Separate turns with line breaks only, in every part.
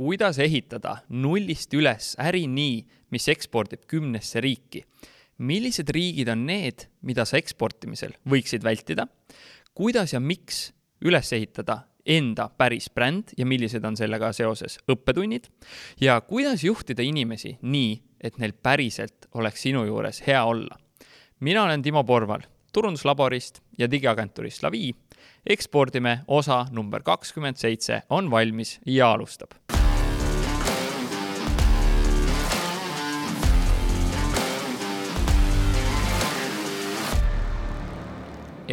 kuidas ehitada nullist üles äri nii, mis ekspordib kümnesse riiki. millised riigid on need, mida sa eksportimisel võiksid vältida? kuidas ja miks üles ehitada enda päris bränd ja millised on sellega seoses õppetunnid ja kuidas juhtida inimesi nii, et neil päriselt oleks sinu juures hea olla. mina olen Timo Porval turunduslaborist ja digiagentuurist Lavi. ekspordime osa number kakskümmend seitse on valmis ja alustab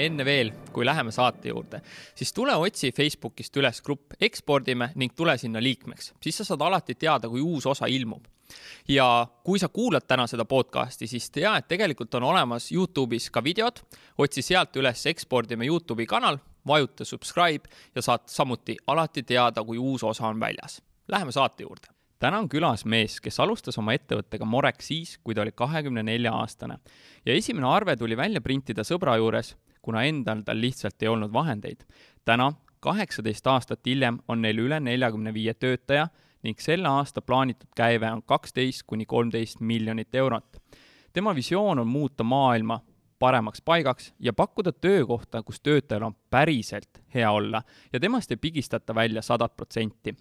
enne veel, kui läheme saate juurde, siis tule otsi Facebookist üles grupp Ekspordime ning tule sinna liikmeks, siis sa saad alati teada, kui uus osa ilmub. ja kui sa kuulad täna seda podcasti, siis tea, et tegelikult on olemas Youtube'is ka videod, otsi sealt üles Ekspordime Youtube'i kanal, vajuta subscribe ja saad samuti alati teada, kui uus osa on väljas. Läheme saate juurde. Täna on külas mees, kes alustas oma ettevõttega Morek siis, kui ta oli kahekümne nelja aastane. Ja esimene arve tuli välja printida sõbra juures kuna endal tal lihtsalt ei olnud vahendeid. täna, kaheksateist aastat hiljem, on neil üle neljakümne viie töötaja ning selle aasta plaanitud käive on kaksteist kuni kolmteist miljonit eurot. tema visioon on muuta maailma paremaks paigaks ja pakkuda töökohta, kus töötajal on päriselt hea olla ja temast ei pigistata välja sadat protsenti.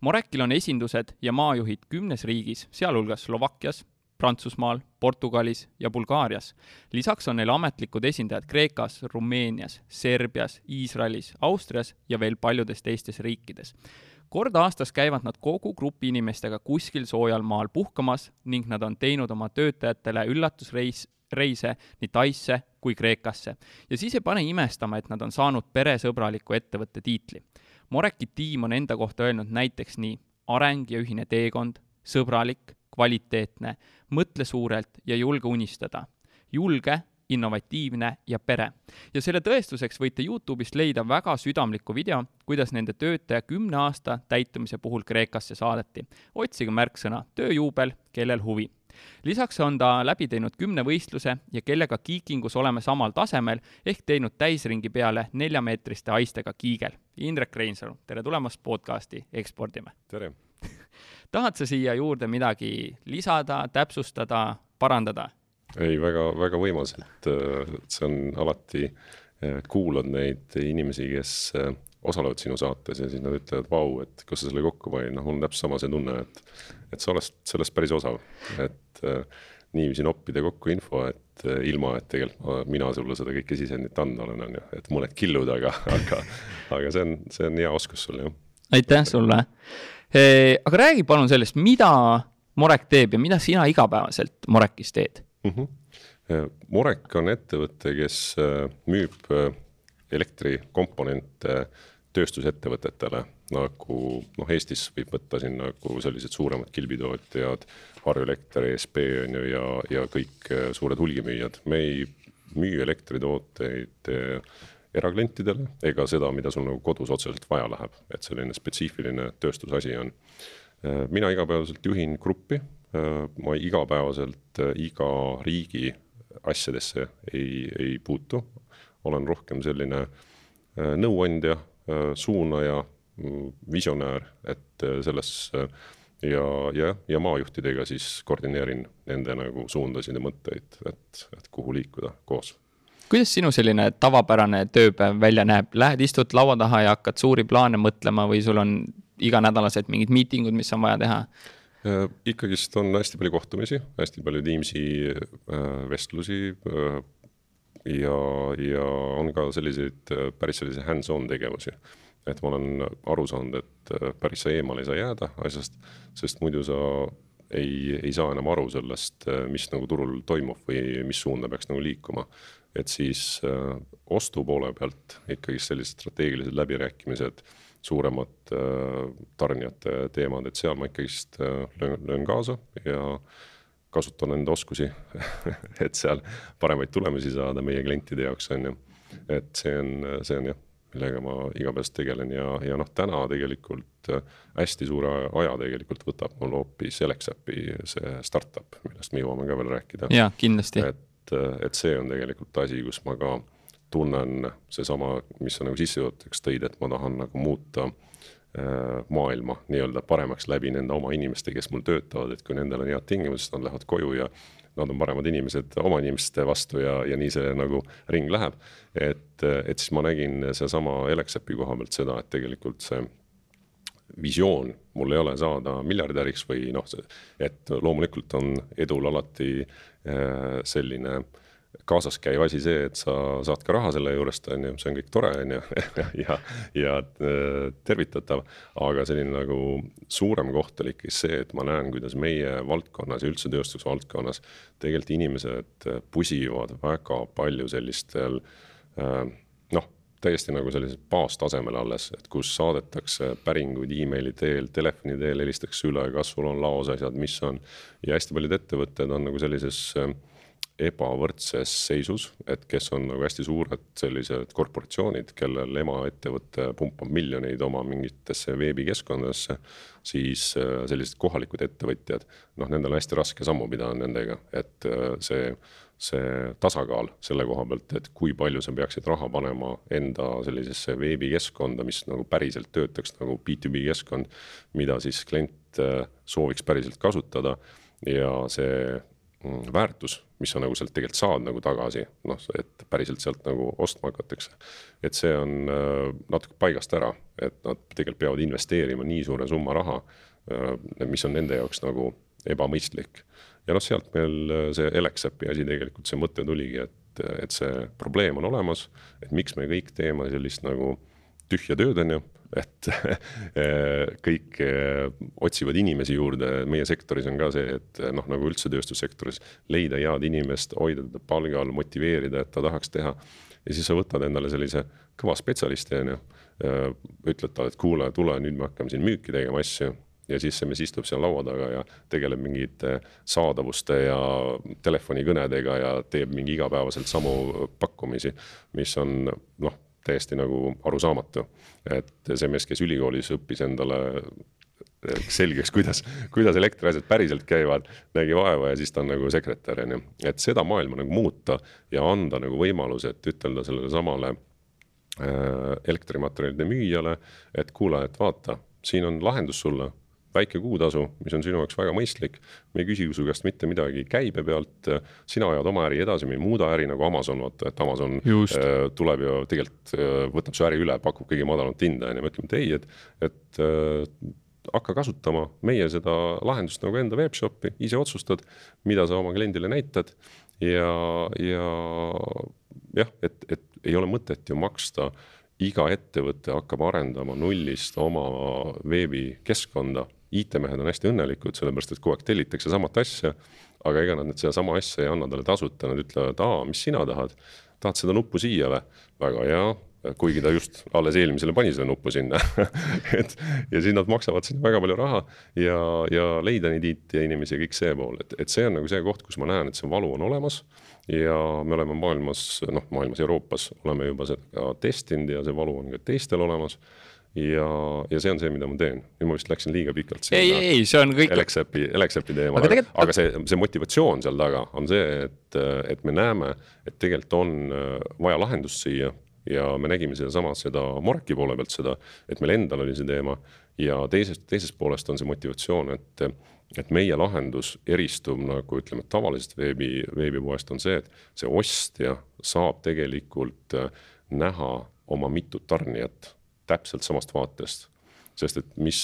Morekil on esindused ja maajuhid kümnes riigis, sealhulgas Slovakkias, Prantsusmaal, Portugalis ja Bulgaarias. lisaks on neil ametlikud esindajad Kreekas, Rumeenias, Serbias, Iisraelis, Austrias ja veel paljudes teistes riikides. kord aastas käivad nad kogu grupi inimestega kuskil soojal maal puhkamas ning nad on teinud oma töötajatele üllatusreis, reise nii Taisse kui Kreekasse. ja siis ei pane imestama, et nad on saanud peresõbraliku ettevõtte tiitli. Moreki tiim on enda kohta öelnud näiteks nii areng ja ühine teekond, sõbralik, kvaliteetne, mõtle suurelt ja julge unistada. julge, innovatiivne ja pere. ja selle tõestuseks võite Youtube'ist leida väga südamliku video, kuidas nende töötaja kümne aasta täitumise puhul Kreekasse saadeti. otsige märksõna tööjuubel, kellel huvi lisaks on ta läbi teinud kümne võistluse ja kellega kiikingus oleme samal tasemel ehk teinud täisringi peale neljameetriste haistega kiigel. Indrek Reinsalu, tere tulemast podcasti Ekspordime!
tere!
Tahad sa siia juurde midagi lisada, täpsustada, parandada?
ei, väga, väga võimas, et see on alati, kuulad neid inimesi, kes osalevad sinu saates ja siis nad ütlevad, vau, et kus sa selle kokku panid, noh, mul on täpselt sama see tunne, et, et sa oled sellest päris osav, et äh, niiviisi noppida kokku info, et äh, ilma, et tegelikult mina sulle seda kõike sisendit anda olen, on ju, et mõned killud, aga, aga, aga see on, see on hea oskus sul, jah.
aitäh sulle! Eh, aga räägi palun sellest, mida Morek teeb ja mida sina igapäevaselt Morekis teed mm?
-hmm. Morek on ettevõte, kes eh, müüb elektrikomponente tööstusettevõtetele, nagu noh, Eestis võib võtta siin nagu sellised suuremad kilbitootjad, Harju Elekter, ESP on ju, ja, ja kõik suured hulgimüüjad. me ei müü elektritooteid eraklientidele ega seda, mida sul nagu kodus otseselt vaja läheb, et selline spetsiifiline tööstusasi on. Äh, mina igapäevaselt juhin gruppi, äh, ma igapäevaselt äh, iga riigi asjadesse ei, ei puutu, olen rohkem selline nõuandja, suunaja, mm, visionäär, et selles ja, ja, ja maajuhtidega siis koordineerin nende nagu suundasid ja mõtteid, et, et kuhu liikuda koos
kuidas sinu selline tavapärane tööpäev välja näeb, lähed, istud laua taha ja hakkad suuri plaane mõtlema või sul on iganädalased mingid miitingud, mis on vaja teha?
Äh, ikkagist on hästi palju kohtumisi, hästi palju Teamsi äh, vestlusi äh, ja, ja on ka selliseid päris selliseid hands-on tegevusi. et ma olen aru saanud, et päris sa eemale ei saa jääda asjast, sest muidu sa ei, ei saa enam aru sellest, mis nagu turul toimub või mis suunda peaks nagu liikuma et siis äh, ostu poole pealt ikkagi sellised strateegilised läbirääkimised, suuremad äh, tarnijate teemad, et seal ma ikkagist äh, löön, löön kaasa ja kasutan enda oskusi et seal paremaid tulemusi saada meie klientide jaoks, on ju. et see on, see on jah, millega ma igapäevaselt tegelen ja, ja noh, täna tegelikult äh, hästi suure aja tegelikult võtab mul hoopis Alexapi see startup, millest me jõuame ka veel rääkida.
jaa, kindlasti.
et et, et see on tegelikult asi, kus ma ka tunnen seesama, mis sa nagu sissejuhatuseks tõid, et ma tahan nagu muuta maailma nii-öelda paremaks läbi nende oma inimeste, kes mul töötavad, et kui nendel on head tingimused, nad lähevad koju ja nad on paremad inimesed oma inimeste vastu ja, ja nii see nagu ring läheb. et, et siis ma nägin seesama Elexepi koha pealt seda, et tegelikult see visioon mul ei ole saada miljardäriks või noh, et loomulikult on edul alati selline äh, kaasaskäiv asi see, et sa saad ka raha selle juurest, on ju, see on kõik tore, on ju, ja, ja äh, tervitatav. aga selline nagu suurem koht oli ikkagi see, et ma näen, kuidas meie valdkonnas ja üldse tööstusvaldkonnas tegelikult inimesed pusivad väga palju sellistel äh, täiesti nagu sellisel baastasemel alles, et kus saadetakse päringuid emaili teel, telefoni teel helistatakse üle, kas sul on laos asjad, mis on. ja hästi paljud ettevõtted on nagu sellises äh, ebavõrdses seisus, et kes on nagu hästi suured sellised korporatsioonid, kellel emaettevõte pumpab miljoneid oma mingitesse veebikeskkondadesse, siis äh, sellised kohalikud ettevõtjad, noh, nendel on hästi raske sammu pidada nendega, et äh, see, see tasakaal selle koha pealt, et kui palju sa peaksid raha panema enda sellisesse veebikeskkonda, mis nagu päriselt töötaks nagu B2B keskkond, mida siis klient äh, sooviks päriselt kasutada ja see mm, väärtus mis sa nagu sealt tegelikult saad nagu tagasi, noh, et päriselt sealt nagu ostma hakatakse. et see on äh, natuke paigast ära, et nad tegelikult peavad investeerima nii suure summa raha, äh, mis on nende jaoks nagu ebamõistlik. Ja noh, sealt meil äh, see Elexapi asi tegelikult, see mõte tuligi, et, et see probleem on olemas, et miks me kõik teeme sellist nagu tühja tööd, on ju et kõik eh, otsivad inimesi juurde, meie sektoris on ka see, et noh, nagu üldse tööstussektoris, leida head inimest, hoida teda palgal, motiveerida, et ta tahaks teha. ja siis sa võtad endale sellise kõva spetsialisti, on ju, ütled talle, et kuule, tule, nüüd me hakkame siin müüki tegema asju ja siis see mees istub seal laua taga ja tegeleb mingite saadavuste ja telefonikõnedega ja teeb mingi igapäevaselt samu pakkumisi, mis on noh täiesti nagu arusaamatu. et see mees, kes ülikoolis õppis endale selgeks, kuidas, kuidas elektriasjad päriselt käivad, nägi vaeva ja siis ta on nagu sekretär, on ju. et seda maailma nagu muuta ja anda nagu võimalus, et ütelda sellele samale äh, elektrimaterjalide müüjale, et kuule, et vaata, siin on lahendus sulle väike kuutasu, mis on sinu jaoks väga mõistlik. me ei küsi su käest mitte midagi käibe pealt, sina ajad oma äri edasi, me ei muuda äri nagu Amazon, vaata, et Amazon Just. äh, tuleb ja tegelikult äh, võtab su äri üle, pakub kõige madalamat hinda on ju, me ütleme, et ei, et, et äh, hakka kasutama meie seda lahendust nagu enda webshop'i, ise otsustad, mida sa oma kliendile näitad ja, ja jah, et, et ei ole mõtet ju maksta iga ettevõte hakkab arendama nullist oma veebikeskkonda IT-mehed on hästi õnnelikud, sellepärast et kogu aeg tellitakse samat asja. aga ega nad nüüd sedasama asja ei anna talle tasuta, nad ütlevad, aa, mis sina tahad, tahad seda nuppu siia või? väga hea, kuigi ta just alles eelmisele pani selle nuppu sinna et ja siis nad maksavad sinna väga palju raha ja, ja leida neid IT-inimesi ja kõik see pool, et, et see on nagu see koht, kus ma näen, et see valu on olemas. ja me oleme maailmas, noh, maailmas, Euroopas oleme juba seda testinud ja see valu on ka teistel olemas ja, ja see on see, mida ma teen. nüüd ma vist läksin liiga pikalt.
ei, ei, see on kõik.
Elexapi, Elexapi teemal, aga, tegelikult... aga see, see motivatsioon seal taga on see, et, et me näeme, et tegelikult on äh, vaja lahendust siia ja me nägime sedasama, seda Moreki poole pealt seda, et meil endal oli see teema ja teisest, teisest poolest on see motivatsioon, et, et meie lahendus eristub nagu ütleme, tavalisest veebi, veebipoest on see, et see ostja saab tegelikult äh, näha oma mitut tarnijat täpselt samast vaatest sest et mis,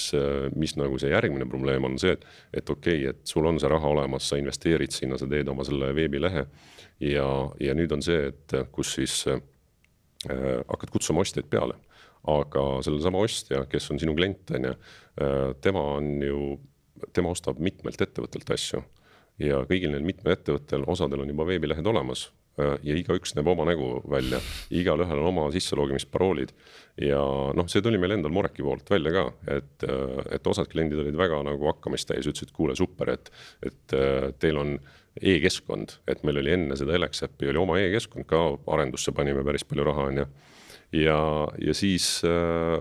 mis nagu see järgmine probleem on see, et, et okei okay,, et sul on see raha olemas, sa investeerid sinna, sa teed oma selle veebilehe. ja, ja nüüd on see, et kus siis äh, hakkad kutsuma ostjaid peale. aga sellesama ostja, kes on sinu klient, on ju äh,, tema on ju, tema ostab mitmelt ettevõttelt asju. ja kõigil neil mitmel ettevõttel, osadel on juba veebilehed olemas ja igaüks näeb oma nägu välja, igalühel on oma sisselogimisparoolid. ja noh, see tuli meil endal Moreki poolt välja ka, et, äh, et osad kliendid olid väga nagu hakkamist täis, ütlesid, kuule super, et, et äh, teil on e-keskkond, et meil oli enne seda Elexapi oli oma e-keskkond ka, arendusse panime päris palju raha, on ju. ja, ja siis äh,,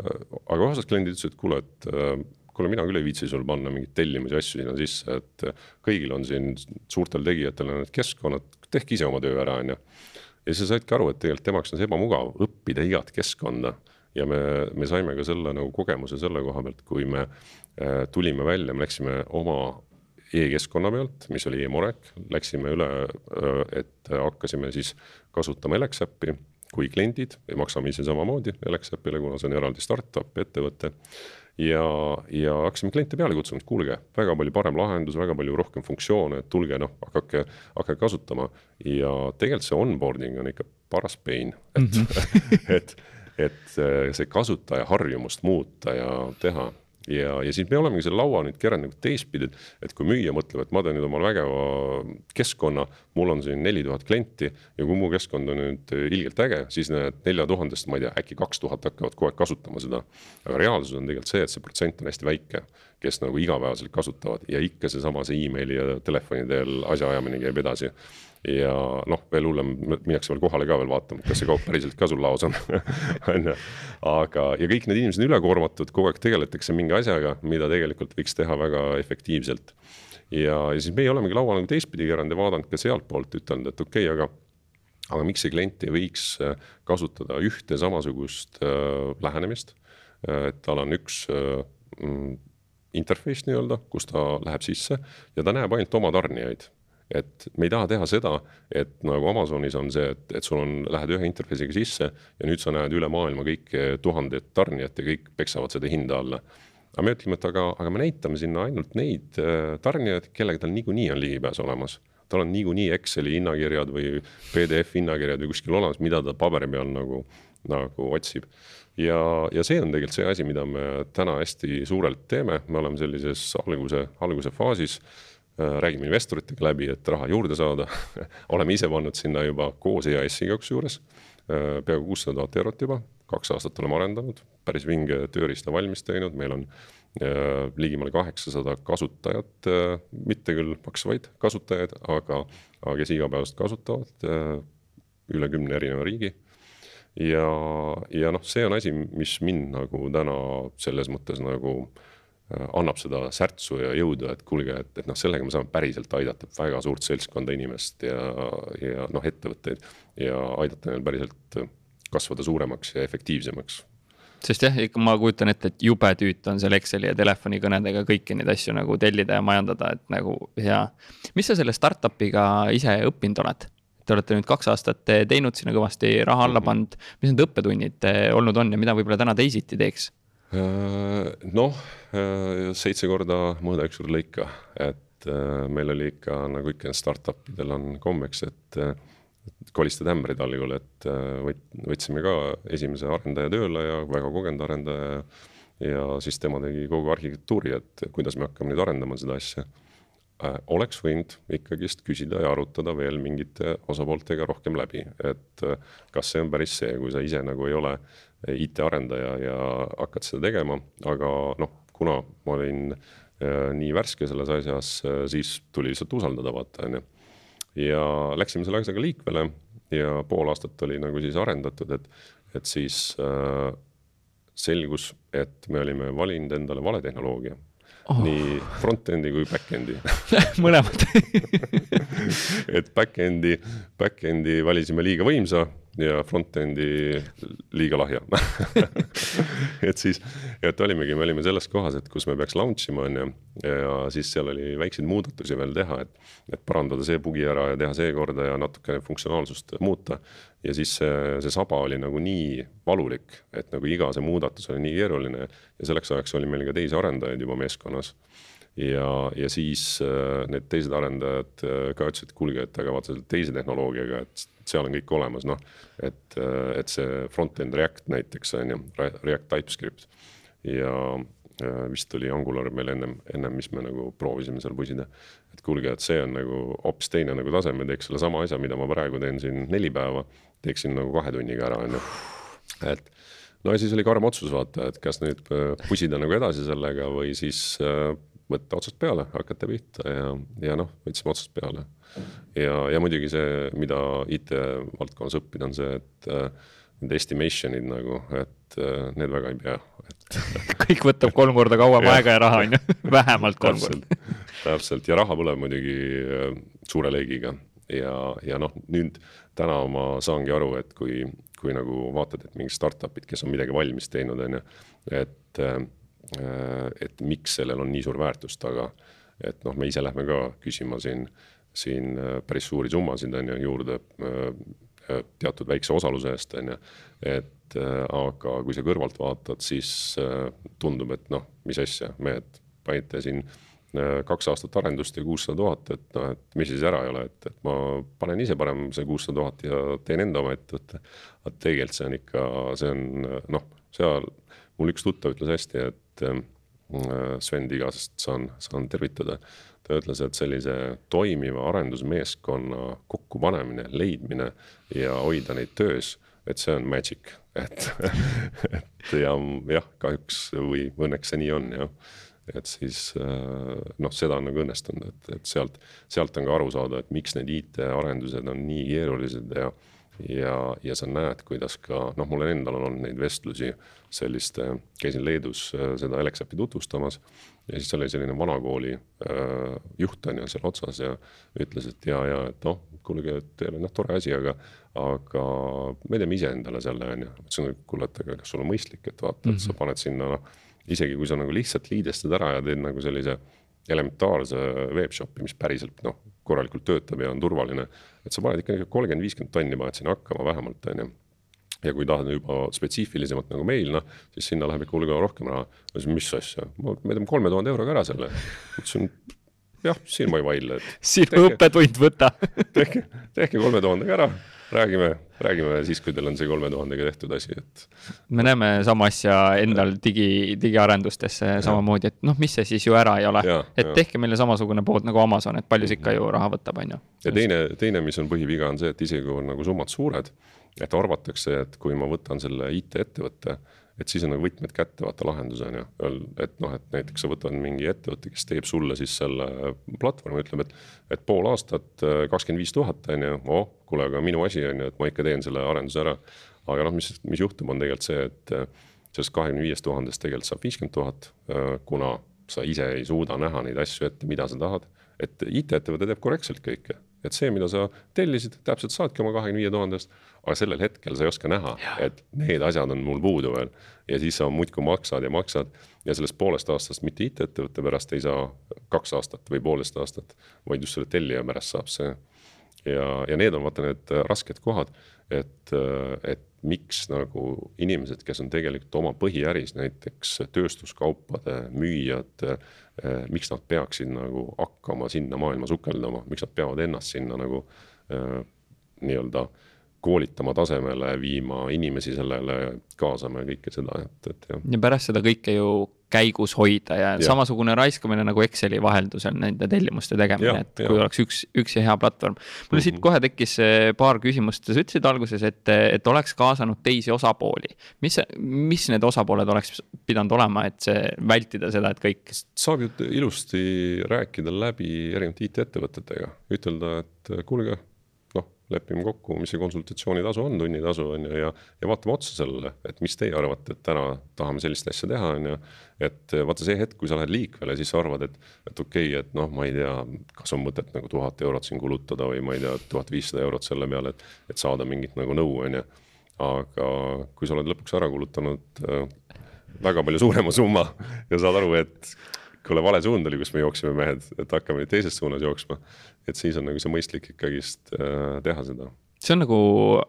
aga osad kliendid ütlesid, et kuule, et äh, kuule, mina küll ei viitsi sul panna mingeid tellimusi, asju sinna sisse, et kõigil on siin suurtel tegijatel on need keskkonnad, tehke ise oma töö ära, on ju. ja siis sa saidki aru, et tegelikult tema jaoks on see ebamugav õppida igat keskkonda. Ja me, me saime ka selle nagu kogemuse selle koha pealt, kui me äh, tulime välja, me läksime oma e-keskkonna pealt, mis oli e-Morek, läksime üle, äh, et hakkasime siis kasutama Elex äppi kui kliendid, maksame ise samamoodi Elex äpile, kuna see on eraldi startup ettevõte ja, ja hakkasime kliente peale kutsuma, et kuulge, väga palju parem lahendus, väga palju rohkem funktsioone, et tulge noh, hakake, hakake kasutama. ja tegelikult see onboarding on ikka paras pain, et mm, -hmm. et, et see kasutaja harjumust muuta ja teha ja, ja siis me olemegi selle laua nüüd keranud nagu teistpidi, et, et kui müüja mõtleb, et ma teen nüüd omale vägeva keskkonna, mul on siin neli tuhat klienti ja kui mu keskkond on nüüd ilgelt äge, siis need nelja tuhandest, ma ei tea, äkki kaks tuhat hakkavad kogu aeg kasutama seda. aga reaalsus on tegelikult see, et see protsent on hästi väike, kes nagu igapäevaselt kasutavad ja ikka seesama see emaili ja telefoni teel asjaajamine käib edasi ja noh, veel hullem, minnakse veel kohale ka veel vaatama, kas see kaup päriselt ka sul laos on, on ju. aga, ja kõik need inimesed on ülekoormatud, kogu aeg tegeletakse mingi asjaga, mida tegelikult võiks teha väga efektiivselt. ja, ja siis meie olemegi laua nagu teistpidi keeranud ja vaadanud ka sealtpoolt, ütelnud, et okei okay,, aga aga miks see klient ei võiks äh, kasutada ühte samasugust äh, lähenemist äh,, et tal on üks äh, mm, interface nii-öelda, kus ta läheb sisse ja ta näeb ainult oma tarnijaid et me ei taha teha seda, et nagu Amazonis on see, et, et sul on, lähed ühe interface'iga sisse ja nüüd sa näed üle maailma kõiki tuhandeid tarnijat ja kõik peksavad seda hinda alla. aga me ütleme, et aga, aga me näitame sinna ainult neid äh, tarnijaid, kellega tal niikuinii on ligipääs olemas tal on niikuinii Exceli hinnakirjad või PDF hinnakirjad või kuskil olemas, mida ta paberi peal nagu, nagu otsib. ja, ja see on tegelikult see asi, mida me täna hästi suurelt teeme, me oleme sellises alguse, alguse faasis räägime investoritega läbi, et raha juurde saada. Oleme ise pannud sinna juba koos EAS-iga kusjuures äh, peaaegu kuussada tuhat eurot juba, kaks aastat oleme arendanud, päris vinge tööriista valmis teinud, meil on äh, ligemale kaheksasada kasutajat, mitte küll maksvaid kasutajaid, aga, aga kes igapäevaselt kasutavad üle kümne erineva riigi. Ja, ja noh, see on asi, mis mind nagu täna selles mõttes nagu äh, Äh, annab seda särtsu ja jõudu, et kuulge, et, et noh, sellega me saame päriselt aidata väga suurt seltskonda inimest ja, ja noh, ettevõtteid ja aidata neil päriselt kasvada suuremaks ja efektiivsemaks
sest jah, ikka ma kujutan ette, et jube tüütu on seal Exceli ja telefonikõnedega kõiki neid asju nagu tellida ja majandada, et nagu hea. mis sa selle startup'iga ise õppinud oled? Te olete nüüd kaks aastat teinud sinna kõvasti raha alla mhm. pannud, mis need õppetunnid olnud on ja mida võib-olla täna teisiti teeks?
Äh, noh, äh, seitse korda mõõda, üks kord lõika, et äh, meil oli ikka nagu ikka startup idel on kombeks, et kolistada ämbrid algul, et võtsime ka esimese arendaja tööle ja väga kogenud arendaja. ja siis tema tegi kogu arhitektuuri, et kuidas me hakkame nüüd arendama seda asja. oleks võinud ikkagist küsida ja arutada veel mingite osapooltega rohkem läbi, et kas see on päris see, kui sa ise nagu ei ole IT-arendaja ja hakkad seda tegema, aga noh, kuna ma olin äh, nii värske selles asjas, äh, siis tuli lihtsalt usaldada, vaata, on ju. ja läksime selle asjaga liikvele ja pool aastat oli nagu siis arendatud, et, et siis äh, selgus, et me olime valinud endale vale tehnoloogia oh. nii front-end'i kui back-end'i
mõlemad
et back-end'i, back-end'i valisime liiga võimsa ja front-end'i liiga lahja et siis, et olimegi, me olime selles kohas, et kus me peaks launch ima, on ju, ja siis seal oli väikseid muudatusi veel teha, et, et parandada see bugi ära ja teha see korda ja natukene funktsionaalsust muuta. ja siis see, see saba oli nagu nii valulik, et nagu iga see muudatus oli nii keeruline ja selleks ajaks oli meil ka teisi arendajaid juba meeskonnas ja, ja siis äh, need teised arendajad äh, ka ütlesid, et kuulge, et aga vaata selle teise tehnoloogiaga, et seal on kõik olemas, noh. et, et see front-end React näiteks on ju, React TypeScript ja vist oli Angular meil ennem, ennem, mis me nagu proovisime seal pusida. et kuulge, et see on nagu hoopis teine nagu tase, me teeks sellesama asja, mida ma praegu teen siin neli päeva, teeksin nagu kahe tunniga ära, on ju. et no ja siis oli karm otsus vaata, et kas nüüd äh, pusida nagu edasi sellega või siis äh, võtta otsast peale, hakata pihta ja, ja noh, võtsime otsast peale ja, ja muidugi see, mida IT-valdkonnas õppida, on see, et äh, need estimation'id nagu, et äh, need väga ei pea, et
kõik võtab kolm korda kauem aega ja raha on ju, vähemalt kolm korda.
täpselt. Ja raha põleb muidugi äh, suure leegiga. Ja, ja noh, nüüd täna ma saangi aru, et kui, kui nagu vaatad, et mingid startup'id, kes on midagi valmis teinud, on ju, et, et miks sellel on nii suur väärtus taga. et noh, me ise lähme ka küsima siin, siin päris suuri summasid, on ju, juurde teatud väikse osaluse eest, on ju. et aga kui sa kõrvalt vaatad, siis tundub, et noh, mis asja, mehed panite siin kaks aastat arendust ja kuussada tuhat, et noh, et mis siis ära ei ole, et, et ma panen ise parem see kuussada tuhat ja teen enda oma ettevõtte. aga tegelikult see on ikka, see on noh, seal mul üks tuttav ütles hästi, et äh, Sven Tigasest saan, saan tervitada. ta ütles, et sellise toimiva arendusmeeskonna kokkupanemine, leidmine ja hoida neid töös, et see on magic, et et ja jah, kahjuks või õnneks see nii on jah et siis äh, noh, seda on nagu õnnestunud, et, et sealt, sealt on ka aru saada, et miks need IT-arendused on nii keerulised ja ja, ja sa näed, kuidas ka noh, mul endal on olnud neid vestlusi selliste, käisin Leedus äh, seda Alexapi tutvustamas ja siis oli selline vanakooli äh, juht on ju seal otsas ja ütles, et ja, ja et noh, kuulge, et teil on noh, tore asi, aga, aga me teeme ise endale selle on ju. ütlesin, et kuule, et aga kas sul on mõistlik, et vaata mm, -hmm. et sa mhm. paned sinna noh isegi kui sa nagu lihtsalt liidestad ära ja teed nagu sellise elementaarse webshop'i, mis päriselt noh, korralikult töötab ja on turvaline. et sa paned ikka kolmkümmend, viiskümmend tonni paned sinna hakkama vähemalt, on ju ja kui tahad juba spetsiifilisemalt nagu meil, noh, siis sinna läheb ikka hulga rohkem raha. ma ütlesin, mis asja, me teeme kolme tuhande euroga ära selle. ütlesin, jah, siin ma ei vaidle, et.
sinu õppetund võta
tehke, tehke kolme tuhandega ära räägime, räägime siis, kui teil on see kolme tuhandega tehtud asi, et.
me näeme sama asja endal digi, digiarendustesse samamoodi, et noh, mis see siis ju ära ei ole. et ja. tehke meile samasugune pood nagu Amazon, et palju see ikka ju raha võtab, on ju.
ja teine, teine, mis on põhiviga, on see, et isegi kui on nagu summad suured, et arvatakse, et kui ma võtan selle IT-ettevõtte et siis on nagu võtmed kätte, vaata lahendus on ju, et noh, et näiteks sa võtad mingi ettevõtte, kes teeb sulle siis selle platvormi, ütleb, et. et pool aastat äh, kakskümmend viis tuhat on ju, oh, kuule, aga minu asi on ju, et ma ikka teen selle arenduse ära. aga noh, mis, mis juhtub, on tegelikult see, et äh, sellest kahekümne viiest tuhandest tegelikult saab viiskümmend tuhat, äh, kuna sa ise ei suuda näha neid asju ette, mida sa tahad. et IT-ettevõte teeb korrektselt kõike et see, mida sa tellisid, täpselt saadki oma kahekümne viie tuhandest, aga sellel hetkel sa ei oska näha, et need asjad on mul puudu veel. ja siis sa muudkui maksad ja maksad ja sellest poolest aastast mitte IT-ettevõtte pärast ei saa kaks aastat või poolteist aastat, vaid just selle tellija pärast saab see. Ja, ja need on vaata need rasked kohad, et, et miks nagu inimesed, kes on tegelikult oma põhiäris, näiteks tööstuskaupade müüjad eh,, miks nad peaksid nagu hakkama sinna maailma sukelduma, miks nad peavad ennast sinna nagu eh, nii-öelda koolitama tasemele, viima inimesi sellele, kaasama ja kõike seda, et, et jah.
ja pärast seda kõike ju käigus hoida ja, ja samasugune raiskamine nagu Exceli vaheldusel nende tellimuste tegemine, et ja. kui oleks üks, üks ja hea platvorm. mul mm -hmm. siit kohe tekkis paar küsimust, sa ütlesid alguses, et, et oleks kaasanud teisi osapooli. mis, mis need osapooled oleks pidanud olema, et see, vältida seda, et kõik.
saab ju ilusti rääkida läbi erinevate IT-ettevõtetega, ütelda, et kuulge lepime kokku, mis see konsultatsioonitasu on, tunnitasu on ju, ja, ja vaatame otsa sellele, et mis teie arvate, et täna tahame sellist asja teha, on ju. et vaata see hetk, kui sa lähed liikvele, siis sa arvad, et, et okei okay,, et noh, ma ei tea, kas on mõtet nagu tuhat eurot siin kulutada või ma ei tea, tuhat viissada eurot selle peale, et, et saada mingit nagu nõu, on ju. aga kui sa oled lõpuks ära kulutanud äh, väga palju suurema summa ja saad aru, et kuule, vale suund oli, kus me jooksime, mehed, et hakkame nüüd teises suunas jooksma. Et siis on nagu see mõistlik ikkagist äh, teha seda
see on nagu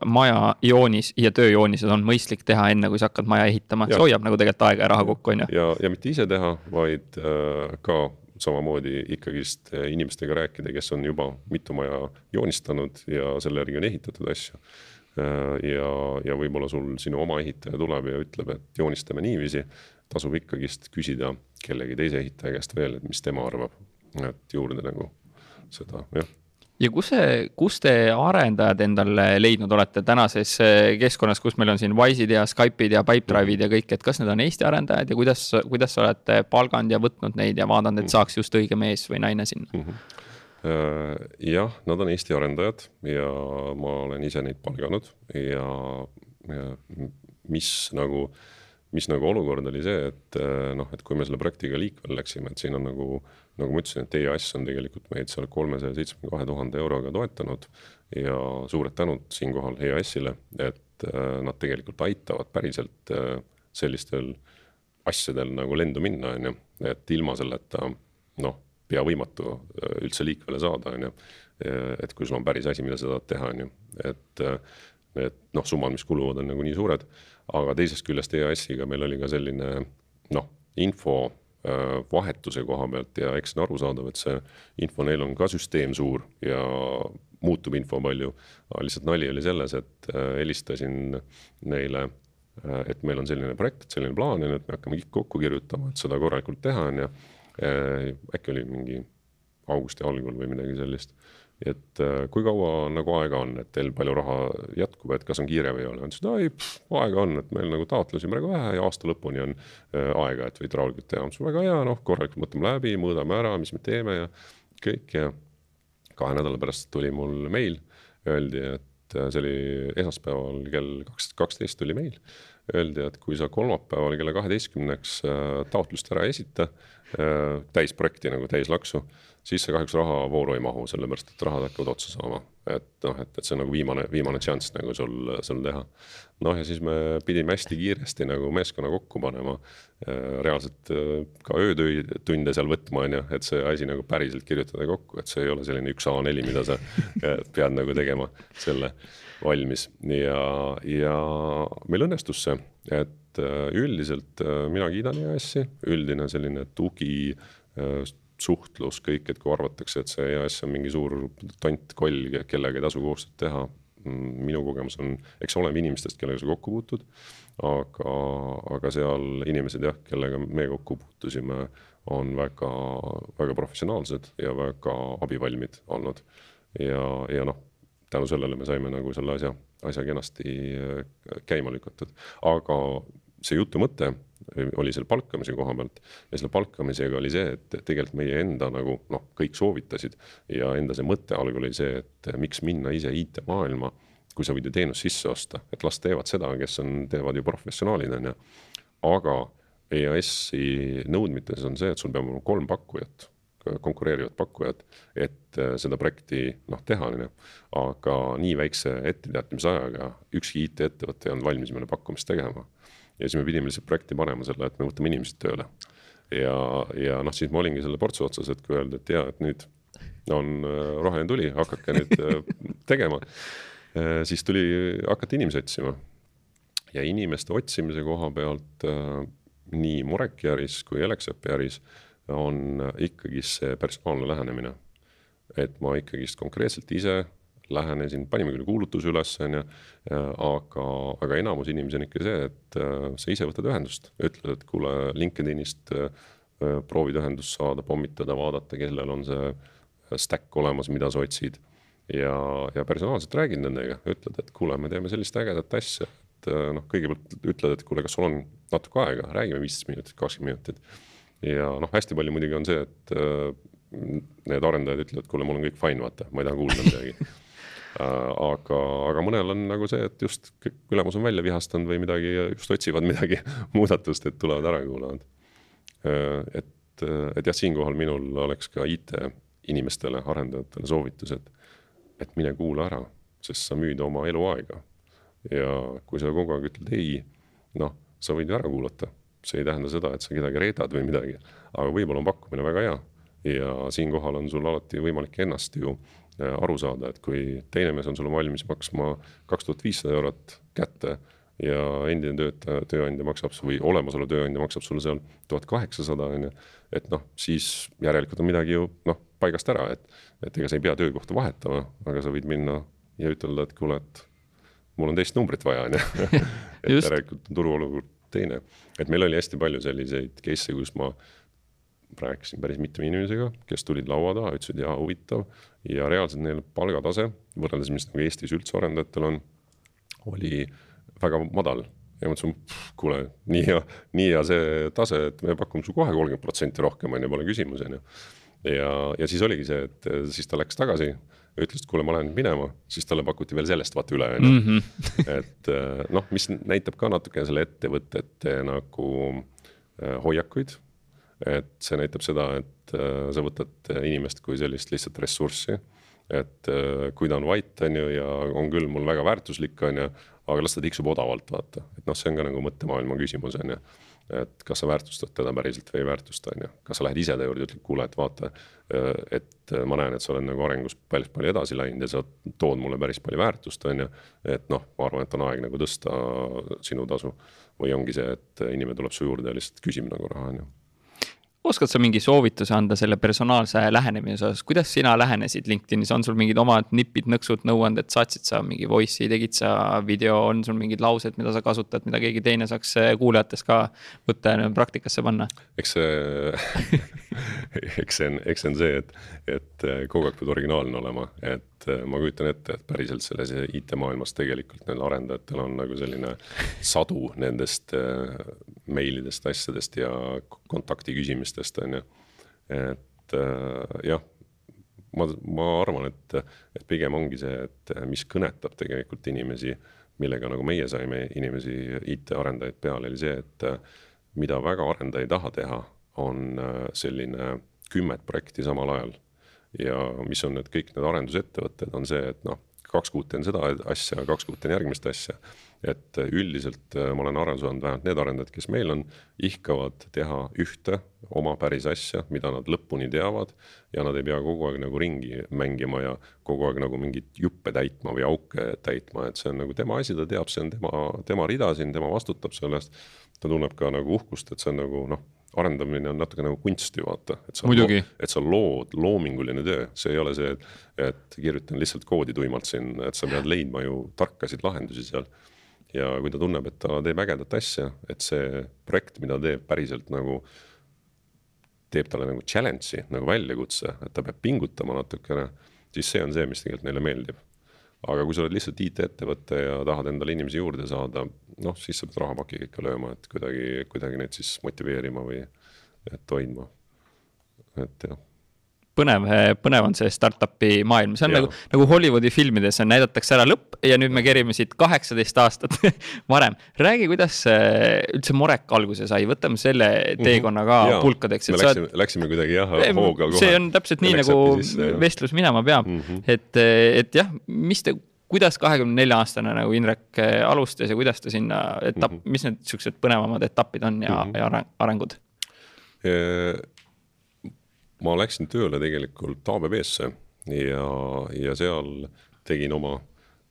maja joonis ja tööjoonised on mõistlik teha enne, kui sa hakkad maja ehitama, see hoiab nagu tegelikult aega ja raha kokku, on ju.
ja, ja mitte ise teha, vaid äh, ka samamoodi ikkagist äh, inimestega rääkida, kes on juba mitu maja joonistanud ja selle järgi on ehitatud asju äh,. ja, ja võib-olla sul sinu oma ehitaja tuleb ja ütleb, et joonistame niiviisi, tasub ikkagist küsida kellegi teise ehitaja käest veel, et mis tema arvab, et juurde nagu seda, jah
ja kus see, kus te arendajad endale leidnud olete tänases eh, keskkonnas, kus meil on siin Wise'id ja Skype'id ja Pipedrive'id ja kõik, et kas need on Eesti arendajad ja kuidas, kuidas olete palganud ja võtnud neid ja vaadanud, et saaks just õige mees või naine sinna mm? -hmm
jah, nad on Eesti arendajad ja ma olen ise neid palganud ja, ja mis nagu äh, mis nagu olukord oli see, et eh, noh, et kui me selle projektiga liikvele läksime, et siin on nagu, nagu ma ütlesin, et EAS on tegelikult meid seal kolmesaja seitsmekümne kahe tuhande euroga toetanud ja suured tänud siinkohal EAS-ile, et äh, nad tegelikult aitavad päriselt äh, sellistel asjadel nagu lendu minna, on ju, et ilma selleta noh, pea võimatu äh, üldse liikvele saada, on ju. et kui sul on päris asi, mida sa tahad teha, on ju, et need noh, summad, mis kuluvad, on nagu nii suured. aga teisest küljest EAS-iga meil oli ka selline noh, info vahetuse koha pealt ja eks on arusaadav, et see info neil on ka süsteem suur ja muutub info palju. lihtsalt nali oli selles, et äh, helistasin neile, äh, et meil on selline projekt, selline plaan on ju, et me hakkame kõik kokku kirjutama, et seda korralikult teha, on ju. Äh, äkki oli mingi augusti algul või midagi sellist. Et kui kaua nagu aega on, et teil palju raha jätkub, et kas on kiire või ei ole, ütlesid, ai aega on, et meil nagu taotlusi praegu vähe ja aasta lõpuni on aega, et võid rahulikult teha, ma ütlesin väga hea, noh, korralikult mõtleme läbi, mõõdame ära, mis me teeme ja kõik ja kahe nädala pärast tuli mul meil, öeldi, et äh, see oli esmaspäeval kell kaks, kaksteist tuli meil. Öeldi, et kui sa kolmapäeval kella kaheteistkümneks äh, taotlust ära ei esita, äh, täisprojekti nagu täislaksu, siis sa kahjuks rahavooru ei mahu, sellepärast et rahad hakkavad otsa saama. et noh, et, et see on nagu viimane, viimane šanss nagu sul, sul teha. noh, ja siis me pidime hästi kiiresti nagu meeskonna kokku panema. reaalselt ka öötunde seal võtma, on ju, et see asi nagu päriselt kirjutada kokku, et see ei ole selline üks A4, mida sa pead nagu tegema selle valmis ja, ja meil õnnestus see, et üldiselt mina kiidan EAS-i, üldine selline tugi suhtlus, kõik, et kui arvatakse, et see EAS on mingi suur tont-koll, kellega ei tasu koostööd teha. Mm, minu kogemus on, eks oleneb inimestest, kellega sa kokku puutud. aga, aga seal inimesed jah, kellega me kokku puutusime, on väga, väga professionaalsed ja väga abivalmid olnud. ja, ja noh, tänu sellele me saime nagu selle asja, asja kenasti äh, käima lükatud, aga see jutu mõte oli seal palkamise koha pealt ja selle palkamisega oli see, et tegelikult meie enda nagu noh, kõik soovitasid ja enda see mõte algul oli see, et miks minna ise IT-maailma, kui sa võid ju teenust sisse osta, et las teevad seda, kes on, teevad ju professionaalid, on ju. aga EAS-i nõudmites on see, et sul peab olema kolm pakkujat konkureerivad pakkujad, et seda projekti noh, teha, on ju. aga nii väikse etteteatamisajaga ükski IT-ettevõte ei olnud valmis meile pakkumist tegema ja siis me pidime lihtsalt projekti panema selle, et me võtame inimesed tööle. ja, ja noh, siis ma olingi selle portsu otsas, et kui öeldi, et ja, et nüüd on äh, roheline tuli, hakake nüüd äh, tegema. Äh, siis tuli hakata inimesi otsima. ja inimeste otsimise koha pealt nii Moreki äris kui Alexapi äris on ikkagi see personaalne lähenemine. et ma ikkagist konkreetselt ise lähenesin, panime küll kuulutuse üles, on ju, aga, aga enamus inimesi on ikka see, et äh, sa ise võtad ühendust, ütled, et kuule, LinkedInist äh, proovid ühendust saada, pommitada, vaadata, kellel on see stack olemas, mida sa otsid. ja, ja personaalselt räägid nendega, ütled, et kuule, me teeme sellist ägedat asja, et äh, noh, kõigepealt ütled, et kuule, kas sul on natuke aega, räägime viisteist minutit, kakskümmend minutit. ja noh, hästi palju muidugi on see, et need arendajad ütlevad, kuule, mul on kõik fine, vaata, ma ei taha kuulda midagi Äh, aga, aga mõnel on nagu see, et just ülemus on välja vihastanud või midagi, just otsivad midagi muudatust, et tulevad ära kuulavad. Äh, et, et jah, siinkohal minul oleks ka IT-inimestele, arendajatele soovitus, et, et mine kuula ära, sest sa müüd oma eluaega. ja kui sa kogu aeg ütled ei, noh, sa võid ju ära kuulata, see ei tähenda seda, et sa kedagi reedad või midagi, aga võib-olla on pakkumine väga hea ja siinkohal on sul alati võimalik ennast ju Äh, aru saada, et kui teine mees on sulle valmis maksma kaks tuhat viissada eurot kätte ja endine töötaja, tööandja maksab või olemasolev tööandja maksab sulle seal tuhat kaheksasada on ju. et noh, siis järelikult on midagi ju noh, paigast ära, et, et ega sa ei pea töökohta vahetama, aga sa võid minna ja ütelda, et kuule, et mul on teist numbrit vaja, on ju. et järelikult on turuolukord teine, et meil oli hästi palju selliseid case'e, kus ma rääkisin päris mitme inimesega, kes tulid laua taha, ütlesid jaa, huvitav. ja reaalselt neil palgatase võrreldes, mis nagu Eestis üldse arendajatel on, oli väga madal. ja mõtlesin, kuule, nii hea, nii hea see tase, et me pakume su kohe kolmkümmend protsenti rohkem, on ju, pole küsimusi, on ju. ja, ja siis oligi see, et siis ta läks tagasi ütles, et kuule, ma lähen minema, siis talle pakuti veel sellest vaata üle, on ju. Mhm. et noh, mis näitab ka natuke selle ettevõtete nagu äh, hoiakuid et see näitab seda, et äh, sa võtad inimest kui sellist lihtsalt ressurssi. et äh, kui ta on vait, on ju, ja on küll mul väga väärtuslik, on ju, aga las ta tiksub odavalt, vaata, et noh, see on ka nagu mõttemaailma küsimus, on ju et kas sa väärtustad teda päriselt või ei väärtusta, on ju. kas sa lähed ise ta juurde ja ütled, kuule, et vaata, et ma näen, et sa oled nagu arengus päris palju edasi läinud ja sa tood mulle päris palju väärtust, on ju. et noh, ma arvan, et on aeg nagu tõsta sinu tasu. või ongi see, et inimene tuleb su juurde ja lihtsalt küsib nagu raha, on ju
oskad sa mingi soovituse anda selle personaalse lähenemise osas, kuidas sina lähenesid LinkedInis, on sul mingid omad nipid, nõksud, nõuanded, saatsid sa mingi voice'i, tegid sa video, on sul mingid laused, mida sa kasutad, mida keegi teine saaks eh, kuulajatest ka võtta ja praktikasse panna?
eks see eks see on, eks see on see, et, et eh, kogu aeg pead originaalne olema, et eh, ma kujutan ette, et päriselt selles IT-maailmas tegelikult neil arendajatel on nagu selline sadu nendest meilidest, asjadest ja kontakti küsimist inimestest, on ju. et äh, jah, ma, ma arvan, et, et pigem ongi see, et mis kõnetab tegelikult inimesi, millega nagu meie saime inimesi, IT-arendajaid peale, oli see, et mida väga arendaja ei taha teha, on äh, selline kümmet projekti samal ajal. ja mis on need kõik need arendusettevõtted, on see, et noh, kaks kuud teen seda asja, kaks kuud teen järgmist asja et üldiselt äh, ma olen aru saanud, vähemalt need arendajad, kes meil on, ihkavad teha ühte oma päris asja, mida nad lõpuni teavad. ja nad ei pea kogu aeg nagu ringi mängima ja kogu aeg nagu mingeid juppe täitma või auke täitma, et see on nagu tema asi, ta teab, see on tema, tema rida siin, tema vastutab selle eest. ta tunneb ka nagu uhkust, et see on nagu noh arendamine on natuke nagu kunst ju vaata, et sa, et sa lood, loominguline töö, see ei ole see, et, et kirjutan lihtsalt koodi tuimalt siin, et sa pead leidma ju tarkasid lahendusi seal ja kui ta tunneb, et ta teeb ägedat asja, et see projekt, mida ta teeb, päriselt nagu teeb talle nagu challenge'i, nagu väljakutse, et ta peab pingutama natukene, siis see on see, mis tegelikult neile meeldib. aga kui sa oled lihtsalt IT-ettevõte ja tahad endale inimesi juurde saada, noh, siis sa pead rahapakiga ikka lööma, et kuidagi, kuidagi neid siis motiveerima või et hoidma. et jah
põnev, põnev on see startup'i maailm, see on ja. nagu, nagu Hollywoodi filmides on, näidatakse ära lõpp ja nüüd me kerime siit kaheksateist aastat varem. räägi, kuidas üldse Morek alguse sai, võtame selle mhm. teekonna ka ja. pulkadeks.
me läksime, oled... läksime kuidagi jah hooga
kohe. see on täpselt nii nagu sisse, vestlus minema peab mm, -hmm. et, et jah, mis te kuidas kahekümne nelja aastane nagu Indrek alustas ja kuidas ta sinna etapp mm, -hmm. mis need siuksed põnevamad etapid on ja mm, -hmm. ja arengud?
Ma läksin tööle tegelikult ABB-sse ja, ja seal tegin oma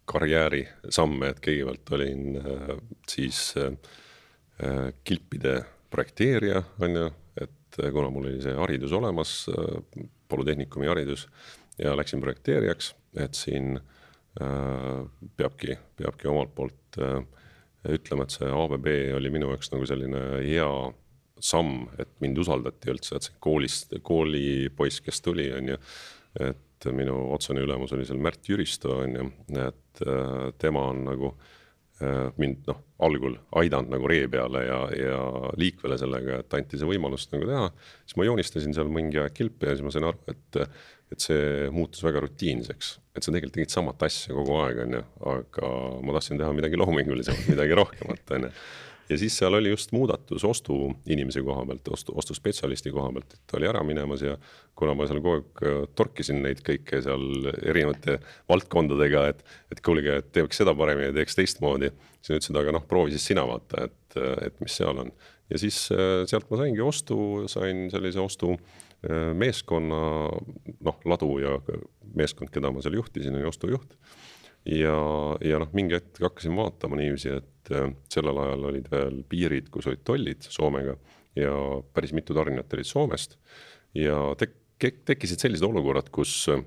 karjäärisamme, et kõigepealt olin äh, siis äh, kilpide projekteerija, on ju, et äh, kuna mul oli see haridus olemas äh,, polütehnikumi haridus ja läksin projekteerijaks, et siin äh, peabki, peabki omalt poolt äh, ütlema, et see ABB oli minu jaoks nagu selline hea samm, et mind usaldati üldse, et see koolist, koolipoiss, kes tuli, on ju. et minu otsene ülemus oli seal Märt Jüristo, on ju, et äh, tema on nagu äh, mind noh, algul aidanud nagu ree peale ja, ja liikvele sellega, et anti see võimalus nagu teha. siis ma joonistasin seal mingi aeg kilpe ja siis ma sain aru, et, et see muutus väga rutiinseks. et sa tegelikult tegid samat asja kogu aeg, on ju, aga ma tahtsin teha midagi loomingulisemat, midagi rohkemat, on ju ja siis seal oli just muudatus ostuinimese koha pealt, ostu, ostuspetsialisti koha pealt, et ta oli ära minemas ja kuna ma seal kogu aeg äh, torkisin neid kõike seal erinevate valdkondadega, et, et kuulge, et teeks seda paremini teeks teistmoodi, siis nad ütlesid, aga noh, proovi siis sina vaata, et, et mis seal on. ja siis äh, sealt ma saingi ostu, sain sellise ostu äh, meeskonna, noh, ladu ja meeskond, keda ma seal juhtisin, oli ostujuht ja, ja noh, mingi hetk hakkasin vaatama niiviisi, et äh, sellel ajal olid veel piirid, kus olid tollid Soomega ja päris mitu tarnijat olid Soomest. ja tek-, tekkisid sellised olukorrad, kus äh,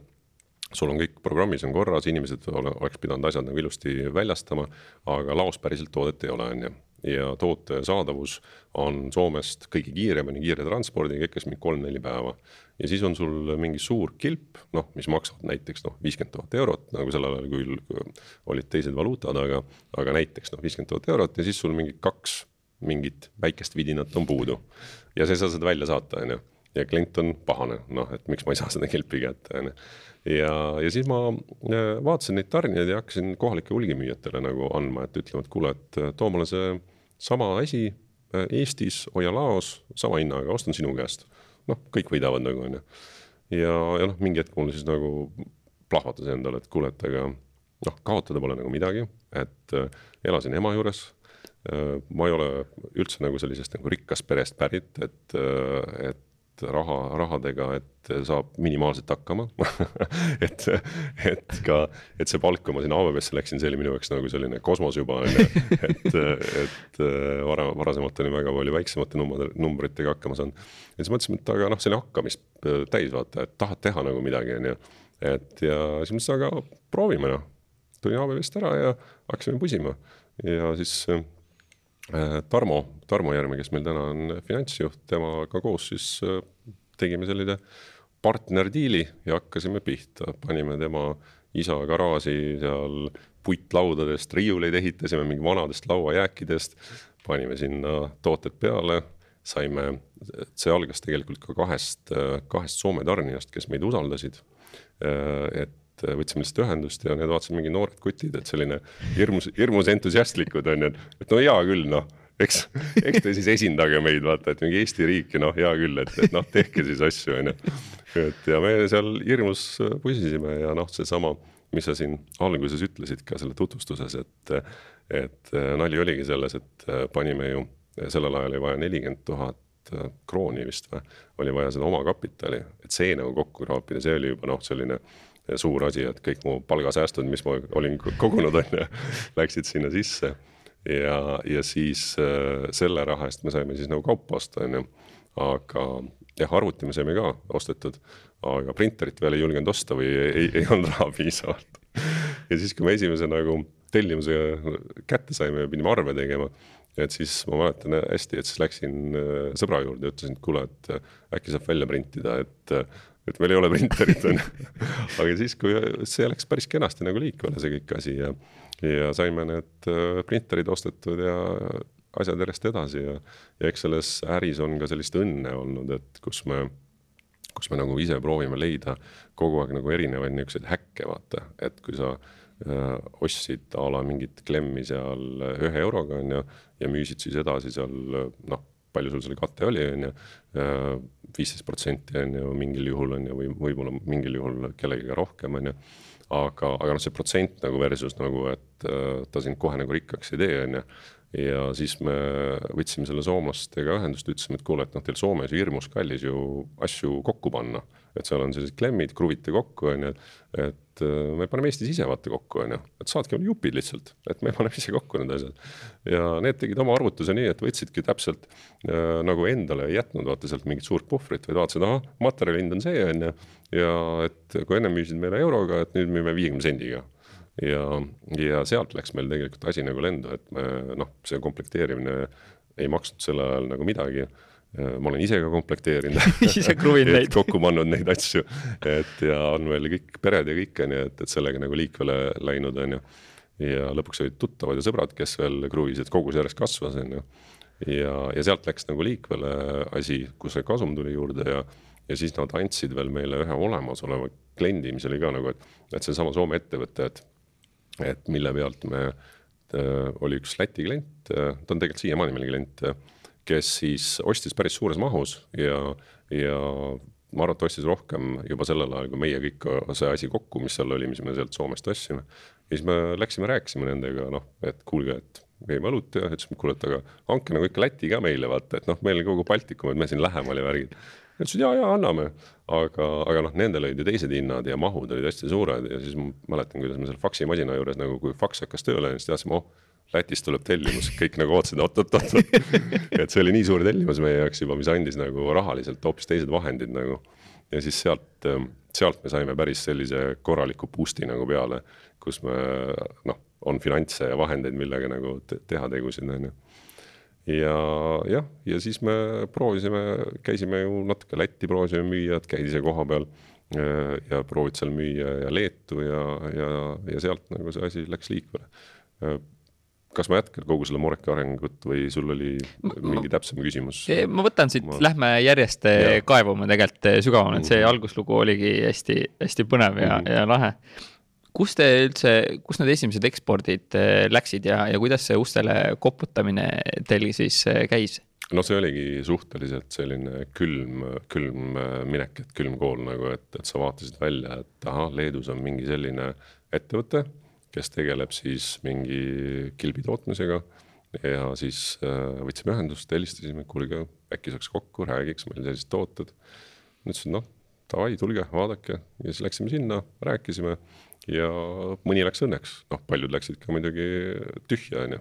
sul on kõik programmis on korras, inimesed ole, oleks pidanud asjad nagu ilusti väljastama, aga laos päriselt toodet ei ole, on ju ja toote saadavus on Soomest kõige kiiremini kiire transpordiga ikkes mingi kolm-neli päeva ja siis on sul mingi suur kilp, noh, mis maksab näiteks noh, viiskümmend tuhat eurot, nagu sellel ajal küll olid teised valuutad, aga, aga näiteks noh, viiskümmend tuhat eurot ja siis sul mingi kaks mingit väikest vidinat on puudu. ja sa ei saa seda välja saata, on ju. ja klient on pahane, noh, et miks ma ei saa seda kilpi kätte, on ju. Ja, ja siis ma äh, vaatasin neid tarnijaid ja hakkasin kohalike hulgimüüjatele nagu andma, et ütlema, et kuule, et äh, too mulle see sama asi äh, Eestis, hoia laos sama hinnaga, ostan sinu käest noh, kõik võidavad nagu on ju. ja, ja noh, mingi hetk mul siis nagu plahvatas endale, et kuule, et aga noh, kaotada pole nagu midagi, et äh, elasin ema juures äh,. ma ei ole üldse nagu sellisest nagu rikkast perest pärit, et äh,, et raha, rahadega, et saab minimaalselt hakkama et, et ka, et see palk, kui ma sinna AWB-sse läksin, see oli minu jaoks nagu selline kosmos juba on ju. et, et varem, varasemalt olin väga palju väiksemate number, numbritega hakkama saanud. ja siis mõtlesime, et aga noh, see oli hakkamist täis vaata, et tahad teha nagu midagi, on ju. et ja siis mõtlesin, aga proovime noh tulin ABB-st ära ja hakkasime pusima ja siis äh, Tarmo, Tarmo Järve, kes meil täna on finantsjuht, temaga koos siis äh, tegime sellise partnerdiili ja hakkasime pihta, panime tema isa garaaži seal puitlaudadest riiuleid ehitasime mingi vanadest lauajääkidest, panime sinna tooted peale, saime, see algas tegelikult ka kahest, kahest Soome tarnijast, kes meid usaldasid. Äh, et et võtsime lihtsalt ühendust ja need vaatasid mingi noored kutid, et selline hirmus, hirmus entusiastlikud on ju, et, no hea küll, noh eks, eks te siis esindage meid, vaata, et mingi Eesti riiki, noh, hea küll, et, et noh, tehke siis asju, on ju. et ja me seal hirmus pusisime ja noh, seesama, mis sa siin alguses ütlesid ka selle tutvustuses, et, et nali oligi selles, et panime ju, sellel ajal oli vaja nelikümmend tuhat krooni vist või, oli vaja seda omakapitali, et see nagu kokku kraapida, see oli juba noh, selline suur asi, et kõik mu palgasäästud, mis ma olin kogunud, on ju, läksid sinna sisse. ja, ja siis äh, selle raha eest me saime siis nagu kaupa osta, on ju. aga jah, arvuti me saime ka ostetud, aga printerit veel ei julgenud osta või ei, ei, ei olnud raha piisavalt. ja siis, kui me esimese nagu tellimuse kätte saime ja pidime arve tegema, et siis ma mäletan hästi, et siis läksin äh, sõbra juurde ja ütlesin, et kuule, et äh, äkki saab välja printida, et et meil ei ole printerit on ju. aga siis, kui see läks päris kenasti nagu liikvele, see kõik asi ja, ja saime need äh, printerid ostetud ja asjad järjest edasi ja, ja eks selles äris on ka sellist õnne olnud, et kus me, kus me nagu ise proovime leida kogu aeg nagu erinevaid niisuguseid häkke, vaata, et kui sa äh, ostsid a la mingit klemmi seal ühe euroga, on ju, ja müüsid siis edasi seal noh, palju sul selle kate oli, on ju, viisteist protsenti on ju mingil juhul on ju, või võib-olla mingil juhul kellegiga rohkem, on ju. aga, aga noh, see protsent nagu versus nagu, et äh, ta sind kohe nagu rikkaks ei tee, on ju ja siis me võtsime selle soomlastega ühendust, ütlesime, et kuule, et noh, teil Soomes ju hirmus kallis ju asju kokku panna. et seal on sellised klemmid, kruvite kokku, on ju, et äh, me paneme Eestis ise vaata kokku, on ju, et saatke meile jupid lihtsalt, et me paneme ise kokku need asjad. ja need tegid oma arvutuse nii, et võtsidki täpselt äh, nagu endale ei jätnud vaata sealt mingit suurt puhvrit, vaid vaatasid, ahah, materjali hind on see, on ju. ja et kui ennem müüsid meile euroga, et nüüd müüme viiekümne sendiga ja, ja sealt läks meil tegelikult asi nagu lendu, et me noh, see komplekteerimine ei maksnud sel ajal nagu midagi ma olen ise ka komplekteerinud
ise kruvinud neid
kokku pannud neid asju, et ja on veel kõik pered ja kõik on ju, et, et sellega nagu liikvele läinud on ju. ja lõpuks olid tuttavad ja sõbrad, kes veel kruvisid, kogus järjest kasvas on ju. ja, ja sealt läks nagu liikvele asi, kus see kasum tuli juurde ja, ja siis nad andsid veel meile ühe olemasoleva kliendi, mis oli ka nagu, et, et seesama Soome ettevõte, et et mille pealt me äh,, oli üks Läti klient äh,, ta on tegelikult siiamaani meil klient äh,, kes siis ostis päris suures mahus ja, ja ma arvan, et ostis rohkem juba sellel ajal, kui meie kõik see asi kokku, mis seal oli, mis me sealt Soomest ostsime. ja siis me läksime, rääkisime nendega, noh, et kuulge, et käime õlut ja ütlesime, et kuule, et aga andke nagu ikka Läti ka meile, vaata, et noh, meil kogu Baltikum, et me siin lähemal ja värgid ütlesid ja, ja anname, aga, aga noh, nendel olid ju teised hinnad ja mahud olid hästi suured ja siis ma mäletan, kuidas me seal faksimasina juures nagu, kui faks hakkas tööle, siis teadsime, oh Lätist tuleb tellimus, kõik nagu ootasid oot-oot-oot et see oli nii suur tellimus meie jaoks juba, mis andis nagu rahaliselt hoopis teised vahendid nagu. ja siis sealt, sealt me saime päris sellise korraliku boost'i nagu peale, kus me noh, on finantse ja vahendeid, millega nagu te teha tegusid, on ju ja jah, ja siis me proovisime, käisime ju natuke Lätti proovisime müüa, et käid ise koha peal äh, ja proovid seal müüa ja Leetu ja, ja, ja sealt nagu see asi läks liikvele. Äh, kas ma jätkan kogu selle Moreka arengut või sul oli mingi täpsem küsimus?
ma võtan siit ma..., lähme järjest äh, ja. kaevuma tegelikult sügavamale, et see mhm. alguslugu oligi hästi-hästi põnev ja mm, -hmm. ja lahe kus te üldse, kus need esimesed ekspordid äh, läksid ja, ja kuidas see ustele koputamine teil siis äh, käis?
no see oligi suhteliselt selline külm, külm äh, minek, et külm kool nagu, et, et sa vaatasid välja, et ahah, Leedus on mingi selline ettevõte, kes tegeleb siis mingi kilbi tootmisega. ja siis äh, võtsime ühendust, helistasime, kuulge, äkki saaks kokku, räägiks, meil sellised tooted. ütlesin, noh, davai, tulge, vaadake ja siis läksime sinna, rääkisime ja mõni läks õnneks, noh, paljud läksid ka muidugi tühja, on ju.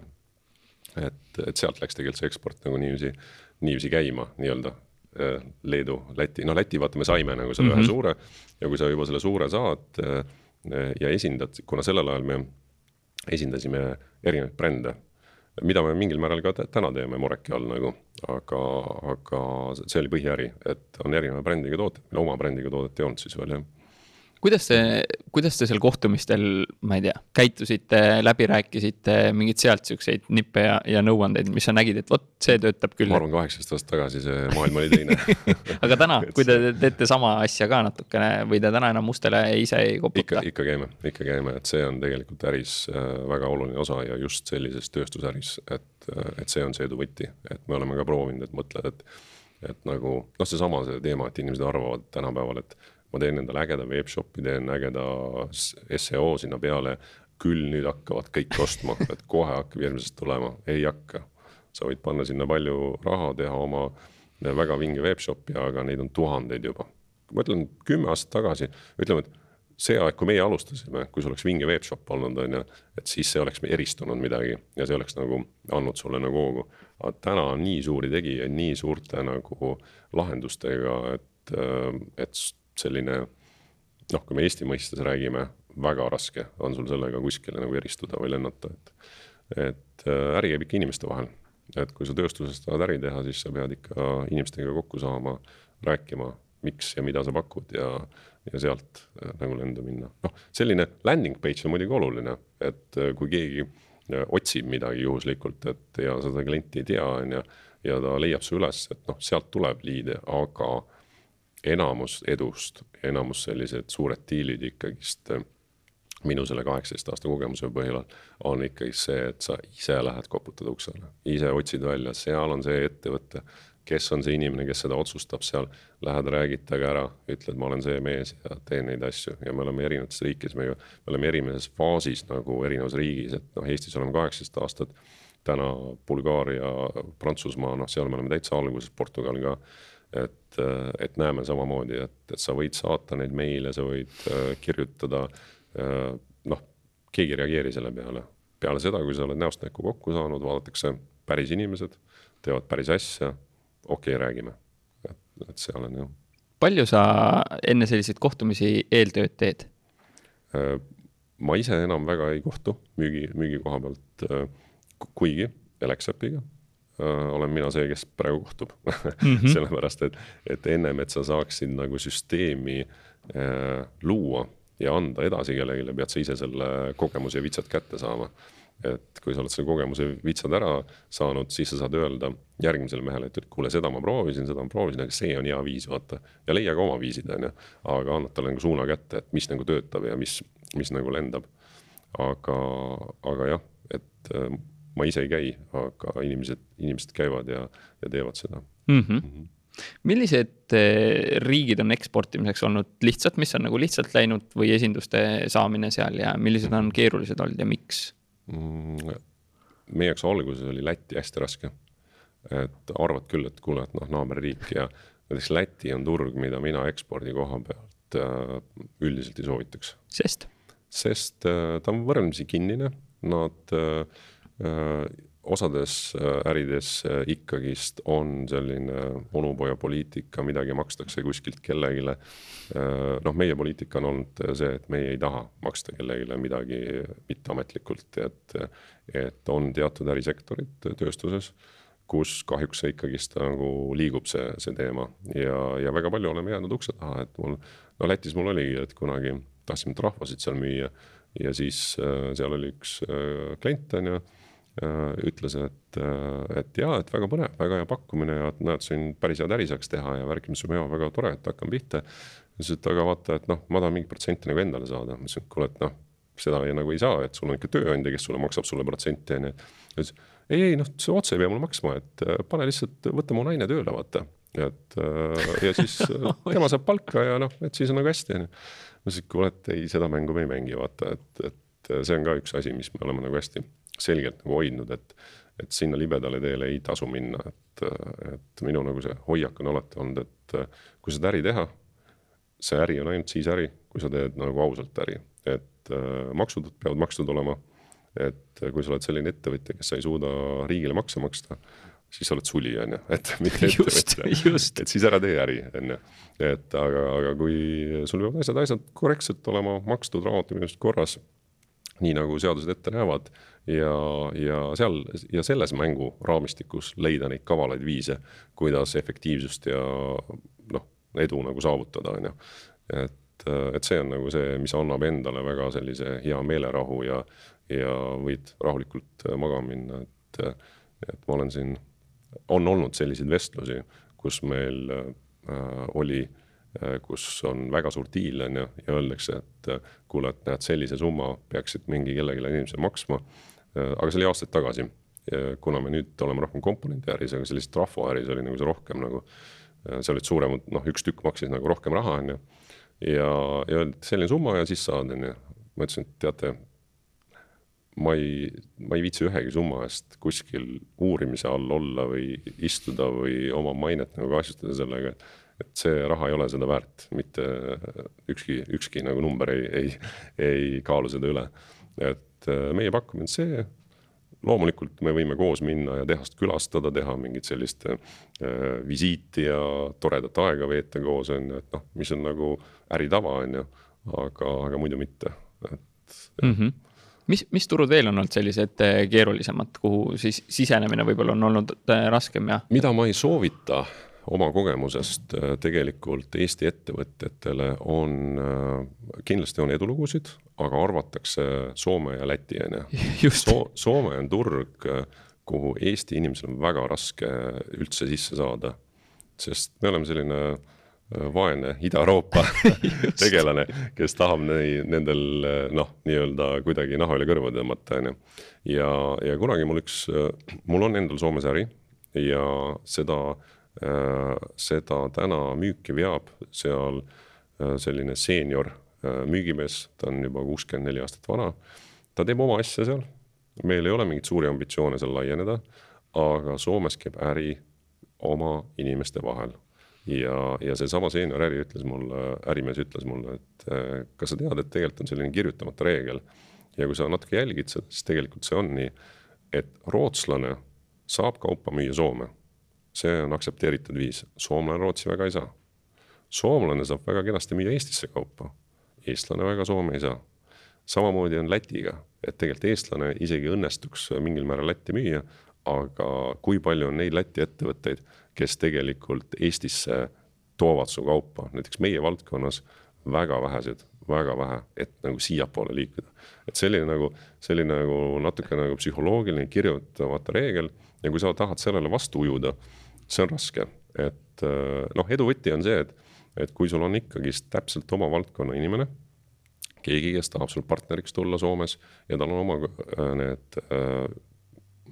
et, et sealt läks tegelikult see eksport nagu niiviisi, niiviisi käima nii-öelda äh, Leedu, Läti, no Läti vaata, me saime nagu selle mm -hmm. ühe suure. Ja kui sa juba selle suure saad äh, ja esindad, kuna sellel ajal me esindasime erinevaid brände, mida me mingil määral ka täna teeme Moreki all nagu, aga, aga see oli põhiäri, et on erineva brändiga tooted, meil oma brändiga toodet ei olnud siis veel jah
kuidas te, kuidas te seal kohtumistel, ma ei tea, käitusite, läbi rääkisite mingeid sealt siukseid nippe ja, ja nõuandeid, mis sa nägid, et vot see töötab küll?
ma arvan, kaheksateist aastat tagasi see maailm oli teine
aga täna, kui te teete sama asja ka natukene või te täna enam mustele ise ei koputa?
ikka, ikka käime, ikka käime, et see on tegelikult äris äh, väga oluline osa ja just sellises tööstusäris, et, äh, et see on see edu võti, et me oleme ka proovinud, et mõtled, et et nagu noh, seesama see teema, et inimesed arvavad tänapäeval, et ma teen endale ägeda webshop'i, teen ägeda seo sinna peale. küll nüüd hakkavad kõik ostma, et kohe hakkab järgmisest tulema, ei hakka. sa võid panna sinna palju raha, teha oma väga vinge webshop'i, aga neid on tuhandeid juba. ma ütlen kümme aastat tagasi, ütleme, et see aeg, kui meie alustasime, kui sul oleks vinge webshop olnud, on ju, et siis see oleks eristunud midagi ja see oleks nagu andnud sulle nagu hoogu. aga täna on nii suuri tegijaid, nii suurte nagu lahendustega, et, et selline noh, kui me Eesti mõistes räägime, väga raske on sul sellega kuskile nagu eristuda või lennata, et. et äh, äri käib ikka inimeste vahel, et kui sa tööstuses tahad äri teha, siis sa pead ikka inimestega kokku saama, rääkima, miks ja mida sa pakud ja, ja sealt äh, nagu lendu minna. noh, selline landing page on muidugi oluline, et äh, kui keegi otsib midagi juhuslikult, et ja seda klienti ei tea, on ju, ja ta leiab su üles, et noh, sealt tuleb liide, aga enamus edust, enamus sellised suured diilid ikkagist äh, minu selle kaheksateist aasta kogemuse põhjal on ikkagi see, et sa ise lähed, koputad uksele, ise otsid välja, seal on see ettevõte, kes on see inimene, kes seda otsustab seal, lähed räägid temaga ära, ütled, ma olen see mees ja teen neid asju. Ja me oleme erinevates riikides, me ju, me oleme erinevates faasis nagu erinevas riigis, et noh, Eestis oleme kaheksateist aastat, täna Bulgaaria, Prantsusmaa, noh, seal me oleme täitsa alguses, Portugal ka et, et näeme samamoodi, et, et sa võid saata neid meile, sa võid äh, kirjutada. Äh, noh, keegi ei reageeri selle peale. peale seda, kui sa oled näost näkku kokku saanud, vaadatakse päris inimesed, teevad päris asja, okei okay,, räägime. et, et seal on jah.
palju sa enne selliseid kohtumisi eeltööd teed?
Äh, ma ise enam väga ei kohtu müügi, müügi koha pealt, kuigi Alexapiga Äh, olen mina see, kes praegu kohtub mm -hmm. sellepärast et, et ennem, et sa saaksid nagu süsteemi äh, luua ja anda edasi kellelegi, pead sa ise selle kogemuse ja vitsad kätte saama. et kui sa oled selle kogemuse vitsad ära saanud, siis sa saad öelda järgmisele mehele, et kuule, seda ma proovisin, seda ma proovisin, aga see on hea viis, vaata. ja leia ka oma viisid, on ju, aga annad talle nagu suuna kätte, et mis nagu töötab ja mis, mis nagu lendab. aga, aga jah, et äh, ma ise ei käi, aga inimesed, inimesed käivad ja, ja teevad seda
mm. -hmm. Mm -hmm millised eh, riigid on eksportimiseks olnud lihtsad, mis on nagu lihtsalt läinud või esinduste saamine seal ja millised on keerulised olnud ja miks
mm,? meie jaoks alguses oli Läti hästi raske. et arvad küll, et kuule, et noh, naaberriik ja näiteks Läti on turg, mida mina ekspordi koha pealt äh, üldiselt ei soovitaks.
sest?
sest äh, ta on võrdlemisi kinnine, nad äh, Äh, osades äh, ärides äh, ikkagist on selline onupojapoliitika, midagi makstakse kuskilt kellelegi. noh, meie poliitika on olnud see, et meie ei taha maksta kellelegi midagi mitteametlikult, et, et on teatud ärisektorid tööstuses kus kahjuks see ikkagist nagu liigub, see, see teema ja, ja väga palju oleme jäänud ukse taha, et mul, no Lätis mul oligi, et kunagi tahtsime trahvasid seal müüa ja siis äh, seal oli üks äh, klient, on ju Äh, ütles, et, äh, et jaa, et väga põnev, väga hea pakkumine ja näed, siin päris head äri saaks teha ja värk, mis on hea, väga tore, et hakkame pihta. siis, et aga vaata, et noh, ma tahan mingit protsenti nagu endale saada, ma ütlesin, et kuule, et noh, seda ei, nagu ei saa, et sul on ikka tööandja, kes sulle maksab sulle protsenti, on ju. ta ütles, ei, ei noh, see otse ei pea mulle maksma, et äh, pane lihtsalt, võta mu naine tööle, vaata. et ja siis tema saab palka ja noh, et siis on nagu hästi, on ju. ma ütlesin, et kuule, et ei, seda mängu me ei mängi, vaata, et, et see on ka üks asi, mis me oleme nagu hästi selgelt nagu hoidnud, et, et sinna libedale teele ei tasu minna, et, et minu nagu see hoiak on alati olnud, et kui seda äri teha, see äri on ainult siis äri, kui sa teed nagu ausalt äri, et äh, maksud peavad makstud olema. et kui sa oled selline ettevõtja, kes ei suuda riigile makse maksta, siis sa oled suli, on ju, et mitte ettevõtja, et siis ära tee äri, on ju. et aga, aga kui sul peavad asjad, asjad korrektselt olema makstud, raamatupidamised korras nii nagu seadused ette näevad ja, ja seal ja selles mänguraamistikus leida neid kavalaid viise, kuidas efektiivsust ja noh, edu nagu saavutada, on ju. et, et see on nagu see, mis annab endale väga sellise hea meelerahu ja, ja võid rahulikult magama minna, et, et ma olen siin, on olnud selliseid vestlusi, kus meil äh, oli äh, kus on väga suur diil, on ju, ja öeldakse, et äh, kuule, et näed, sellise summa peaksid mingi kellelegi inimesele maksma. Äh, aga see oli aastaid tagasi, kuna me nüüd oleme rohkem komponendiäris, aga sellises trafoäris oli nagu see rohkem nagu, seal olid suuremad, noh, üks tükk maksis nagu rohkem raha, on ju. ja, ja öeldi, et selline summa ja siis saad, on ju. ma ütlesin, et teate, ma ei, ma ei viitsi ühegi summa eest kuskil uurimise all olla või istuda või oma mainet nagu kahjustada sellega, et see raha ei ole seda väärt, mitte ükski, ükski nagu number ei, ei, ei kaalu seda üle. et äh, meie pakkumine on see, loomulikult me võime koos minna ja tehast külastada, teha mingit sellist äh, visiiti ja toredat aega veeta koos, on ju, et noh, mis on nagu äritava, on ju, aga, aga muidu mitte, et
mm. -hmm mis, mis turud veel on olnud sellised äh, keerulisemad, kuhu siis sisenemine võib-olla on olnud äh, raskem ja?
mida ma ei soovita oma kogemusest äh, tegelikult Eesti ettevõtjatele on, äh, kindlasti on edulugusid, aga arvatakse Soome ja Läti, on ju. Soome on turg, äh, kuhu Eesti inimesel on väga raske üldse sisse saada. sest me oleme selline vaene Ida-Euroopa tegelane, kes tahab nei, nendel noh, nii-öelda kuidagi naha üle kõrva tõmmata, on ju. ja, ja kunagi mul üks, mul on endal Soomes äri ja seda seda täna müüki veab seal äh, selline seenior äh, müügimees, ta on juba kuuskümmend neli aastat vana. ta teeb oma asja seal, meil ei ole mingeid suuri ambitsioone seal laieneda, aga Soomes käib äri oma inimeste vahel ja, ja seesama seenior äri ütles mulle, ärimees ütles mulle, et kas sa tead, et tegelikult on selline kirjutamata reegel. ja kui sa natuke jälgid seda, siis tegelikult see on nii, et rootslane saab kaupa müüa Soome see on aktsepteeritud viis, soomlane Rootsi väga ei saa. soomlane saab väga kenasti müüa Eestisse kaupa, eestlane väga Soome ei saa. samamoodi on Lätiga, et tegelikult eestlane isegi õnnestuks mingil määral Lätti müüa, aga kui palju on neid Läti ettevõtteid, kes tegelikult Eestisse toovad su kaupa, näiteks meie valdkonnas väga vähesed, väga vähe, et nagu siiapoole liikuda. et selline nagu, selline nagu natuke nagu psühholoogiline kirjutamata reegel ja kui sa tahad sellele vastu ujuda see on raske, et äh, noh, edu võti on see, et, et kui sul on ikkagist täpselt oma valdkonna inimene, keegi, kes tahab sul partneriks tulla Soomes ja tal on oma äh, need äh,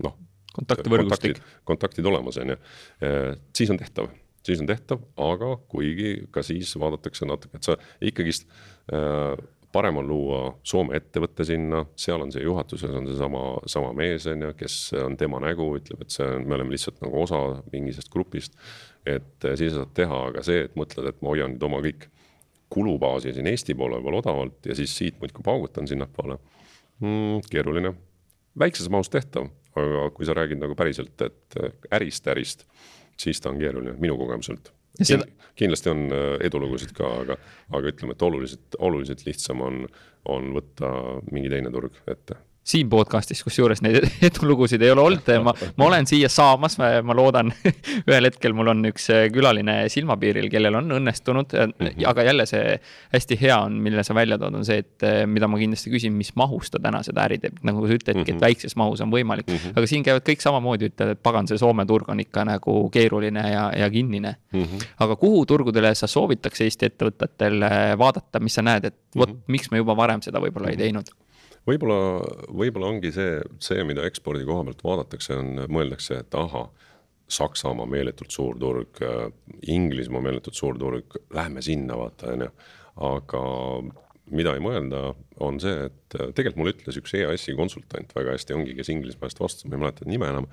noh.
kontaktivõrgustik.
kontaktid olemas, on ju, siis on tehtav siis on tehtav, aga kuigi ka siis vaadatakse natuke, et sa ikkagist äh, parem on luua Soome ettevõte sinna, seal on see juhatuses on seesama, sama mees, on ju, kes on tema nägu, ütleb, et see on, me oleme lihtsalt nagu osa mingisugusest grupist. et eh, siis sa saad teha, aga see, et mõtled, et ma hoian nüüd oma kõik kulubaasi siin Eesti poole peal odavalt ja siis siit muudkui paugutan sinnapoole mm,. keeruline, väikses mahus tehtav, aga kui sa räägid nagu päriselt, et eh, ärist, ärist, siis ta on keeruline minu kogemuselt Seda... kindlasti on äh, edulugusid ka, aga, aga ütleme, et oluliselt, oluliselt lihtsam on, on võtta mingi teine turg ette
siin podcast'is, kusjuures neid edulugusid ei ole olnud ma, ma olen siia saamas, ma loodan ühel hetkel mul on üks äh, külaline silmapiiril, kellel on õnnestunud mm, -hmm. aga jälle see hästi hea on, mille sa välja tood, on see, et äh, mida ma kindlasti küsin, mis mahus ta täna seda äri teeb, nagu sa ütledki mm, -hmm. et mhm. väikses mahus on võimalik mm, -hmm. aga siin käivad kõik samamoodi, ütlevad, et pagan, see Soome turg on ikka nagu keeruline ja, ja kinnine mm. -hmm. aga kuhu turgudele sa soovitaks Eesti ettevõtetel vaadata, mis sa näed, et vot mm -hmm. miks me juba varem seda võib-olla mm -hmm. ei teinud?
Võib-olla, võib-olla ongi see, see, mida ekspordi koha pealt vaadatakse, on, mõeldakse, et ahah, Saksamaa meeletult suur turg, Inglismaa meeletult suur turg, lähme sinna, vaata, on ju. aga mida ei mõelda, on see, et tegelikult mulle ütles üks EAS-i konsultant väga hästi, ongi, kes Inglismaast vastas, ma ei mäleta nime enam.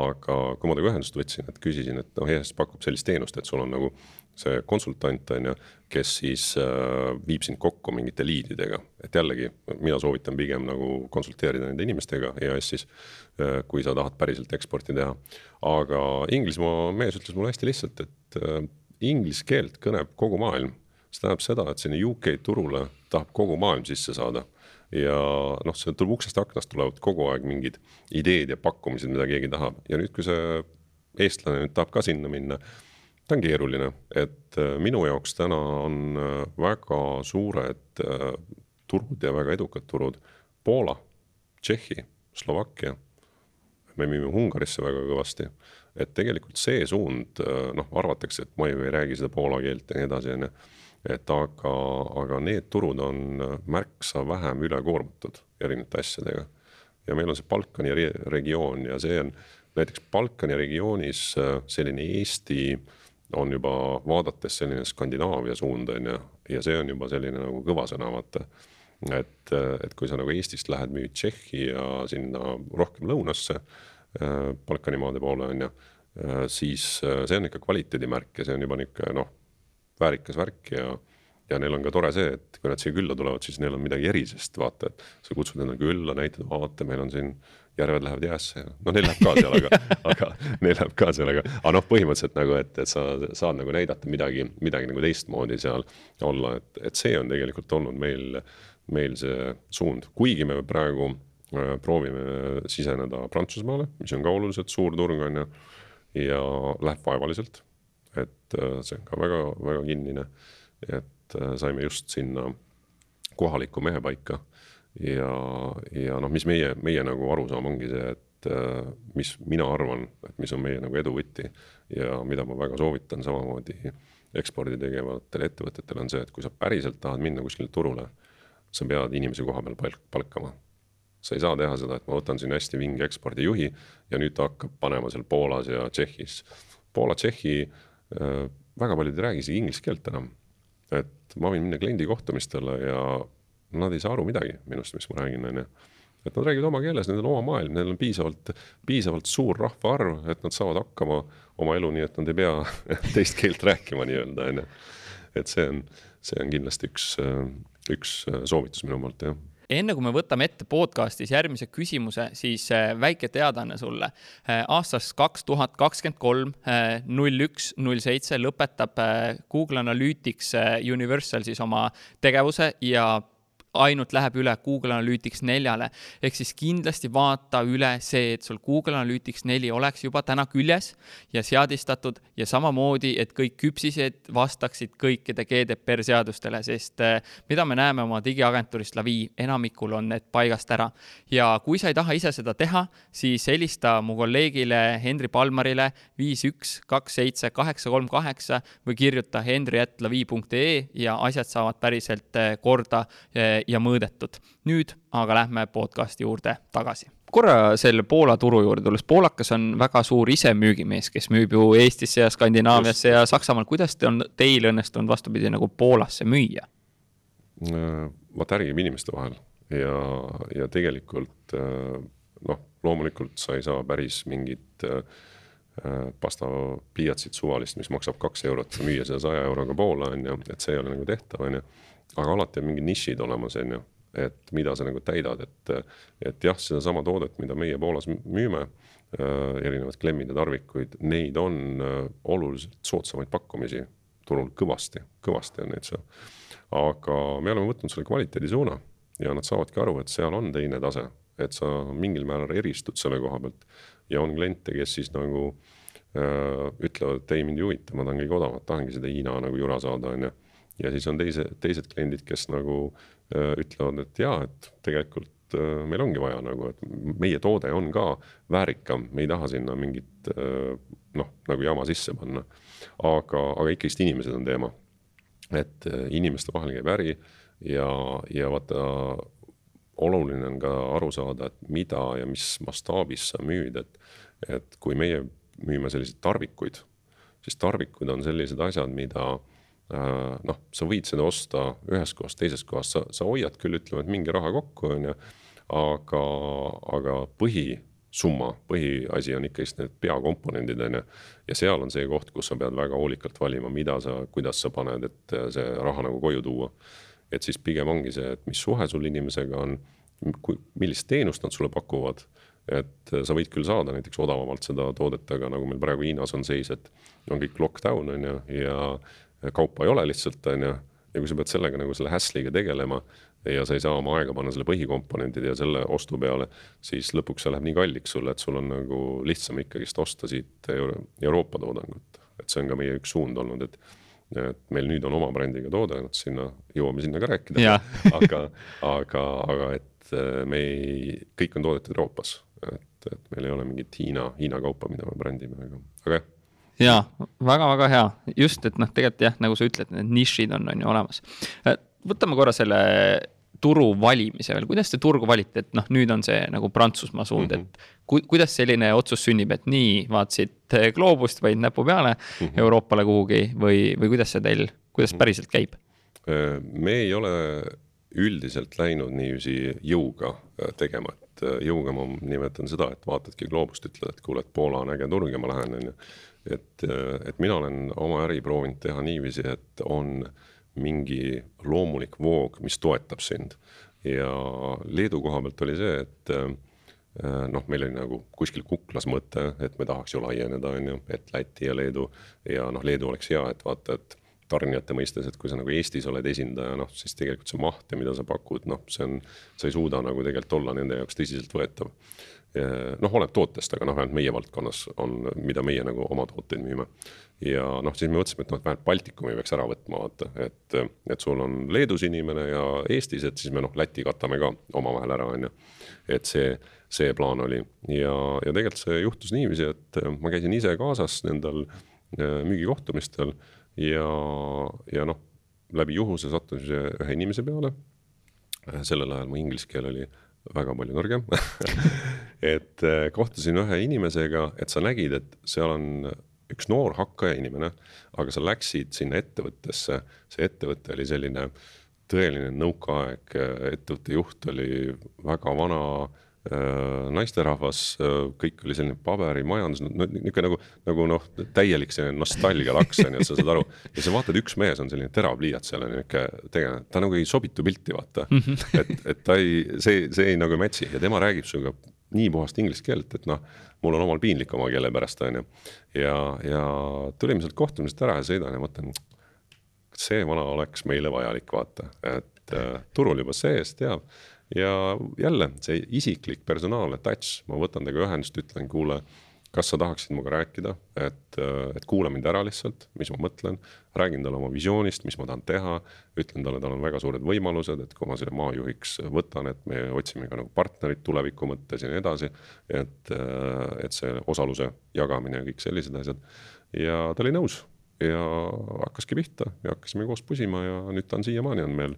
aga kui ma temaga ühendust võtsin, et küsisin, et noh, EAS pakub sellist teenust, et sul on nagu see konsultant on ju, kes siis äh, viib sind kokku mingite liididega, et jällegi mina soovitan pigem nagu konsulteerida nende inimestega EAS-is äh,. kui sa tahad päriselt eksporti teha, aga Inglismaa mees ütles mulle hästi lihtsalt, et äh, inglise keelt kõneb kogu maailm see tähendab seda, et sinna UK turule tahab kogu maailm sisse saada. ja noh, see tuleb uksest aknast tulevad kogu aeg mingid ideed ja pakkumised, mida keegi tahab ja nüüd, kui see eestlane nüüd tahab ka sinna minna, ta on keeruline, et äh, minu jaoks täna on äh, väga suured äh, turud ja väga edukad turud Poola, Tšehhi, Slovakkia. me müüme Ungarisse väga kõvasti, et tegelikult see suund, noh, arvatakse, et ma ju ei räägi seda poola keelt ja nii edasi, on ju et aga, aga need turud on märksa vähem ülekoormatud erinevate asjadega. ja meil on see Balkani regioon ja see on näiteks Balkani regioonis äh, selline Eesti on juba vaadates selline Skandinaavia suund on ju, ja see on juba selline nagu kõva sõna, vaata. et, et kui sa nagu Eestist lähed müüd Tšehhi ja sinna rohkem lõunasse, äh, Balkani maade poole on ju, äh, siis see on ikka kvaliteedimärk ja see on juba niisugune noh väärikas värk ja ja neil on ka tore see, et kui nad siia külla tulevad, siis neil on midagi erisest, vaata, et sa kutsud nad külla, näitad, vaata, meil on siin järved lähevad jäässe ja no neil läheb ka seal, aga, aga neil läheb ka seal, aga, aga noh, põhimõtteliselt nagu, et, et sa saad nagu näidata midagi, midagi nagu teistmoodi seal olla, et, et see on tegelikult olnud meil, meil see suund, kuigi me praegu äh, proovime siseneda Prantsusmaale, mis on ka oluliselt suur turg, on ju, ja läheb vaevaliselt et äh, see on ka väga-väga kinnine. et äh, saime just sinna kohaliku mehe paika ja, ja noh, mis meie, meie nagu arusaam ongi see, et äh, mis mina arvan, et mis on meie nagu edu võti ja mida ma väga soovitan samamoodi ekspordi tegevatele ettevõtetele on see, et kui sa päriselt tahad minna kuskile turule, sa pead inimesi koha peal palk, palkama. sa ei saa teha seda, et ma võtan siin hästi vinge ekspordijuhi ja nüüd ta hakkab panema seal Poolas ja Tšehhis. Poola, Tšehhi Äh, väga paljud ei räägi isegi inglise keelt enam. et ma võin minna kliendi kohtumistele ja nad ei saa aru midagi minust, mis ma räägin, on ju. et nad räägivad oma keeles, nendel on oma maailm, neil on piisavalt, piisavalt suur rahvaarv, et nad saavad hakkama oma elu, nii et nad ei pea teist keelt rääkima nii-öelda, on ju. et see on, see on kindlasti üks, üks soovitus minu poolt, jah
enne kui me võtame ette podcast'is järgmise küsimuse, siis äh, väike teadaanne sulle. Äh, aastast kaks tuhat kakskümmend kolm, äh, null üks, null seitse lõpetab Google Analytics Universal siis oma tegevuse ja ainult läheb üle Google Analytics neljale. ehk siis kindlasti vaata üle see, et sul Google Analytics neli oleks juba täna küljes ja seadistatud ja samamoodi, et kõik küpsised vastaksid kõikide GDPR seadustele, sest eh, mida me näeme oma digiagentuurist Lavi, enamikul on need paigast ära. ja kui sa ei taha ise seda teha, siis helista mu kolleegile Henri Palmarile viis üks kaks seitse kaheksa kolm kaheksa või kirjuta henri.lavi.ee ja asjad saavad päriselt eh, korda eh, ja mõõdetud. nüüd aga lähme podcasti juurde tagasi. Korra selle Poola turu juurde tulles, poolakas on väga suur isemüügimees, kes müüb ju Eestisse ja Skandinaaviasse ja Saksamaal, kuidas te on, teil õnnestunud vastupidi nagu Poolasse müüa?
Äh, vaata, äri käib inimeste vahel ja, ja tegelikult äh, noh, loomulikult sa ei saa päris mingit äh, pastapliiatsit suvalist, mis maksab kaks eurot, müüa seda saja euroga Poola, on ju, et see ei ole nagu tehtav, on ju aga alati on mingid nišid olemas, on ju, et mida sa nagu täidad, et, et jah, sedasama toodet, mida meie Poolas müüme äh,, erinevad klemmid ja tarvikuid, neid on äh, oluliselt soodsamaid pakkumisi turul kõvasti, kõvasti on neid seal. aga me oleme võtnud selle kvaliteedi suuna ja nad saavadki aru, et seal on teine tase, et sa mingil määral eristud selle koha pealt ja on kliente, kes siis nagu äh, ütlevad, et ei, mind ei huvita, ma tahan kõige odavat, tahangi seda Hiina nagu jura saada, on ju ja siis on teise, teised kliendid, kes nagu äh, ütlevad, et jaa, et tegelikult äh, meil ongi vaja nagu, et meie toode on ka väärikam, me ei taha sinna mingit äh, noh, nagu jama sisse panna. aga, aga ikkagist inimesed on teema. et inimeste vahel käib äri ja, ja vaata oluline on ka aru saada, et mida ja mis mastaabis sa müüd, et, et kui meie müüme selliseid tarvikuid, siis tarvikud on sellised asjad, mida noh, sa võid seda osta ühes kohas, teises kohas, sa, sa hoiad küll, ütleme, et mingi raha kokku, on ju, aga, aga põhisumma, põhiasi on ikkagist need peakomponendid, on ju. ja seal on see koht, kus sa pead väga hoolikalt valima, mida sa, kuidas sa paned, et see raha nagu koju tuua. et siis pigem ongi see, et mis suhe sul inimesega on, millist teenust nad sulle pakuvad et sa võid küll saada näiteks odavamalt seda toodet, aga nagu meil praegu Hiinas on seis, et on kõik lockdown on ju ja kaupa ei ole lihtsalt on ju. ja kui sa pead sellega nagu selle hassle'iga tegelema ja sa ei saa oma aega panna selle põhikomponentide ja selle ostu peale, siis lõpuks see läheb nii kalliks sulle, et sul on nagu lihtsam ikkagist osta siit Euro Euroopa toodangut. et see on ka meie üks suund olnud, et et meil nüüd on oma brändiga toode, noh sinna jõuame sinna ka rääkida aga, aga, aga et me ei, kõik on toodetud Euroopas et, et meil ei ole mingit Hiina, Hiina kaupa, mida me brändime, aga, aga jah
ja väga-väga hea, just, et noh, tegelikult jah, nagu sa ütled, need nišid on, on ju olemas. võtame korra selle turu valimise veel, kuidas te turgu valite, et noh, nüüd on see nagu Prantsusmaa suund mm, -hmm. et mhm. ku, kuidas selline otsus sünnib, et nii, vaatasid gloobust, panid näpu peale mm -hmm. Euroopale kuhugi või, või kuidas see teil, kuidas mhm. päriselt käib?
me ei ole üldiselt läinud niiviisi jõuga äh, tegema, et äh, jõuga ma nimetan seda, et vaatadki gloobust, ütled, et kuule, et Poola on äge turg ja ma lähen, on ju. Et, äh, et mina olen oma äri proovinud teha niiviisi, et on mingi loomulik voog, mis toetab sind. ja Leedu koha pealt oli see, et noh, meil oli nagu kuskil kuklas mõte, et me tahaks ju laieneda, on ju, et Läti ja Leedu ja noh, Leedu oleks hea, et vaata, et tarnijate mõistes, et kui sa nagu Eestis oled esindaja, noh siis tegelikult see maht ja mida sa pakud, noh, see on, sa ei suuda nagu tegelikult olla nende jaoks tõsiseltvõetav. Noh, oleneb tootest, aga noh, vähemalt meie valdkonnas on, mida meie nagu oma tooteid müüme. ja noh, siis me mõtlesime, et noh, et vähemalt Baltikumi peaks ära võtma, vaata, et, et sul on Leedus inimene ja Eestis, et siis me noh, Läti katame ka omavahel ära, on ju. et see, see plaan oli ja, ja tegelikult see juhtus niiviisi, et ma käisin ise kaasas nendel äh, müügikohtumistel ja, ja noh, läbi juhuse sattusin ühe inimese peale. sellel ajal mu inglise keel oli väga palju nõrgem et eh, kohtusin ühe inimesega, et sa nägid, et seal on üks noor hakkaja inimene, aga sa läksid sinna ettevõttesse, see ettevõte oli selline tõeline nõukaaeg, ettevõtte juht oli väga vana Äh, naisterahvas, äh, kõik oli selline paberimajandus, niisugune nagu, nagu noh, täielik selline nostalgialaks on ju, sa saad aru. ja sa vaatad, üks mees on selline terav pliiats seal on niisugune tegelane, ta nagu ei sobitu pilti, vaata mm. -hmm. et, et ta ei, see, see ei nagu match'i ja tema räägib sinuga nii puhast inglise keelt, et noh, mul on omal piinlik oma keele pärast, on ju. ja, ja tulime sealt kohtumisest ära ja sõidan ja mõtlen, see vana oleks meile vajalik, vaata, et äh, turul juba sees, teab ja jälle see isiklik personaalne touch, ma võtan temaga ühendust, ütlen, kuule, kas sa tahaksid minuga rääkida, et, et kuula mind ära lihtsalt, mis ma mõtlen. räägin talle oma visioonist, mis ma tahan teha, ütlen talle, tal on väga suured võimalused, et kui ma selle maajuhiks võtan, et me otsime ka nagu partnerit tuleviku mõttes ja nii edasi. et, et see osaluse jagamine ja kõik sellised asjad ja ta oli nõus ja hakkaski pihta ja hakkasime koos pusima ja nüüd ta on siiamaani on meil,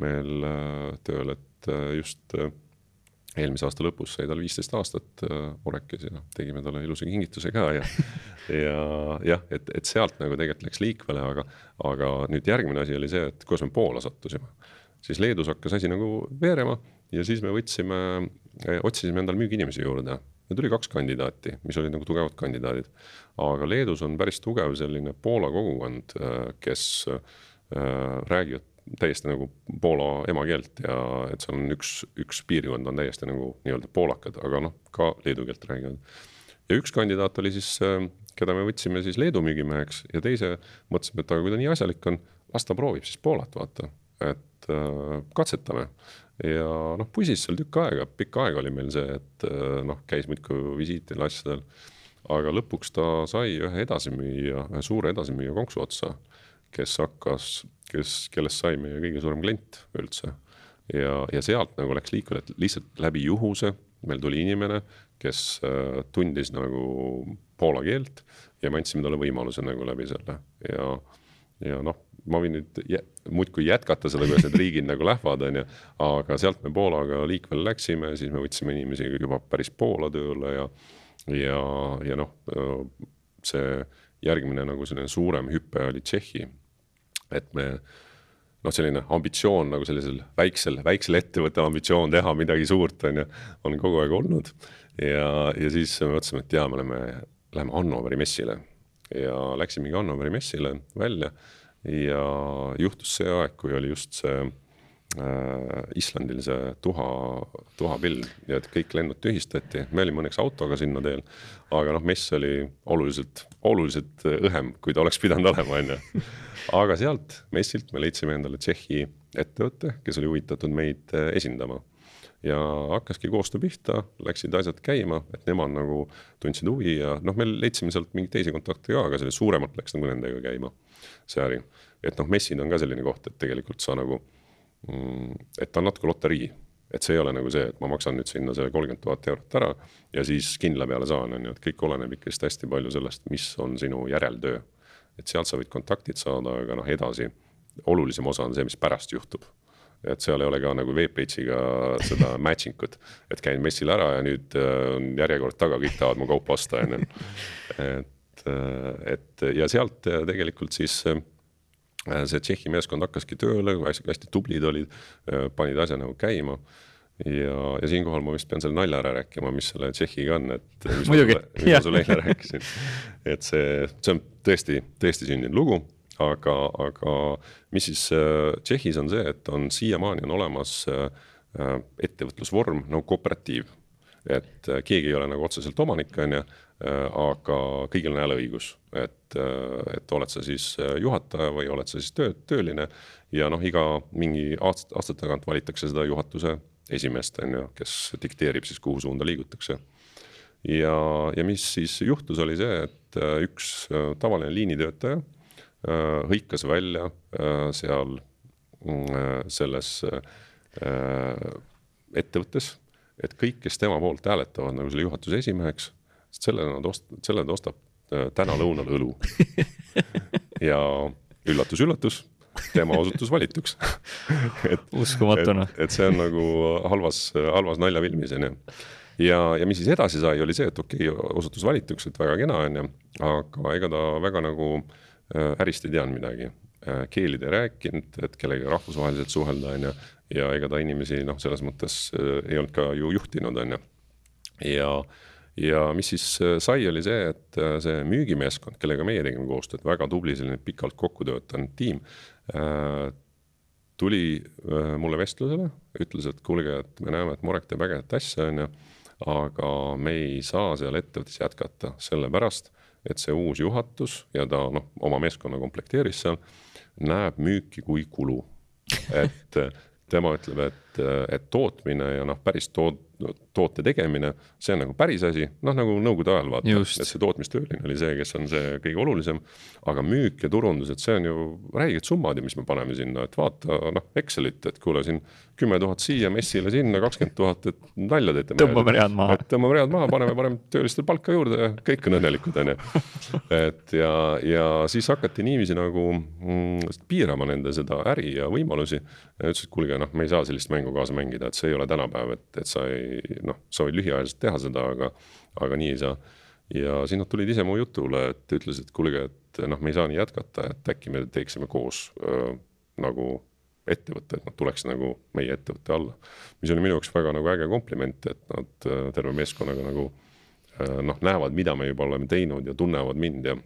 meil tööl, et äh, just äh, eelmise aasta lõpus sai tal viisteist aastat äh, Orekis ja tegime talle ilusa kingituse ka ja, ja jah, et, et sealt nagu tegelikult läks liikvele, aga, aga nüüd järgmine asi oli see, et kuidas me Poola sattusime. siis Leedus hakkas asi nagu veerema ja siis me võtsime, otsisime endale müügiinimesi juurde ja tuli kaks kandidaati, mis olid nagu tugevad kandidaadid. aga Leedus on päris tugev selline Poola kogukond, kes räägivad täiesti nagu Poola emakeelt ja et seal on üks, üks piirkond on täiesti nagu nii-öelda poolakad, aga noh, ka leedu keelt räägivad. ja üks kandidaat oli siis, äh, keda me võtsime siis Leedu müügimeheks ja teise mõtlesime, et aga kui ta nii asjalik on, las ta proovib siis Poolat, vaata, et äh, katsetame. ja noh, pusis seal tükk aega, pikka aega oli meil see, et äh, noh, käis muudkui visiitidel, asjadel. aga lõpuks ta sai ühe edasimüüja, ühe suure edasimüüja konksu otsa kes hakkas, kes, kellest sai meie kõige suurem klient üldse. ja, ja sealt nagu läks liikvele, et lihtsalt läbi juhuse meil tuli inimene, kes äh, tundis nagu poola keelt ja me andsime talle võimaluse nagu läbi selle ja, ja noh, ma võin nüüd jä, muudkui jätkata seda, kuidas need riigid nagu lähevad, on ju. aga sealt me Poolaga liikvele läksime, siis me võtsime inimesi juba päris Poola tööle ja, ja, ja noh, see järgmine nagu selline suurem hüpe oli Tšehhi et me noh, selline ambitsioon nagu sellisel väiksel, väiksel ettevõttel ambitsioon teha midagi suurt, on ju, on kogu aeg olnud. ja, ja siis me mõtlesime, et jaa, me oleme, läheme Hannoveri messile ja läksimegi Hannoveri messile välja ja juhtus see aeg, kui oli just see äh, Islandil see tuha, tuhapilv ja et kõik lennud tühistati, me olime õnneks autoga sinna teel. aga noh, mess oli oluliselt, oluliselt õhem, kui ta oleks pidanud olema, on ju. aga sealt messilt me leidsime endale Tšehhi ettevõtte, kes oli huvitatud meid äh, esindama ja hakkaski koostöö pihta, läksid asjad käima, et nemad nagu tundsid huvi ja noh, me leidsime sealt mingeid teisi kontakte ka, aga sellest suuremalt läks nagu nendega käima see äri. et noh, messid on ka selline koht, et tegelikult sa nagu et ta on natuke loterii et see ei ole nagu see, et ma maksan nüüd sinna selle kolmkümmend tuhat eurot ära ja siis kindla peale saan, on ju, et kõik oleneb ikkagist hästi palju sellest, mis on sinu järeltöö. et sealt sa võid kontaktid saada, aga noh, edasi olulisem osa on see, mis pärast juhtub et seal ei ole ka nagu Webpage'iga seda matching ut, et käin messil ära ja nüüd äh, on järjekord taga, kõik tahavad mu kaupa osta, on ju. et, äh, et ja sealt äh, tegelikult siis see Tšehhi meeskond hakkaski tööle, hästi, tublid olid, panid asja nagu käima ja, ja siinkohal ma vist pean selle nalja ära rääkima, mis selle Tšehhiga on, et.
muidugi.
mis ma sulle eile rääkisin, et see, see on tõesti, tõesti sündinud lugu aga, aga mis siis äh, Tšehhis on see, et on siiamaani on olemas äh, äh, ettevõtlusvorm nagu kooperatiiv. et keegi ei ole nagu otseselt omanik, on ju, aga kõigil on hääleõigus, et, et oled sa siis juhataja või oled sa siis töö, tööline. ja noh, iga mingi aasta, aastate tagant valitakse seda juhatuse esimeest, on ju, kes dikteerib siis, kuhu suunda liigutakse ja, ja mis siis juhtus, oli see, et üks tavaline liinitöötaja Äh, hõikas välja äh, seal mm, äh, selles ettevõttes, et kõik, kes tema poolt hääletavad nagu selle juhatuse esimeheks, sest selle nad ost-, selle ta ostab täna lõunal õlu. ja üllatus-üllatus, tema osutus valituks
uskumatu noh.
et see on nagu halvas, halvas naljafilmis on ju. ja, ja mis siis edasi sai, oli see, et okei okay,, osutus valituks, et väga kena on ju, aga ega ta väga nagu äh, Äh, ärist ei teadnud midagi, äh, keelid ei rääkinud, et kellegagi rahvusvaheliselt suhelda, on ju. ja ega ta inimesi noh, selles mõttes äh, ei olnud ka ju juhtinud, on ju. ja, ja mis siis sai, oli see, et see müügimeeskond, kellega meie tegime koostööd, väga tubli selline pikalt kokku töötanud tiim tuli mulle vestlusele, ütles, et kuulge, et me näeme, et Morek teeb ägedat asja, on ju. aga me ei saa seal ettevõttes jätkata, sellepärast et see uus juhatus ja ta noh, oma meeskonna komplekteeris seal, näeb müüki kui kulu. et tema ütleb, et, et tootmine ja noh, päris tood-, toote tegemine, see on nagu päris asi, noh nagu nõukogude ajal vaata, et see tootmistööline oli see, kes on see kõige olulisem. aga müük ja turundus, et see on ju räiged summad ju, mis me paneme sinna, et vaata noh, Excelit, et kuule siin kümme tuhat siia messile sinna, kakskümmend tuhat, et nalja teete.
tõmbame read maha.
tõmbame read maha, paneme parem töölistel palka juurde ja kõik on õnnelikud, on ju. et ja, ja siis hakati niiviisi nagu mm, piirama nende seda äri ja võimalusi. ütles, et kuulge, noh, me ei saa sellist mängu kaasa mängida, et see ei ole tänapäev, et, et sa ei noh, sa võid lühiajaliselt teha seda, aga, aga nii ei saa. ja siis nad tulid ise mu jutule, et ütlesid, et kuulge, et noh, me ei saa nii jätkata, et äkki me teeksime koos äh, nagu ettevõtte, et nad tuleks nagu meie ettevõtte alla. mis oli minu jaoks väga nagu äge kompliment, et nad terve meeskonnaga nagu noh, näevad, mida me juba oleme teinud ja tunnevad mind ja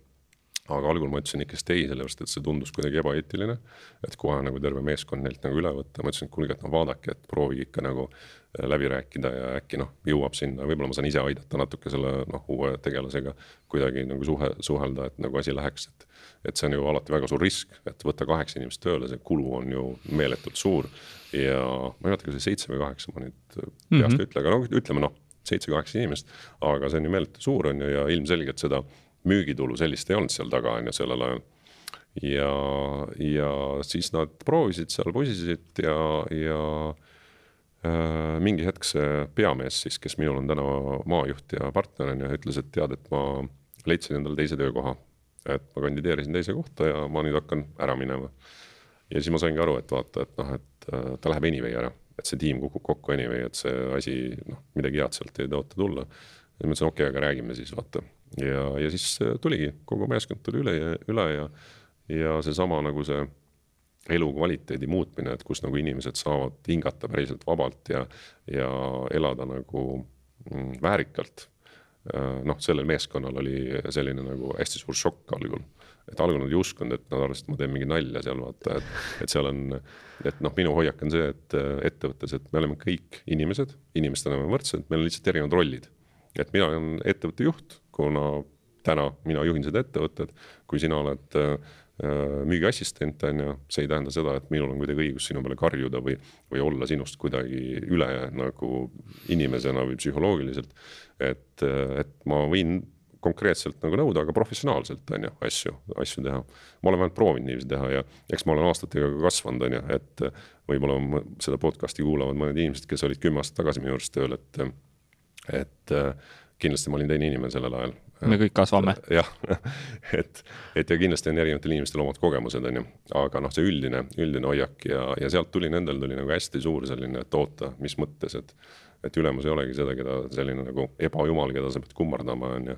aga algul ma ütlesin ikkagist ei, sellepärast et see tundus kuidagi ebaeetiline. et kohe nagu terve meeskond neilt nagu üle võtta, ma ütlesin, et kuulge, et noh, vaadake, et proovige ikka nagu äh, läbi rääkida ja äkki noh, jõuab sinna, võib-olla ma saan ise aidata natuke selle noh, uue tegelasega. kuidagi nagu suhe, suhelda, et nagu asi läheks, et, et see on ju alati väga suur risk, et võtta kaheksa inimest tööle, see kulu on ju meeletult suur. ja ma ei mäleta, kas see seitse või kaheksa, ma nüüd peast mm -hmm. ei ütle, aga no ütleme noh, seitse-kaheksa inimest. aga see on ju meeletult suur, on ju, ja ilmselgelt seda müügitulu sellist ei olnud seal taga, on ju, sellel ajal. ja, ja siis nad proovisid seal, pusisid ja, ja äh, mingi hetk see peamees siis, kes minul on täna maajuht ja partner on ju, ütles, et tead, et ma leidsin endale teise töökoha. et ma kandideerisin teise kohta ja ma nüüd hakkan ära minema. ja siis ma saingi aru, et vaata, et noh, et äh, ta läheb anyway ära, et see tiim kukub kokku anyway, et see asi, noh, midagi head sealt ei tõota tulla. ja ma ütlesin, okei okay,, aga räägime siis vaata ja, ja siis tuligi, kogu meeskond tuli üle ja üle ja, ja seesama nagu see elukvaliteedi muutmine, et kus nagu inimesed saavad hingata päriselt vabalt ja, ja elada nagu mm, väärikalt. Äh, noh, sellel meeskonnal oli selline nagu hästi suur šokk algul et algul nad ei uskunud, et nad arvasid, et ma teen mingit nalja seal vaata, et, et seal on, et noh, minu hoiak on see, et äh, ettevõttes, et me oleme kõik inimesed, inimestena oleme võrdsed, meil on lihtsalt erinevad rollid. et mina olen ettevõtte juht, kuna täna mina juhin seda ettevõtet, kui sina oled äh, müügiassistent, on ju, see ei tähenda seda, et minul on kuidagi õigus sinu peale karjuda või, või olla sinust kuidagi üle nagu inimesena või psühholoogiliselt. et, et ma võin konkreetselt nagu nõuda, aga professionaalselt on ju asju, asju teha. ma olen vähemalt proovinud niiviisi teha ja eks ma olen aastatega ka kasvanud, on ju, et võib-olla seda podcast'i kuulavad mõned inimesed, kes olid kümme aastat tagasi minu juures tööl, et, et kindlasti ma olin teine inimene sellel ajal.
me kõik kasvame.
jah, et, et ja kindlasti on erinevatel inimestel omad kogemused, on ju, aga noh, see üldine, üldine hoiak ja, ja sealt tuli nendel tuli nagu hästi suur selline, et oota, mis mõttes, et et ülemus ei olegi seda, keda selline nagu ebajumal, keda sa pead kummardama, on ju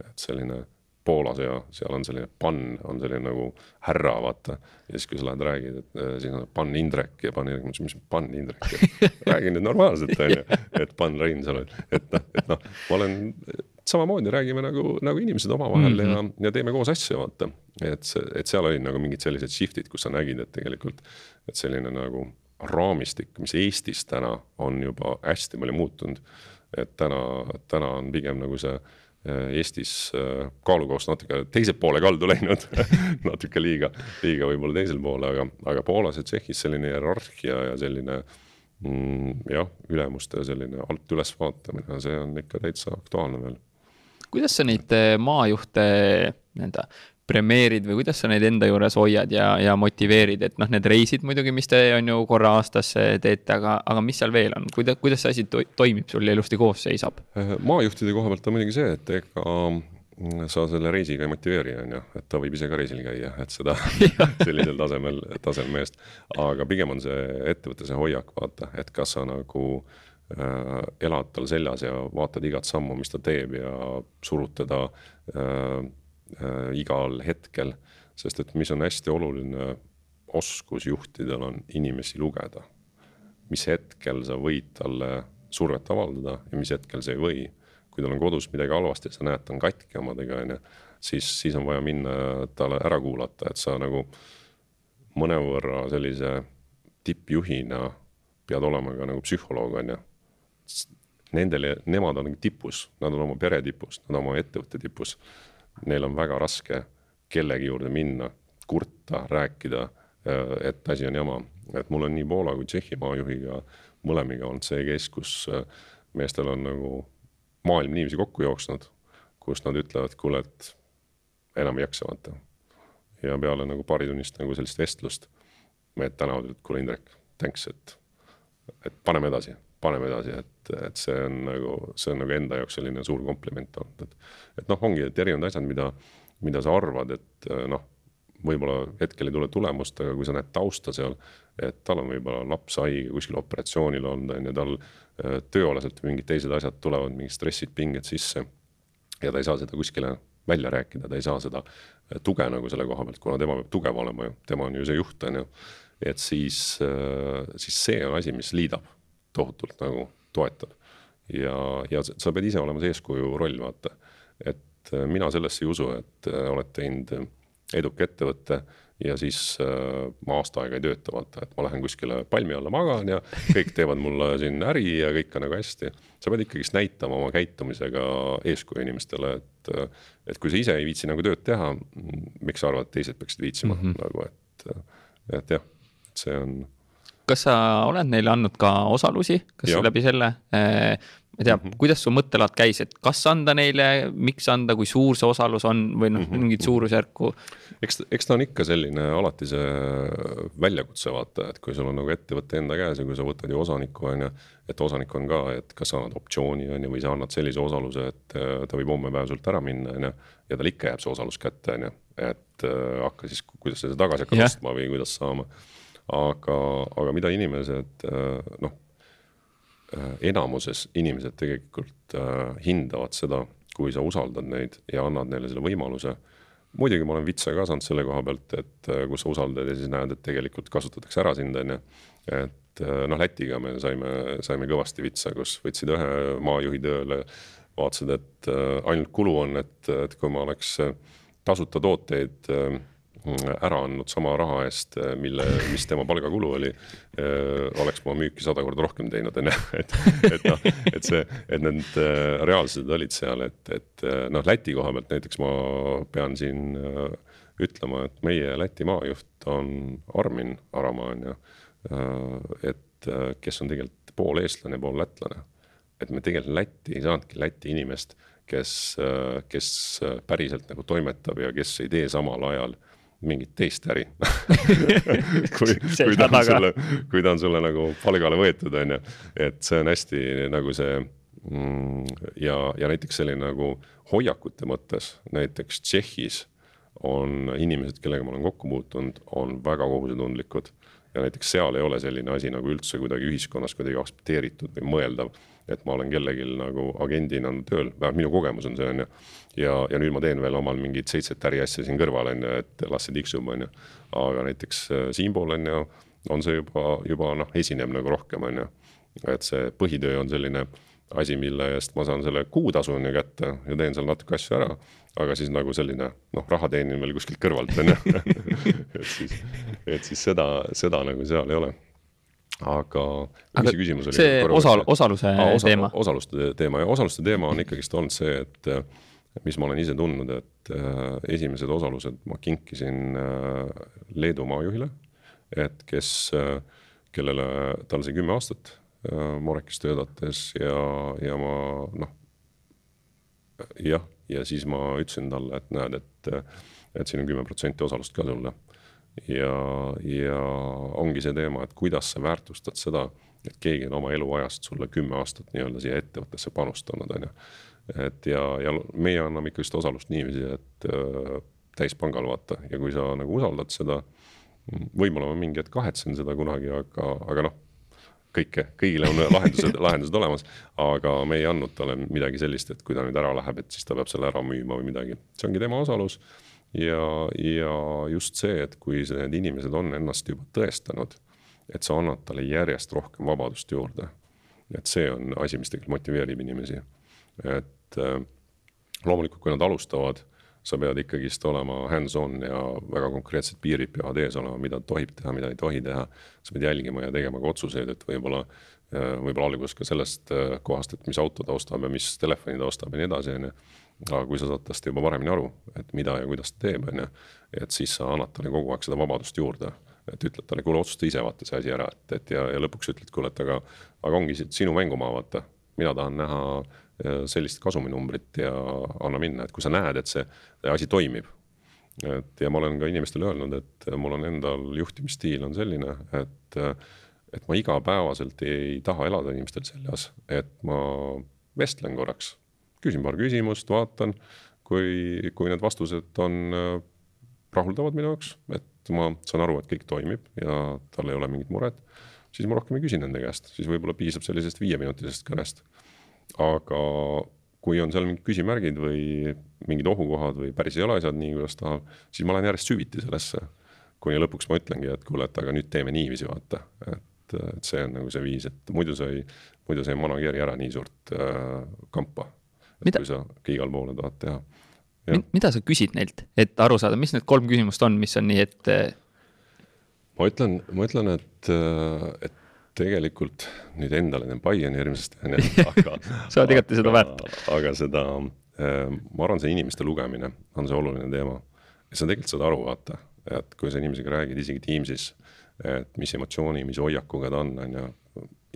et selline Poolas ja seal on selline pann, on selline nagu härra, vaata. ja siis, kui sa lähed räägid, et äh, siin on pann Indrek ja pann Indrek, ma ütlesin, mis pann Indrek, räägi nüüd normaalselt, on ju. et pann Reinsalu, et noh, et noh, ma olen, samamoodi räägime nagu, nagu inimesed omavahel mm -hmm. ja, ja teeme koos asju, vaata. et see, et seal olid nagu mingid sellised shift'id, kus sa nägid, et tegelikult, et selline nagu raamistik, mis Eestis täna on juba hästi palju muutunud. et täna, täna on pigem nagu see Eestis äh, kaalukohast natuke teise poole kaldu läinud natuke liiga, liiga võib-olla teisele poole, aga, aga Poolas ja Tšehhis selline hierarhia ja selline mm, jah, ülemuste selline alt üles vaatamine, see on ikka täitsa aktuaalne veel.
kuidas sa neid äh, maajuhte nii-öelda premeerid või kuidas sa neid enda juures hoiad ja, ja motiveerid, et noh, need reisid muidugi, mis te on ju korra aastas teete, aga, aga mis seal veel on, kuidas, kuidas see asi to toimib sul ilusti koos seisab?
Äh, maajuhtide koha pealt on muidugi see, et ega mm, sa selle reisiga ei motiveeri, on ju, et ta võib ise ka reisil käia, et seda sellisel tasemel, tasemel meest. aga pigem on see ettevõtte see hoiak, vaata, et kas sa nagu äh, elad tal seljas ja vaatad igat sammu, mis ta teeb ja surud teda äh, äh, igal hetkel. sest et mis on hästi oluline oskus juhtidel on inimesi lugeda. mis hetkel sa võid talle survet avaldada ja mis hetkel sa ei või. kui tal on kodus midagi halvasti, sa näed, ta on katki omadega, on ju, siis, siis on vaja minna talle ära kuulata, et sa nagu mõnevõrra sellise tippjuhina pead olema ka nagu psühholoog, on ju. Nendele, nemad on tipus, nad on oma pere tipus, nad on oma ettevõtte tipus neil on väga raske kellegi juurde minna, kurta, rääkida, äh, et asi on jama. et mul on nii Poola kui Tšehhi maajuhiga mõlemiga olnud see case, kus äh, meestel on nagu maailm niiviisi kokku jooksnud, kus nad ütlevad, kuule, et enam ei jaksa vaata. ja peale nagu paaritunnist nagu sellist vestlust mehed tänavad, et kuule, Indrek, thanks, et, et paneme edasi paneme edasi, et, et see on nagu, see on nagu enda jaoks selline suur kompliment olnud, et. et noh, ongi, et erinevad asjad, mida, mida sa arvad, et noh, võib-olla hetkel ei tule tulemust, aga kui sa näed tausta seal, et tal on võib-olla laps haige, kuskil operatsioonil olnud, on ju, tal äh, tööalaselt mingid teised asjad tulevad, mingid stressid, pinged sisse. ja ta ei saa seda kuskile välja rääkida, ta ei saa seda äh, tuge nagu selle koha pealt, kuna tema peab tugev olema ju, tema on ju see juht, on ju. et siis, siis see on asi, mis liidab tohutult nagu toetab. ja, ja sa pead ise olema see eeskuju roll, vaata. et äh, mina sellesse ei usu, et äh, oled teinud äh, eduka ettevõtte ja siis äh, ma aasta aega ei tööta, vaata, et ma lähen kuskile palmi alla magan ja kõik teevad mulle siin äri ja kõik on nagu hästi. sa pead ikkagist näitama oma käitumisega eeskuju inimestele, et, et kui sa ise ei viitsi nagu tööd teha, miks sa arvad, et teised peaksid viitsima mm -hmm. nagu, et, et jah, see on
kas sa oled neile andnud ka osalusi, kas läbi selle äh,, ma ei tea mm, -hmm. kuidas su mõttelaad käis, et kas anda neile, miks anda, kui suur see osalus on või noh mm -hmm., mingit suurusjärku?
eks, eks ta on ikka selline alati see väljakutse vaata, et kui sul on nagu ettevõte enda käes ja kui sa võtad ju osaniku on ju. et osanik on ka, et kas sa annad optsiooni on ju, või sa annad sellise osaluse, et äh, ta võib homme päev sult ära minna on ju. ja tal ikka jääb see osalus kätte on ju, et äh, hakka siis, kuidas sa seda tagasi hakkad ostma või kuidas saama aga, aga mida inimesed äh, noh, äh, enamuses inimesed tegelikult äh, hindavad seda, kui sa usaldad neid ja annad neile selle võimaluse. muidugi ma olen vitsa ka saanud selle koha pealt, et kus sa usaldad ja siis näed, et tegelikult kasutatakse ära sind, on ju. et noh, Lätiga me saime, saime kõvasti vitsa, kus võtsid ühe maajuhi tööle, vaatasid, et ainult kulu on, et, et kui ma oleks tasuta tooteid ära andnud sama raha eest, mille, mis tema palgakulu oli, oleks ma müüki sada korda rohkem teinud, on ju, et, et noh, et see, et need reaalsused olid seal, et, et noh, Läti koha pealt näiteks ma pean siin ütlema, et meie Läti maajuht on Armin Aramaa, on ju, et kes on tegelikult pool eestlane, pool lätlane. et me tegelikult Lätti ei saanudki Läti inimest, kes, kes päriselt nagu toimetab ja kes ei tee samal ajal mingit teist äri. Kui, kui ta on sulle, kui ta on sulle nagu palgale võetud, on ju, et see on hästi nagu see mm, ja, ja näiteks selline nagu hoiakute mõttes, näiteks Tšehhis on inimesed, kellega ma olen kokku puutunud, on väga kohusetundlikud ja näiteks seal ei ole selline asi nagu üldse kuidagi ühiskonnas kuidagi aktsepteeritud või mõeldav et ma olen kellelgi nagu agendina tööl, vähemalt minu kogemus on see, on ju. ja, ja nüüd ma teen veel omal mingit seitset äriasja siin kõrval, on ju, et las see tiksub, on ju. aga näiteks äh, siinpool on ju, on see juba, juba noh, esineb nagu rohkem, on ju. et see põhitöö on selline asi, mille eest ma saan selle kuutasu on ju kätte ja teen seal natuke asju ära. aga siis nagu selline noh, raha teenin veel kuskilt kõrvalt on ju et siis, et siis seda, seda nagu seal ei ole aga, mis see küsimus oli?
see osal-, osaluse ah, osa, teema.
osaluste teema ja osaluste teema on ikkagist olnud see, et mis ma olen ise tundnud, et äh, esimesed osalused ma kinkisin äh, Leedu maajuhile, et kes äh,, kellele, tal sai kümme aastat äh, Morekis töötates ja, ja ma noh, jah, ja siis ma ütlesin talle, et näed, et, et siin on kümme protsenti osalust ka sulle ja, ja ongi see teema, et kuidas sa väärtustad seda, et keegi on oma eluajast sulle kümme aastat nii-öelda siia ettevõttesse panustanud, on ju. et ja, ja meie anname ikkagist osalust niiviisi, et äh, täispangal vaata. Ja kui sa nagu usaldad seda, võib-olla ma mingi hetk kahetsen seda kunagi, aga, aga noh kõike, kõigile on lahendused lahendused olemas, aga me ei andnud talle midagi sellist, et kui ta nüüd ära läheb, et siis ta peab selle ära müüma või midagi, see ongi tema osalus ja, ja just see, et kui need inimesed on ennast juba tõestanud, et sa annad talle järjest rohkem vabadust juurde. et see on asi, mis tegelikult motiveerib inimesi. et äh, loomulikult, kui nad alustavad, sa pead ikkagist olema hands-on ja väga konkreetsed piirid peavad ees olema, mida tohib teha, mida ei tohi teha. sa pead jälgima ja tegema ka otsuseid, et võib-olla, äh, võib-olla alguses ka sellest äh, kohast, et mis auto ta ostab ja mis telefoni ta ostab ja nii edasi, on ju aga kui sa saad tast juba paremini aru, et mida ja kuidas ta teeb, on ju, et siis sa annad talle kogu aeg seda vabadust juurde. et ütled talle, kuule, otsusta ise vaata see asi ära, et, et ja, ja lõpuks ütled, kuule, et aga, aga ongi sinu mängumaa, vaata. mina tahan näha äh, sellist kasuminumbrit ja anna minna, et kui sa näed, et see asi toimib. et ja ma olen ka inimestele öelnud, et mul on endal juhtimisstiil on selline, et, et ma igapäevaselt ei taha elada inimestel seljas, et ma vestlen korraks küsin paar küsimust, vaatan, kui, kui need vastused on äh, rahuldavad minu jaoks, et ma saan aru, et kõik toimib ja tal ei ole mingit muret, siis ma rohkem ei küsi nende käest, siis võib-olla piisab sellisest viieminutilisest kõnest. aga kui on seal mingid küsimärgid või mingid ohukohad või päris ei ole asjad nii, kuidas tahab, siis ma lähen järjest süviti sellesse. kuni lõpuks ma ütlengi, et kuule, et aga nüüd teeme niiviisi, vaata, et, et see on nagu see viis, et muidu sa ei, muidu sa ei manageeri ära nii suurt äh, kampa mida... kui sa igal poole tahad teha.
mida sa küsid neilt, et aru saada, mis need kolm küsimust on, mis on nii, et?
ma ütlen, ma ütlen, et, et tegelikult nüüd endale teen paiani hirmsasti, on ju, aga
sa oled igati seda väärt.
aga seda, ma arvan, see inimeste lugemine on see oluline teema. sa tegelikult saad aru, vaata, et kui sa inimesega räägid, isegi Teamsis, et mis emotsiooni, mis hoiakuga ta on, on ju,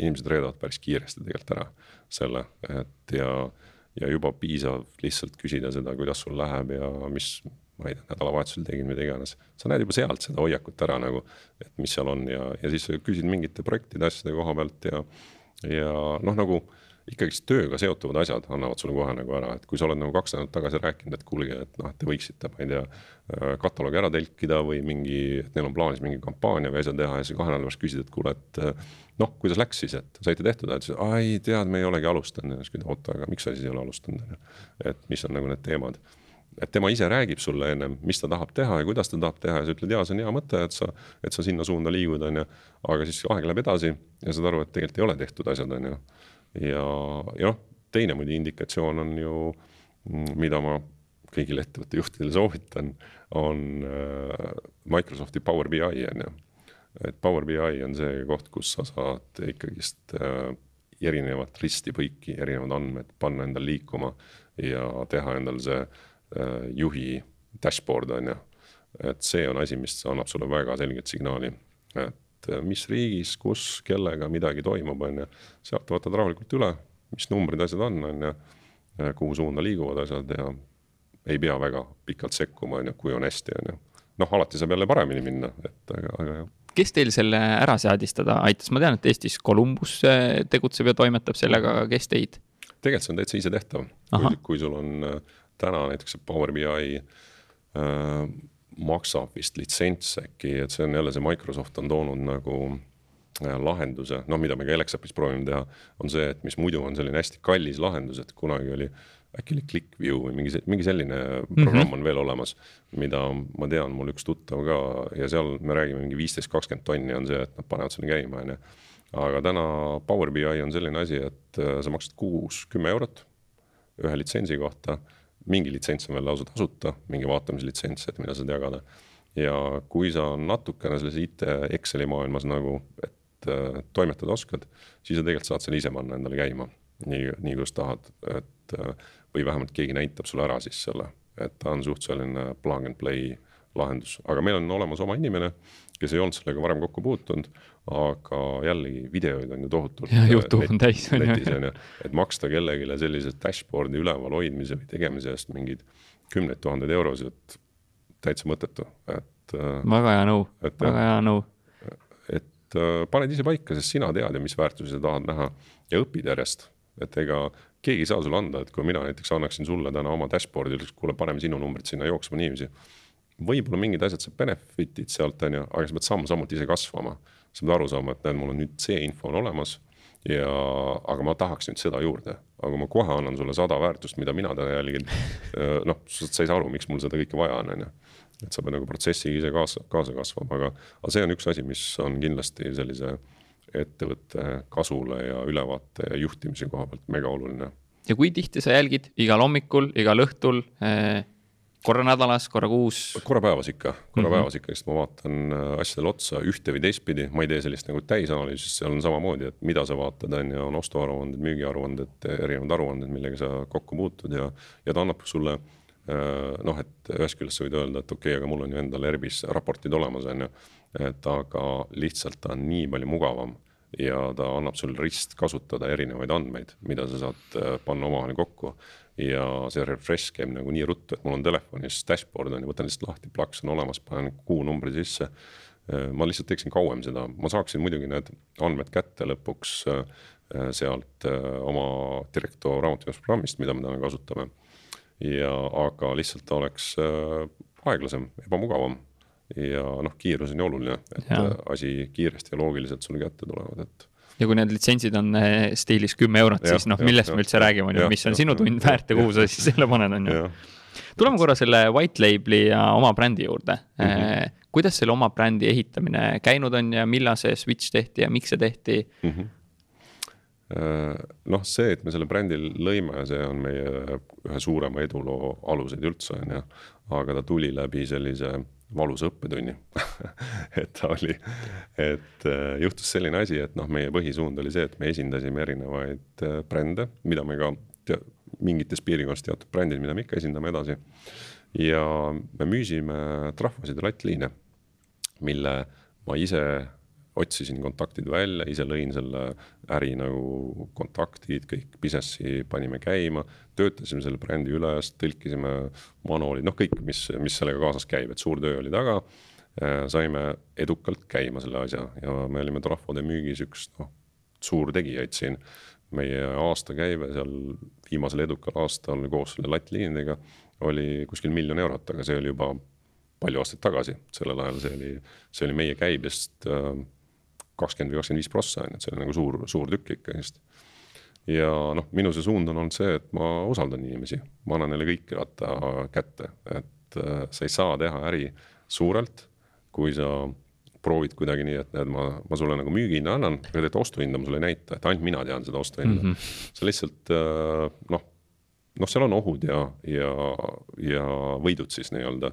inimesed reedavad päris kiiresti tegelikult ära selle, et ja ja juba piisav lihtsalt küsida seda, kuidas sul läheb ja mis, ma ei tea, nädalavahetusel tegid, mida iganes. sa näed juba sealt seda hoiakut ära nagu, et mis seal on ja, ja siis küsid mingite projektide, asjade koha pealt ja, ja noh, nagu ikkagist tööga seotuvad asjad annavad sulle kohe nagu ära, et kui sa oled nagu kaks nädalat tagasi rääkinud, et kuulge, et noh, et te võiksite, ma ei tea, kataloogi ära telkida või mingi, et neil on plaanis mingi kampaania või asja teha ja siis kahe nädala pärast küsid, et kuule, et noh, kuidas läks siis, et saite tehtud, ta ütles, ai tead, me ei olegi alustanud ja siis küsin, oota, aga miks sa siis ei ole alustanud, et mis on nagu need teemad. et tema ise räägib sulle ennem, mis ta tahab teha ja kuidas ta tahab teha ja sa ütled, jaa, see on hea mõte, et sa, et sa sinna suunda liigud, on ju. aga siis aeg läheb edasi ja saad aru, et tegelikult ei ole tehtud asjad, on ju. Ja, ja noh, teine muidu indikatsioon on ju, mida ma kõigile ettevõtte juhtidele soovitan, on äh, Microsofti Power BI on ju. et Power BI on see koht, kus sa saad ikkagist äh, erinevat risti-põiki, erinevad andmed panna endal liikuma ja teha endal see Äh, juhi dashboard on ju. et see on asi, mis annab sulle väga selget signaali, et äh, mis riigis, kus, kellega midagi toimub, on ju. sealt võtad rahulikult üle, mis numbrid, asjad on, on ju, äh, kuhu suunda liiguvad asjad ja ei pea väga pikalt sekkuma, on ju, kui on hästi, on ju. noh, alati saab jälle paremini minna, et aga, aga jah
kes teil selle ära seadistada aitas, ma tean, et Eestis Columbus tegutseb ja toimetab sellega, aga kes teid?
tegelikult see on täitsa isetehtav, kui, kui sul on täna näiteks Power BI äh, maksab vist litsents äkki, et see on jälle see Microsoft on toonud nagu äh, lahenduse, noh, mida me ka Elexapis proovime teha, on see, et mis muidu on selline hästi kallis lahendus, et kunagi oli äkki oli ClickView või mingi, mingi selline programm mm -hmm. on veel olemas, mida ma tean, mul üks tuttav ka ja seal me räägime mingi viisteist, kakskümmend tonni on see, et nad panevad sinna käima, on ju. aga täna Power BI on selline asi, et äh, sa maksad kuus kümme eurot ühe litsentsi kohta mingi litsents on veel lausa tasuta, mingi vaatamislitsents, et mida saad jagada. ja kui sa natukene selles IT Exceli maailmas nagu, et äh, toimetada oskad, siis sa tegelikult saad selle ise panna endale käima. nii, nii kuidas tahad, et äh, või vähemalt keegi näitab sulle ära siis selle, et ta on suht selline plug and play lahendus, aga meil on olemas oma inimene, kes ei olnud sellega varem kokku puutunud, aga jällegi videoid on ju tohutult.
ja Youtube on täis
on ju. et maksta kellelegi sellise dashboard'i üleval hoidmise või tegemise eest mingeid kümneid tuhandeid eurosid, täitsa mõttetu, et.
Äh, väga hea nõu, väga hea nõu.
et äh, paned ise paika, sest sina tead ju, mis väärtusi sa tahad näha ja õpid järjest, et ega keegi ei saa sulle anda, et kui mina näiteks annaksin sulle täna oma dashboard'i, ütleks, kuule, paneme sinu numbrid sinna jooksma niiviisi võib-olla mingid asjad sa benefit'id sealt on ju, aga sa pead samm-sammult ise kasvama. sa pead aru saama, et näed, mul on nüüd see info on olemas ja, aga ma tahaks nüüd seda juurde, aga ma kohe annan sulle sada väärtust, mida mina täna jälgin. noh, sa ei saa aru, miks mul seda kõike vaja on, on ju. et sa pead nagu protsessiga ise kaasa, kaasa kasvama, aga, aga see on üks asi, mis on kindlasti sellise ettevõtte kasule ja ülevaate ja juhtimise koha pealt mega oluline.
ja kui tihti sa jälgid igal hommikul, igal õhtul eh korra nädalas, korra kuus?
korra päevas ikka, korra mm -hmm. päevas ikka, sest ma vaatan äh, asjadele otsa ühte või teistpidi, ma ei tee sellist nagu täisanalüüsi, sest seal on samamoodi, et mida sa vaatad, on ju, on ostuaruanded, müügiaruanded, erinevad aruanded, millega sa kokku puutud ja, ja ta annab sulle äh, noh, et ühest küljest sa võid öelda, et okei okay,, aga mul on ju endal ERBis raportid olemas, on ju. et aga lihtsalt ta on nii palju mugavam ja ta annab sulle ristkasutada erinevaid andmeid, mida sa saad äh, panna omavahel kokku ja see refresh käib nagu nii ruttu, et mul on telefonis dashboard on ju, võtan lihtsalt lahti, plaks on olemas, panen kuunumbri sisse. ma lihtsalt teeksin kauem seda, ma saaksin muidugi need andmed kätte lõpuks äh, sealt äh, oma Directo raamatupidamisprogrammist, mida me täna kasutame. ja, aga lihtsalt ta oleks äh, aeglasem, ebamugavam ja noh, kiirus on ju oluline, et ja. asi kiiresti ja loogiliselt sulle kätte tulevad, et
ja kui need litsentsid on eh, stiilis kümme eurot, siis noh, millest ja, me üldse räägime, on ju, mis on ja, sinu tund väärt ja kuhu sa siis selle paned, on ju. tuleme korra selle white label'i ja oma brändi juurde mm. -hmm. kuidas selle oma brändi ehitamine käinud on ja millal see switch tehti ja miks see tehti mm? -hmm
noh, see, et me selle brändi lõime, see on meie ühe suurema eduloo aluseid üldse, on ju. aga ta tuli läbi sellise valusa õppetunni et ta oli, et äh, juhtus selline asi, et noh, meie põhisuund oli see, et me esindasime erinevaid äh, brände, mida me ka te, mingites piirkondades teatud brändid, mida me ikka esindame edasi. ja me müüsime trahvasid ja lattliine, mille ma ise otsisin kontaktid välja, ise lõin selle äri nagu kontaktid, kõik business'i panime käima, töötasime selle brändi üles, tõlkisime manuaalid, noh, kõik, mis, mis sellega kaasas käib, et suur töö oli taga. Äh, saime edukalt käima selle asja ja me olime trahvode müügis üks noh, suurtegijaid siin. meie aastakäive seal viimasel edukal aastal koos selle lattliinidega oli kuskil miljon eurot, aga see oli juba palju aastaid tagasi, sellel ajal see oli, see oli meie käibest äh, kakskümmend või kakskümmend viis prossa on ju, et see on nagu suur, suur tükk ikkagist. Ja noh, minu see suund on olnud see, et ma usaldan inimesi, ma annan neile kõike vaata kätte, et äh, sa ei saa teha äri suurelt, kui sa proovid kuidagi nii, et näed, ma, ma sulle nagu müügihinna annan, aga tegelikult ostuhinda ma sulle ei näita, et ainult mina tean seda ostuhinda mm. -hmm. sa lihtsalt äh, noh, noh, seal on ohud ja, ja, ja võidud siis nii-öelda.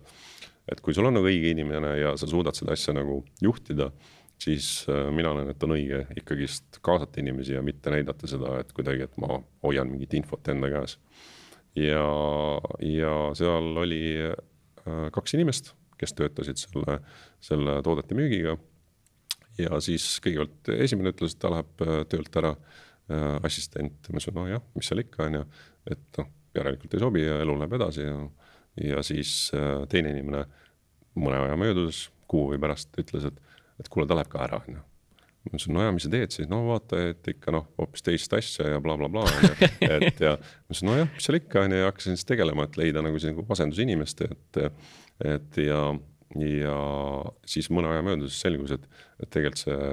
et kui sul on nagu õige inimene ja sa suudad seda asja nagu juhtida, siis äh, mina näen, et on õige ikkagist kaasata inimesi ja mitte näidata seda, et kuidagi, et ma hoian mingit infot enda käes. ja, ja seal oli äh, kaks inimest, kes töötasid selle, selle toodete müügiga. ja siis kõigepealt esimene ütles, et ta läheb äh, töölt ära assistent, ma ütlesin, no jah, mis seal ikka on ju, et noh järelikult ei sobi ja elu läheb edasi ja, ja siis teine inimene mõne aja möödudes, kuu või pärast ütles, et, et kuule, ta läheb ka ära, onju ma ütlesin, no ja mis sa teed siis, no vaata, et ikka noh, hoopis teist asja ja blablabla bla, bla, onju, et ja. ma ütlesin, nojah, mis seal ikka onju ja hakkasin siis tegelema, et leida nagu siis nagu asendusinimest, et. et ja, ja siis mõne aja möödudes selgus, et, et tegelikult see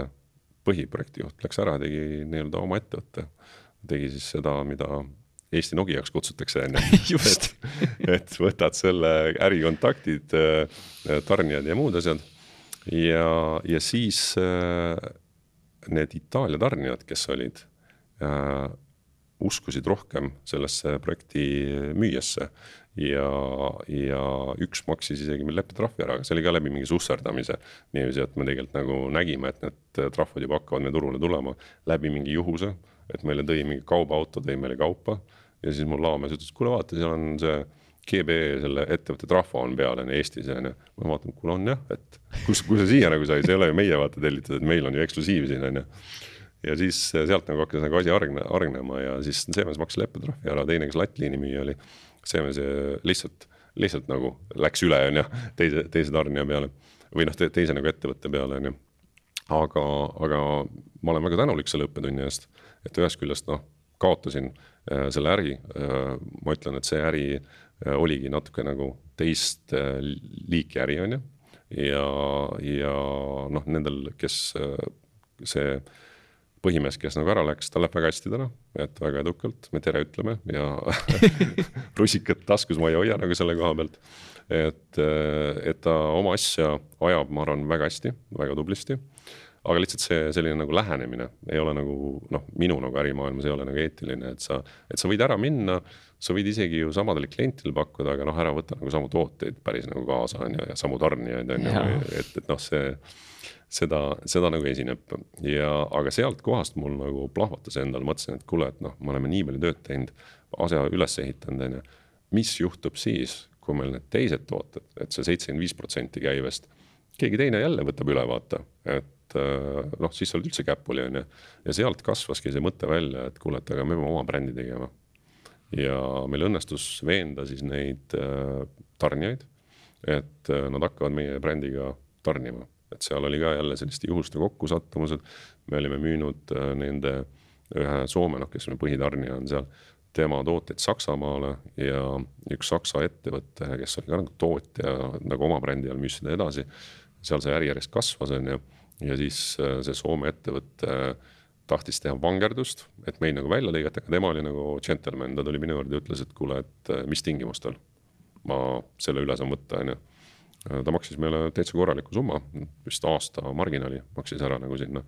põhiprojekti juht läks ära, tegi nii-öelda oma ettevõtte. tegi siis seda, mida Eesti Nokiaks kutsutakse on ju et, et võtad selle ärikontaktid, äh, tarnijad ja muud asjad. Ja, ja siis äh, need Itaalia tarnijad, kes olid äh,, uskusid rohkem sellesse projekti müüjasse. ja, ja üks maksis isegi meil leppetrahvi ära, aga see oli ka läbi mingi susserdamise. niiviisi, et me tegelikult nagu nägime, et need trahvid juba hakkavad meie turule tulema läbi mingi juhuse et meile tõi mingi kaubaauto, tõi meile kaupa ja siis mul laomees ütles, kuule vaata, seal on see GB selle ettevõtte trahva on peal on Eestis on ju. ma vaatan, kuule on jah, et kus, kus see siia nagu sai, see ei ole ju meie vaata tellitud, et meil on ju eksklusiiv siin on ju. ja siis sealt nagu hakkas nagu asi argne, argnema ja siis see mees maksis leppetrahvi ära, teine, kes lattliini müüja oli, see mees lihtsalt, lihtsalt nagu läks üle on ju, teise, teise tarnija peale või noh te,, teise nagu ettevõtte peale on ju. aga, aga ma olen väga tänulik selle õppetunni eest, et ühest küljest noh, kaotasin Äh, selle äri. Ma ütlen, et see äri oligi natuke nagu teist liiki äri, on ju. ja, ja noh, nendel, kes see põhimees, kes nagu ära läks, tal läheb väga hästi täna, et väga edukalt, me tere ütleme ja rusikat taskus ma ei hoia nagu selle koha pealt. et, et ta oma asja ajab, ma arvan, väga hästi, väga tublisti aga lihtsalt see selline nagu lähenemine ei ole nagu noh, minu nagu ärimaailmas ei ole nagu eetiline, et sa, et sa võid ära minna. sa võid isegi ju samadele klientidele pakkuda, aga noh, ära võta nagu samu tooteid päris nagu kaasa on ju ja samu tarnijaid on ju, et, et noh, see. seda, seda nagu esineb ja, aga sealt kohast mul nagu plahvatas endal, mõtlesin, et kuule, et noh, me oleme nii palju tööd teinud, asja üles ehitanud, on ju. mis juhtub siis, kui meil need teised tooted, et see seitsekümmend viis protsenti käibest keegi teine jälle võtab üle, vaata, et et äh, noh, siis sa oled üldse käpuli, on ju. ja sealt kasvaski see mõte välja, et kuule, et aga me peame oma brändi tegema. ja meil õnnestus veenda siis neid äh, tarnijaid, et äh, nad hakkavad meie brändiga tarnima. et seal oli ka jälle selliste juhuste kokkusattumused, me olime müünud nende ühe Soome, noh, kes meie põhitarnija on seal, tema tooteid Saksamaale ja üks Saksa ettevõte, kes oli ka nagu tootja nagu oma brändi all, müüs seda edasi. seal see äri järjest kasvas, on ju ja siis äh, see Soome ettevõte äh, tahtis teha vangerdust, et meid nagu välja lõigata, aga tema oli nagu džentelmen, ta tuli minu juurde ja ütles, et kuule, et äh, mis tingimustel ma selle üle saan võtta, on ju. ta maksis meile täitsa korraliku summa, vist aasta marginaali maksis ära nagu sinna.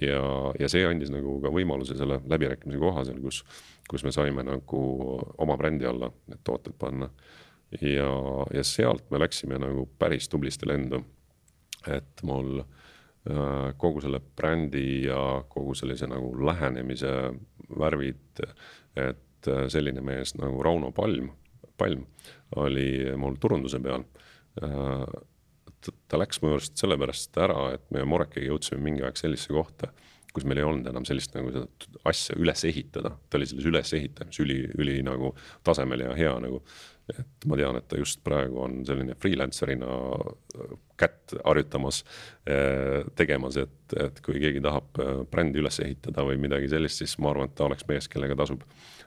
ja, ja see andis nagu ka võimaluse selle läbirääkimise koha seal, kus, kus me saime nagu oma brändi alla need tooted panna. ja, ja sealt me läksime nagu päris tublisti lendu. et mul kogu selle brändi ja kogu sellise nagu lähenemise värvid, et äh, selline mees nagu Rauno Palm, Palm oli mul turunduse peal. Äh, ta läks mu juurest sellepärast ära, et me Morekega jõudsime mingi aeg sellisesse kohta, kus meil ei olnud enam sellist nagu seda asja üles ehitada, ta oli selles ülesehitamises üli, üli nagu tasemel ja hea nagu et ma tean, et ta just praegu on selline freelancer'ina äh, kätt harjutamas, äh, tegemas, et, et kui keegi tahab äh, brändi üles ehitada või midagi sellist, siis ma arvan, et ta oleks mees, kellega tasub,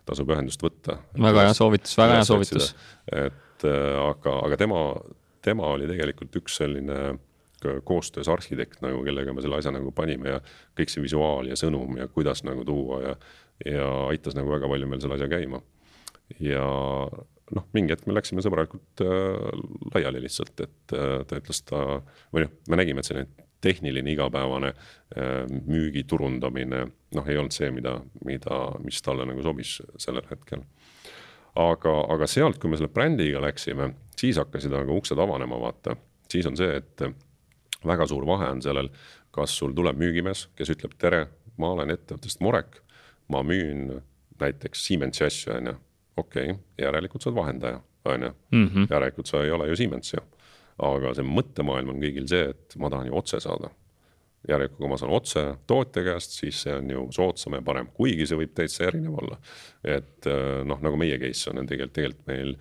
tasub ühendust võtta.
väga hea soovitus, väga hea soovitus.
et aga, aga tema, tema oli tegelikult üks selline koostöös arhitekt nagu, kellega me selle asja nagu panime ja kõik see visuaal ja sõnum ja kuidas nagu tuua ja ja aitas nagu väga palju meil selle asja käima. ja noh, mingi hetk me läksime sõbralikult äh, laiali lihtsalt, et äh, ta ütles ta, või noh, me nägime, et selline tehniline igapäevane äh, müügi turundamine, noh, ei olnud see, mida, mida, mis talle nagu sobis sellel hetkel. aga, aga sealt, kui me selle brändiga läksime, siis hakkasid nagu uksed avanema, vaata, siis on see, et väga suur vahe on sellel, kas sul tuleb müügimees, kes ütleb tere, ma olen ettevõttest Morek, ma müün näiteks Siemensi asju, on ju okei okay,, järelikult sa oled vahendaja, on ju, mhm. järelikult sa ei ole ju Siemens ju. aga see mõttemaailm on kõigil see, et ma tahan ju otse saada. järelikult, kui ma saan otse tootja käest, siis see on ju soodsam ja parem, kuigi see võib täitsa erinev olla. et äh, noh, nagu meie case on tegelikult, tegelikult meil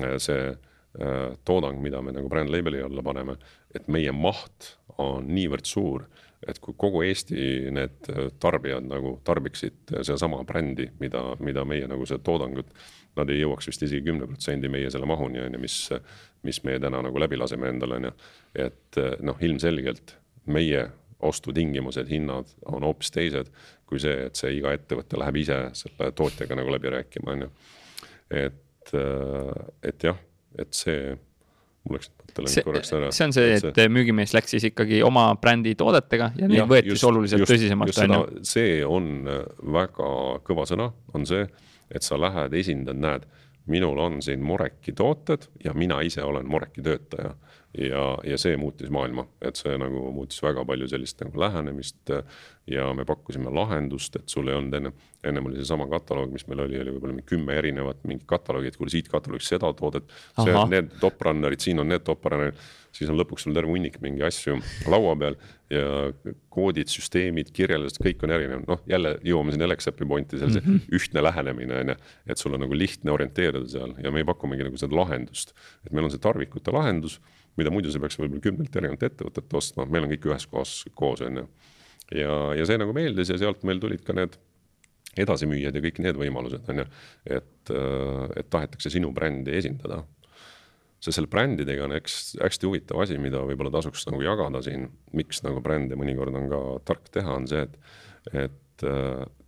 äh, see äh, toodang, mida me nagu brand label'i alla paneme, et meie maht on niivõrd suur et kui kogu Eesti need tarbijad nagu tarbiksid sedasama brändi, mida, mida meie nagu seda toodangut, nad ei jõuaks vist isegi kümne protsendi meie selle mahuni, on ju, mis, mis meie täna nagu läbi laseme endale, on ju. et noh, ilmselgelt meie ostutingimused, hinnad on hoopis teised kui see, et see iga ettevõte läheb ise selle tootjaga nagu läbi rääkima, on ju. et, et jah, et see mul läks mõte läinud korraks ära.
see on see, et see... müügimees läks siis ikkagi oma brändi toodetega ja neid võeti just, oluliselt just, tõsisemalt,
on ju. see on äh, väga kõva sõna, on see, et sa lähed, esindad, näed, minul on siin Moreki tooted ja mina ise olen Moreki töötaja ja, ja see muutis maailma, et see nagu muutis väga palju sellist nagu lähenemist. ja me pakkusime lahendust, et sul ei olnud enne, ennem oli seesama kataloog, mis meil oli, oli võib-olla mingi kümme erinevat mingit kataloogi, et kuule siit kataloogist seda toodet. see, need top runner'id, siin on need top runner'id, siis on lõpuks sul terve hunnik mingi asju laua peal ja koodid, süsteemid, kirjeldused, kõik on erinev, noh jälle jõuame sinna Alexapi pointi, seal see mm -hmm. ühtne lähenemine on ju. et sul on nagu lihtne orienteeruda seal ja me pakumegi nagu seda lahendust, et meil on see tarvikute lahendus mida muidu sa peaks võib-olla kümnelt erinevat ettevõtet ostma, meil on kõik ühes kohas koos, on ju. ja, ja see nagu meeldis ja sealt meil tulid ka need edasimüüjad ja kõik need võimalused, on ju. et, et tahetakse sinu brändi esindada. see selle brändidega on eks hästi huvitav asi, mida võib-olla tasuks nagu jagada siin, miks nagu brände mõnikord on ka tark teha, on see, et, et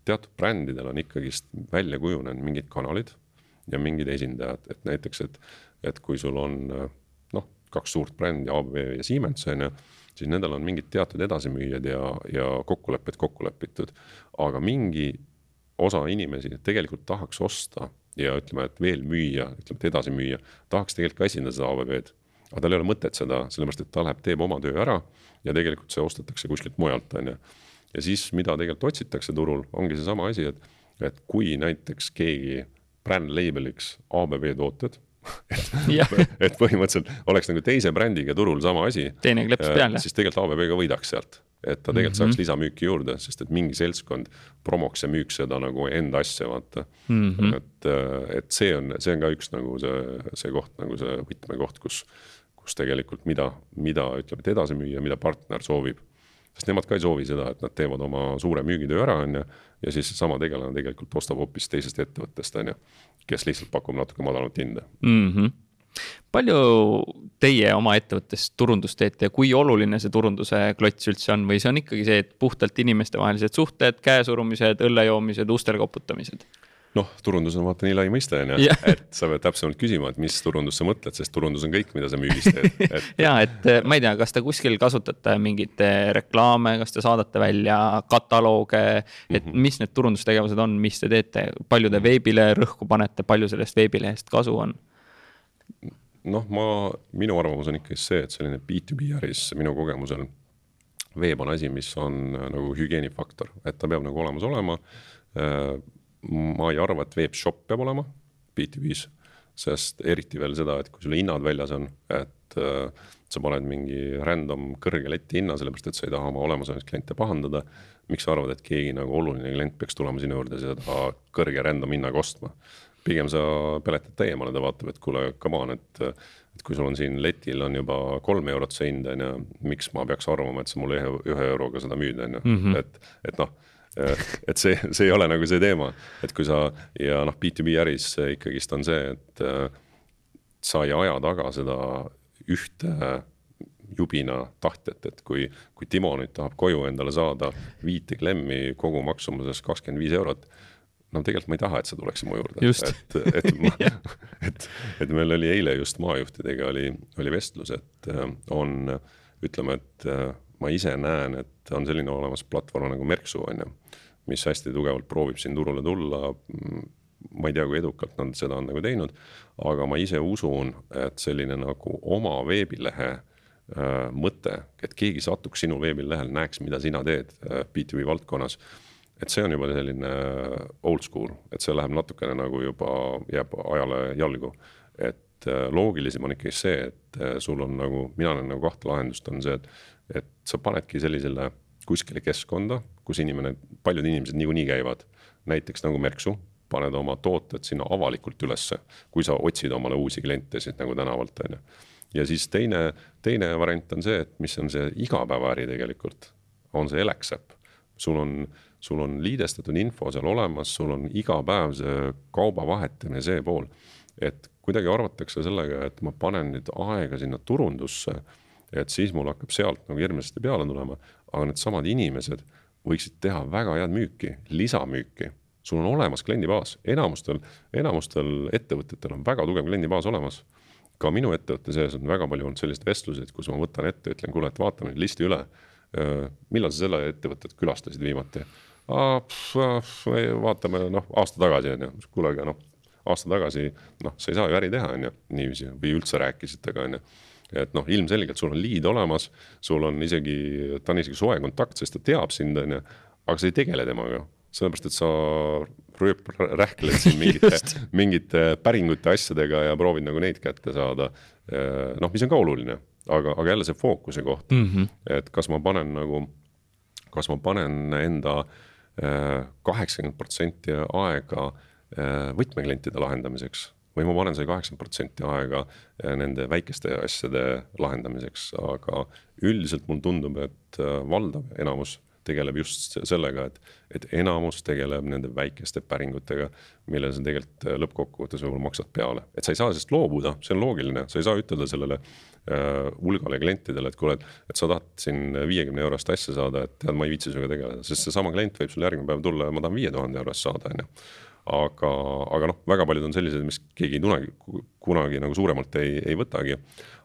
teatud brändidel on ikkagist välja kujunenud mingid kanalid ja mingid esindajad, et näiteks, et, et kui sul on kaks suurt brändi, ABB ja Siemens on ju, siis nendel on mingid teatud edasimüüjad ja, ja kokkulepped kokku lepitud. aga mingi osa inimesi tegelikult tahaks osta ja ütleme, et veel müüa, ütleme, et edasi müüa, tahaks tegelikult ka esindada seda ABB-d. aga tal ei ole mõtet seda, sellepärast et ta läheb, teeb oma töö ära ja tegelikult see ostetakse kuskilt mujalt, on ju. ja siis, mida tegelikult otsitakse turul, ongi seesama asi, et, et kui näiteks keegi brand label'iks ABB tooted et, et põhimõtteliselt oleks nagu teise brändiga turul sama asi.
teine kleps äh, peal, jah.
siis tegelikult ABB ka võidaks sealt, et ta tegelikult mm -hmm. saaks lisamüüki juurde, sest et mingi seltskond promoks ja müüks seda nagu enda asja, vaata mm. -hmm. et, äh, et see on, see on ka üks nagu see, see koht nagu see võtmekoht, kus, kus tegelikult mida, mida ütleme, et edasi müüa, mida partner soovib sest nemad ka ei soovi seda, et nad teevad oma suure müügitöö ära, on ju, ja siis seesama tegelane tegelikult ostab hoopis teisest ettevõttest, on ju, kes lihtsalt pakub natuke madalamat hinda
mm. -hmm palju teie oma ettevõttes turundust teete ja kui oluline see turunduse klots üldse on või see on ikkagi see, et puhtalt inimestevahelised suhted, käesurumised, õlle joomised, ustel koputamised?
Noh, turundus on vaata nii lai mõiste on ju, et sa pead täpsemalt küsima, et mis turundust sa mõtled, sest turundus on kõik, mida sa müügis teed
et.... ja, et äh, ma ei tea, kas te kuskil kasutate mingeid reklaame, kas te saadate välja katalooge, et mm -hmm. mis need turundustegevused on, mis te teete, palju te veebile rõhku panete, palju sellest veebilehest kasu on?
noh, ma, minu arvamus on ikkagi see, et selline B2B äris minu kogemusel veeb on asi, mis on äh, nagu hügieenifaktor, et ta peab nagu olemas olema ma ei arva, et veebshop peab olema B2B-s, sest eriti veel seda, et kui sul hinnad väljas on, et äh, sa paned mingi random kõrge leti hinna, sellepärast et sa ei taha oma olemasolevaid kliente pahandada. miks sa arvad, et keegi nagu oluline klient peaks tulema sinu juurde seda kõrge random hinnaga ostma? pigem sa peletad ta eemale, ta vaatab, et kuule, come on, et et kui sul on siin letil on juba kolm eurot see hind, on ju, miks ma peaks arvama, et sa mulle ühe, ühe euroga seda müüd, on ju, mhm. et, et noh et see, see ei ole nagu see teema, et kui sa ja noh, B2B äris ikkagist on see, et äh, sa ei aja taga seda ühte jubina tahtjat, et kui, kui Timo nüüd tahab koju endale saada viite klemmi kogumaksumuses kakskümmend viis eurot no tegelikult ma ei taha, et sa tuleksid mu juurde.
et,
et ma et, et meil oli eile just maajuhtidega oli, oli vestlus, et äh, on, ütleme, et äh, ma ise näen, et on selline olemas platvorm nagu Merksu, on ju, mis hästi tugevalt proovib siin turule tulla. ma ei tea, kui edukalt nad seda on nagu teinud, aga ma ise usun, et selline nagu oma veebilehe äh, mõte, et keegi satuks sinu veebilehel, näeks, mida sina teed äh, B2B valdkonnas et see on juba selline old school, et see läheb natukene nagu juba jääb ajale jalgu. et äh, loogilisem on ikkagi see, et äh, sul on nagu, mina näen nagu kahte lahendust, on see, et, et sa panedki sellisele kuskile keskkonda, kus inimene, paljud inimesed niikuinii käivad, näiteks nagu Merksu, paned oma tooted sinna avalikult ülesse, kui sa otsid omale uusi kliente siit nagu tänavalt, on ju. ja siis teine, teine variant on see, et mis on see igapäevaäri tegelikult, on see Elex äpp. sul on sul on liidestatud info seal olemas, sul on iga päev see kauba vahetamine, see pool. et kuidagi arvatakse sellega, et ma panen nüüd aega sinna turundusse, et siis mul hakkab sealt nagu hirmsasti peale tulema, aga needsamad inimesed võiksid teha väga head müüki, lisamüüki sul on olemas kliendibaas, enamustel, enamustel ettevõtetel on väga tugev kliendibaas olemas. ka minu ettevõtte sees on väga palju olnud selliseid vestluseid, kus ma võtan ette, ütlen, kuule, et vaatame nüüd listi üle. millal sa selle ettevõtet külastasid viimati? vaatame noh, aasta tagasi on ju, kuule, aga noh, aasta tagasi noh, sa ei saa ju äri teha, on ju, niiviisi või üldse rääkisite ka on ju et noh, ilmselgelt sul on liid olemas, sul on isegi, ta on isegi soe kontakt, sest ta teab sind, on ju, aga sa ei tegele temaga, sellepärast et sa rööp-, rähkled siin mingite mingite päringute asjadega ja proovid nagu neid kätte saada. noh, mis on ka oluline, aga, aga jälle see fookuse koht mm, -hmm. et kas ma panen nagu, kas ma panen enda äh, kaheksakümmend protsenti aega äh, võtmeklientide lahendamiseks või ma panen see kaheksakümmend protsenti aega äh, nende väikeste asjade lahendamiseks, aga üldiselt mulle tundub, et äh, valdav enamus tegeleb just sellega, et, et enamus tegeleb nende väikeste päringutega, millele sa tegelikult lõppkokkuvõttes võib-olla maksad peale. et sa ei saa sellest loobuda, see on loogiline, sa ei saa ütelda sellele Äh, hulgale klientidele, et kuule, et, et sa tahad siin viiekümne eurost asja saada, et tead, ma ei viitsi sinuga tegeleda, sest seesama klient võib sul järgmine päev tulla ja ma tahan viie tuhande eurost saada, on ju. Aga, aga noh, väga paljud on sellised, mis keegi kunagi, kunagi nagu suuremalt ei, ei võtagi.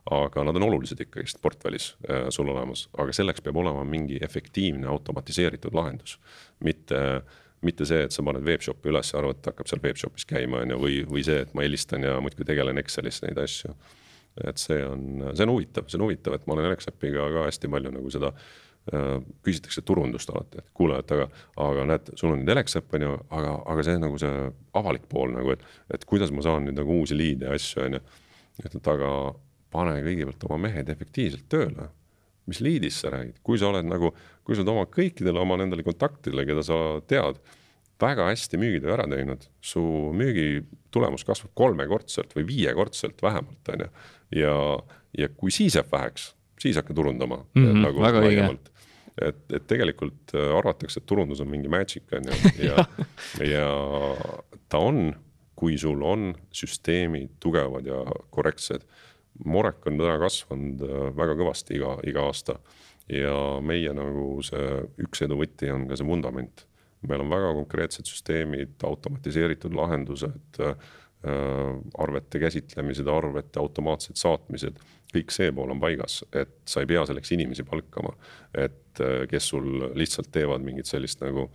aga nad on olulised ikkagist portfellis äh, sul olemas, aga selleks peab olema mingi efektiivne automatiseeritud lahendus, mitte mitte see, et sa paned webshopi üles ja arvad, et hakkab seal webshopis käima, on ju, või, või see, et ma helistan ja muudkui tegelen Excelis neid asju. Et see on, see on huvitav, see on huvitav, et ma olen Elexapiga ka hästi palju nagu seda äh, küsitakse turundust alati, et kuule, et aga, aga näed, sul on nüüd Elexap on ju, aga, aga see nagu see avalik pool nagu, et, et kuidas ma saan nüüd nagu uusi liide ja asju on ju. et, et aga pane kõigepealt oma mehed efektiivselt tööle. mis liidist sa räägid, kui sa oled nagu, kui sa oled oma kõikidele oma nendele kontaktidele, keda sa tead väga hästi müügitöö ära teinud, su müügi tulemus kasvab kolmekordselt või viiekordselt vähemalt, on ju. ja, ja kui siis jääb väheks, siis hakka turundama
mm -hmm, nagu laiemalt.
Et, et tegelikult äh, arvatakse, et turundus on mingi magic on ju, ja, ja ta on, kui sul on süsteemid tugevad ja korrektsed. Morek on täna kasvanud äh, väga kõvasti iga, iga aasta. Ja meie nagu see üks edu võti on ka see vundament. Meil on väga konkreetsed süsteemid, automatiseeritud lahendused äh,, arvete käsitlemised, arvete automaatsed saatmised, kõik see pool on paigas, et sa ei pea selleks inimesi palkama, et äh, kes sul lihtsalt teevad mingit sellist nagu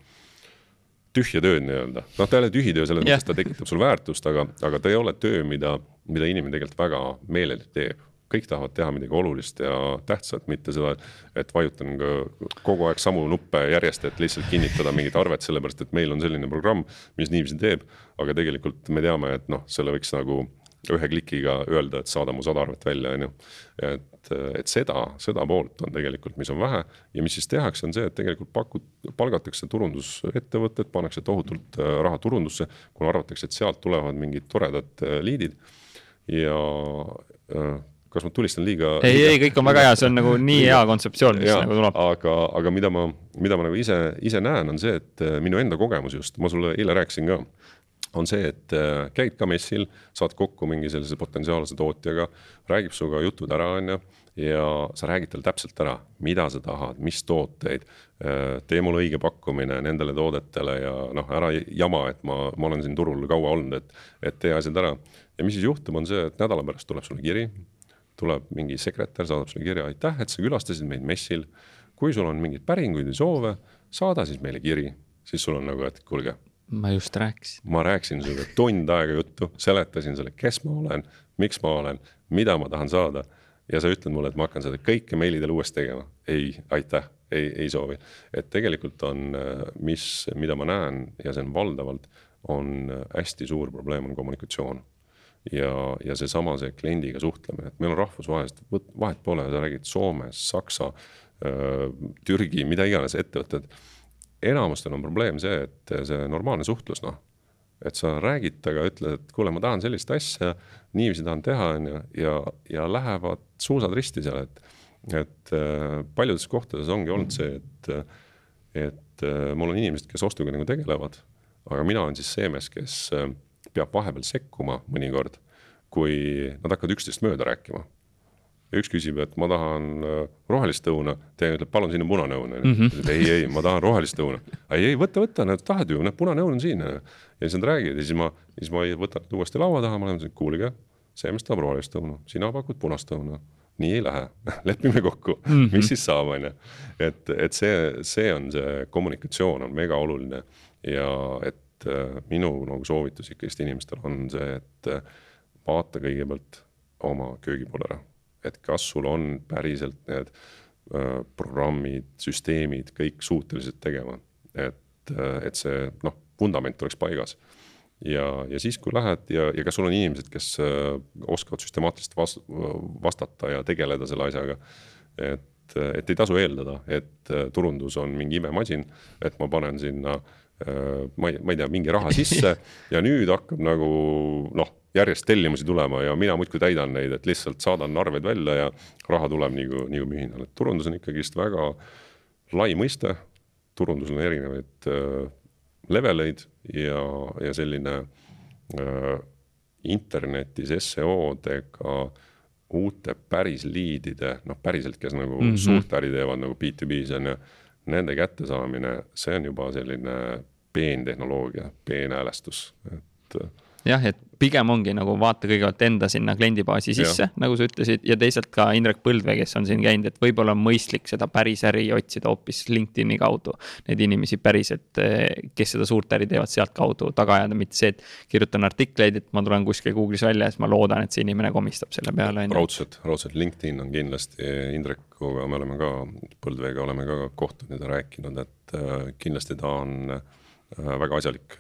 tühja tööd nii-öelda, noh, ta ei ole tühi töö selles mõttes, ta tekitab sul väärtust, aga, aga ta ei ole töö, mida, mida inimene tegelikult väga meeleldi teeb. Kõik tahavad teha midagi olulist ja tähtsat, mitte seda, et vajutan kogu aeg samu nuppe järjest, et lihtsalt kinnitada mingit arvet, sellepärast et meil on selline programm, mis niiviisi teeb. aga tegelikult me teame, et noh, selle võiks nagu ühe klikiga öelda, et saada mu sada arvet välja, on ju. et, et seda, seda poolt on tegelikult, mis on vähe ja mis siis tehakse, on see, et tegelikult pakud, palgatakse turundusettevõtted, pannakse tohutult äh, raha turundusse, kuna arvatakse, et sealt tulevad mingid toredad äh, liidid ja äh, kas ma tulistan liiga?
ei, ei, kõik on väga hea, see on nagu nii hea kontseptsioon, mis ja, nagu tuleb.
aga, aga mida ma, mida ma nagu ise, ise näen, on see, et minu enda kogemus just, ma sulle eile rääkisin ka. On see, et äh, käid ka messil, saad kokku mingi sellise potentsiaalse tootjaga, räägib sinuga jutud ära, on ju ja sa räägid talle täpselt ära, mida sa tahad, mis tooteid, äh, tee mulle õige pakkumine nendele toodetele ja noh, ära jama, et ma, ma olen siin turul kaua olnud, et, et tee asjad ära. ja mis siis juhtub, on see, et nädala pärast tuleb sulle kiri, tuleb mingi sekretär, saadab sulle kirja, aitäh, et sa külastasid meid messil. kui sul on mingeid päringuid või soove, saada siis meile kiri, siis sul on nagu, et kuulge
ma just rääkisin.
ma rääkisin sinuga tund aega juttu, seletasin sulle, kes ma olen, miks ma olen, mida ma tahan saada. ja sa ütled mulle, et ma hakkan seda kõike meilidel uuesti tegema. ei, aitäh, ei, ei soovi. et tegelikult on, mis, mida ma näen ja see on valdavalt, on hästi suur probleem, on kommunikatsioon ja, ja seesama, see kliendiga suhtlemine, et meil on rahvusvahelised, vahet pole, sa räägid Soomes, Saksa, Türgi, mida iganes ettevõtted enamustel on probleem see, et see normaalne suhtlus, noh. et sa räägid temaga, ütled, et kuule, ma tahan sellist asja, niiviisi tahan teha, on ju, ja, ja lähevad suusad risti seal, et. et äh, paljudes kohtades ongi olnud see, et, et äh, mul on inimesed, kes ostuga nagu tegelevad. aga mina olen siis see mees, kes äh, peab vahepeal sekkuma mõnikord, kui nad hakkavad üksteist mööda rääkima üks küsib, et ma tahan äh, rohelist õuna, teine ütleb, palun siin on punane õun, onju. Mhm. ei, ei, ma tahan rohelist õuna. ei, ei võta, võta, näed, tahad ju, näed, punane õun on siin. ja siis nad räägivad ja siis ma, siis ma võtan uuesti laua taha, ma olen, kuulge, see mees tahab rohelist õuna, sina pakud punast õuna nii ei lähe lepime kokku mm, -hmm. mis siis saab, on ju. et, et see, see on see kommunikatsioon on mega oluline ja et äh, minu nagu soovitus ikkagist inimestele on see, et äh, vaata kõigepealt oma köögi poole ära et kas sul on päriselt need äh, programmid, süsteemid kõik suutelised tegema, et, äh, et see noh, vundament oleks paigas. ja, ja siis, kui lähed ja, ja kas sul on inimesed, kes äh, oskavad süstemaatiliselt vast, vastata ja tegeleda selle asjaga. et, et ei tasu eeldada, et turundus on mingi imemasin, et ma panen sinna ma ei, ma ei tea, mingi raha sisse ja nüüd hakkab nagu noh järjest tellimusi tulema ja mina muudkui täidan neid, et lihtsalt saadan arved välja ja raha tuleb nii kui mühinal, et turundus on ikkagist väga lai mõiste. turundusel on erinevaid äh, leveleid ja, ja selline äh, internetis seo-dega uute päris liidide, noh, päriselt, kes nagu mm -hmm. suurt äri teevad nagu B2B-s on ju, nende kättesaamine, see on juba selline peentehnoloogia, peenhäälestus, et
jah, et pigem ongi nagu vaata kõigepealt enda sinna kliendibaasi sisse, nagu sa ütlesid, ja teisalt ka Indrek Põldvee, kes on siin käinud, et võib-olla on mõistlik seda päris äri otsida hoopis LinkedIn'i kaudu. Neid inimesi päriselt, kes seda suurt äri teevad, sealtkaudu taga ajada, mitte see, et kirjutan artikleid, et ma tulen kuskil Google'is välja ja siis ma loodan, et see inimene komistab selle peale.
raudselt, raudselt LinkedIn on kindlasti, Indrekuga me oleme ka, Põldveega oleme ka kohtunud ja rääkinud, et äh, kindlasti ta on Äh, väga asjalik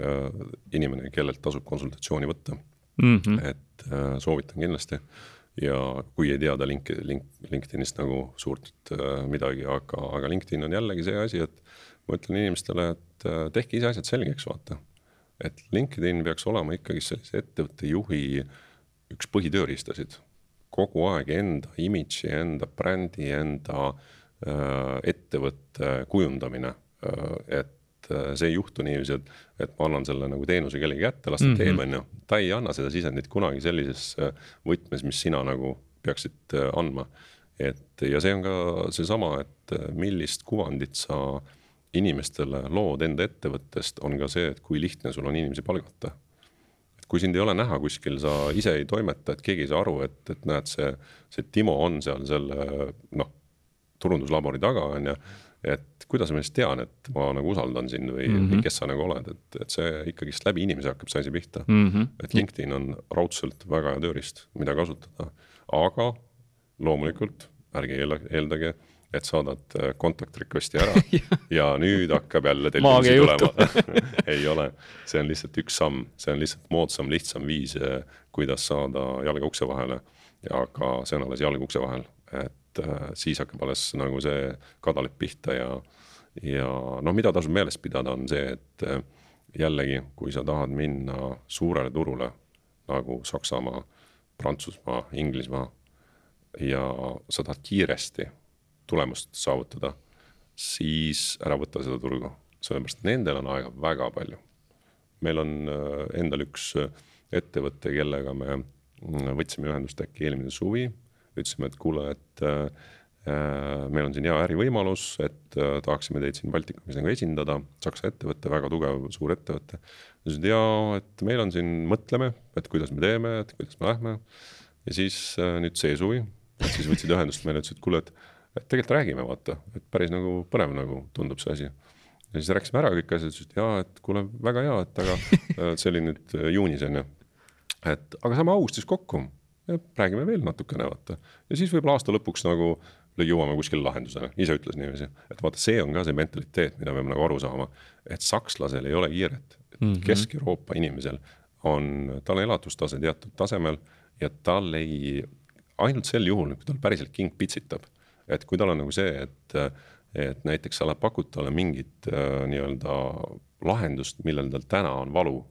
inimene, kellelt tasub konsultatsiooni võtta mm. -hmm. et äh, soovitan kindlasti ja kui ei teada link, link, LinkedInist nagu suurt midagi, aga, aga LinkedIn on jällegi see asi, et ma ütlen inimestele, et tehke ise asjad selgeks, vaata. et LinkedIn peaks olema ikkagi sellise ettevõtte juhi üks põhitööriistasid. kogu aeg enda imidži, enda brändi, enda äh, ettevõtte kujundamine äh,, et et äh, see ei juhtu niiviisi, et, et ma annan selle nagu teenuse kellegi kätte, las ta mm -hmm. teeb, on ju. ta ei anna seda sisendit kunagi sellises äh, võtmes, mis sina nagu peaksid äh, andma. et ja see on ka seesama, et millist kuvandit sa inimestele lood enda ettevõttest, on ka see, et kui lihtne sul on inimesi palgata. et kui sind ei ole näha kuskil, sa ise ei toimeta, et keegi ei saa aru, et, et näed, see, see Timo on seal selle noh, turunduslabori taga, on ju et kuidas ma siis tean, et ma nagu usaldan sind või mm, -hmm. kes sa nagu oled, et, et see ikkagist läbi inimese hakkab see asi pihta mm. -hmm. et LinkedIn on raudselt väga hea tööriist, mida kasutada, aga loomulikult ärge eeldage, et saadad äh, contact request'i ära ja nüüd hakkab jälle tellimusi tulema ei ole, see on lihtsalt üks samm, see on lihtsalt moodsam, lihtsam viis, äh, kuidas saada jalga ukse vahele. aga see on alles jalg ukse vahel, et et äh, siis hakkab alles nagu see kadalipp pihta ja, ja noh, mida tasub meeles pidada, on see, et äh, jällegi, kui sa tahad minna suurele turule nagu Saksamaa, Prantsusmaa, Inglismaa ja sa tahad kiiresti tulemust saavutada, siis ära võta seda turgu, sellepärast nendel on aega väga palju. meil on äh, endal üks ettevõte, kellega me mm, võtsime ühendust äkki eelmine suvi. Ütlesime, et kuule, et äh, äh, meil on siin hea ärivõimalus, et äh, tahaksime teid siin Baltikumis nagu esindada, Saksa ettevõte, väga tugev, suur ettevõte. ütlesid ja, et meil on siin, mõtleme, et kuidas me teeme, et kuidas me lähme. ja siis äh, nüüd see suvi, et siis võtsid ühendust meile, ütlesid, kuule, et, et tegelikult räägime, vaata, et päris nagu põnev nagu tundub see asi ja siis rääkisime ära kõik asjad, ütlesid jaa, et kuule, väga hea, et aga see oli nüüd äh, juunis on ju. et aga saame augustis kokku räägime veel natukene vaata ja siis võib-olla aasta lõpuks nagu jõuame kuskile lahendusele, ise ütles niiviisi, et vaata, see on ka see mentaliteet, mida peame nagu aru saama, et sakslasel ei ole kiiret mm -hmm. Kesk-Euroopa inimesel on, tal elatustase teatud tasemel ja tal ei, ainult sel juhul, kui tal päriselt king pitsitab, et kui tal on nagu see, et et näiteks sa pakud talle mingit äh, nii-öelda lahendust, millel tal täna on valu.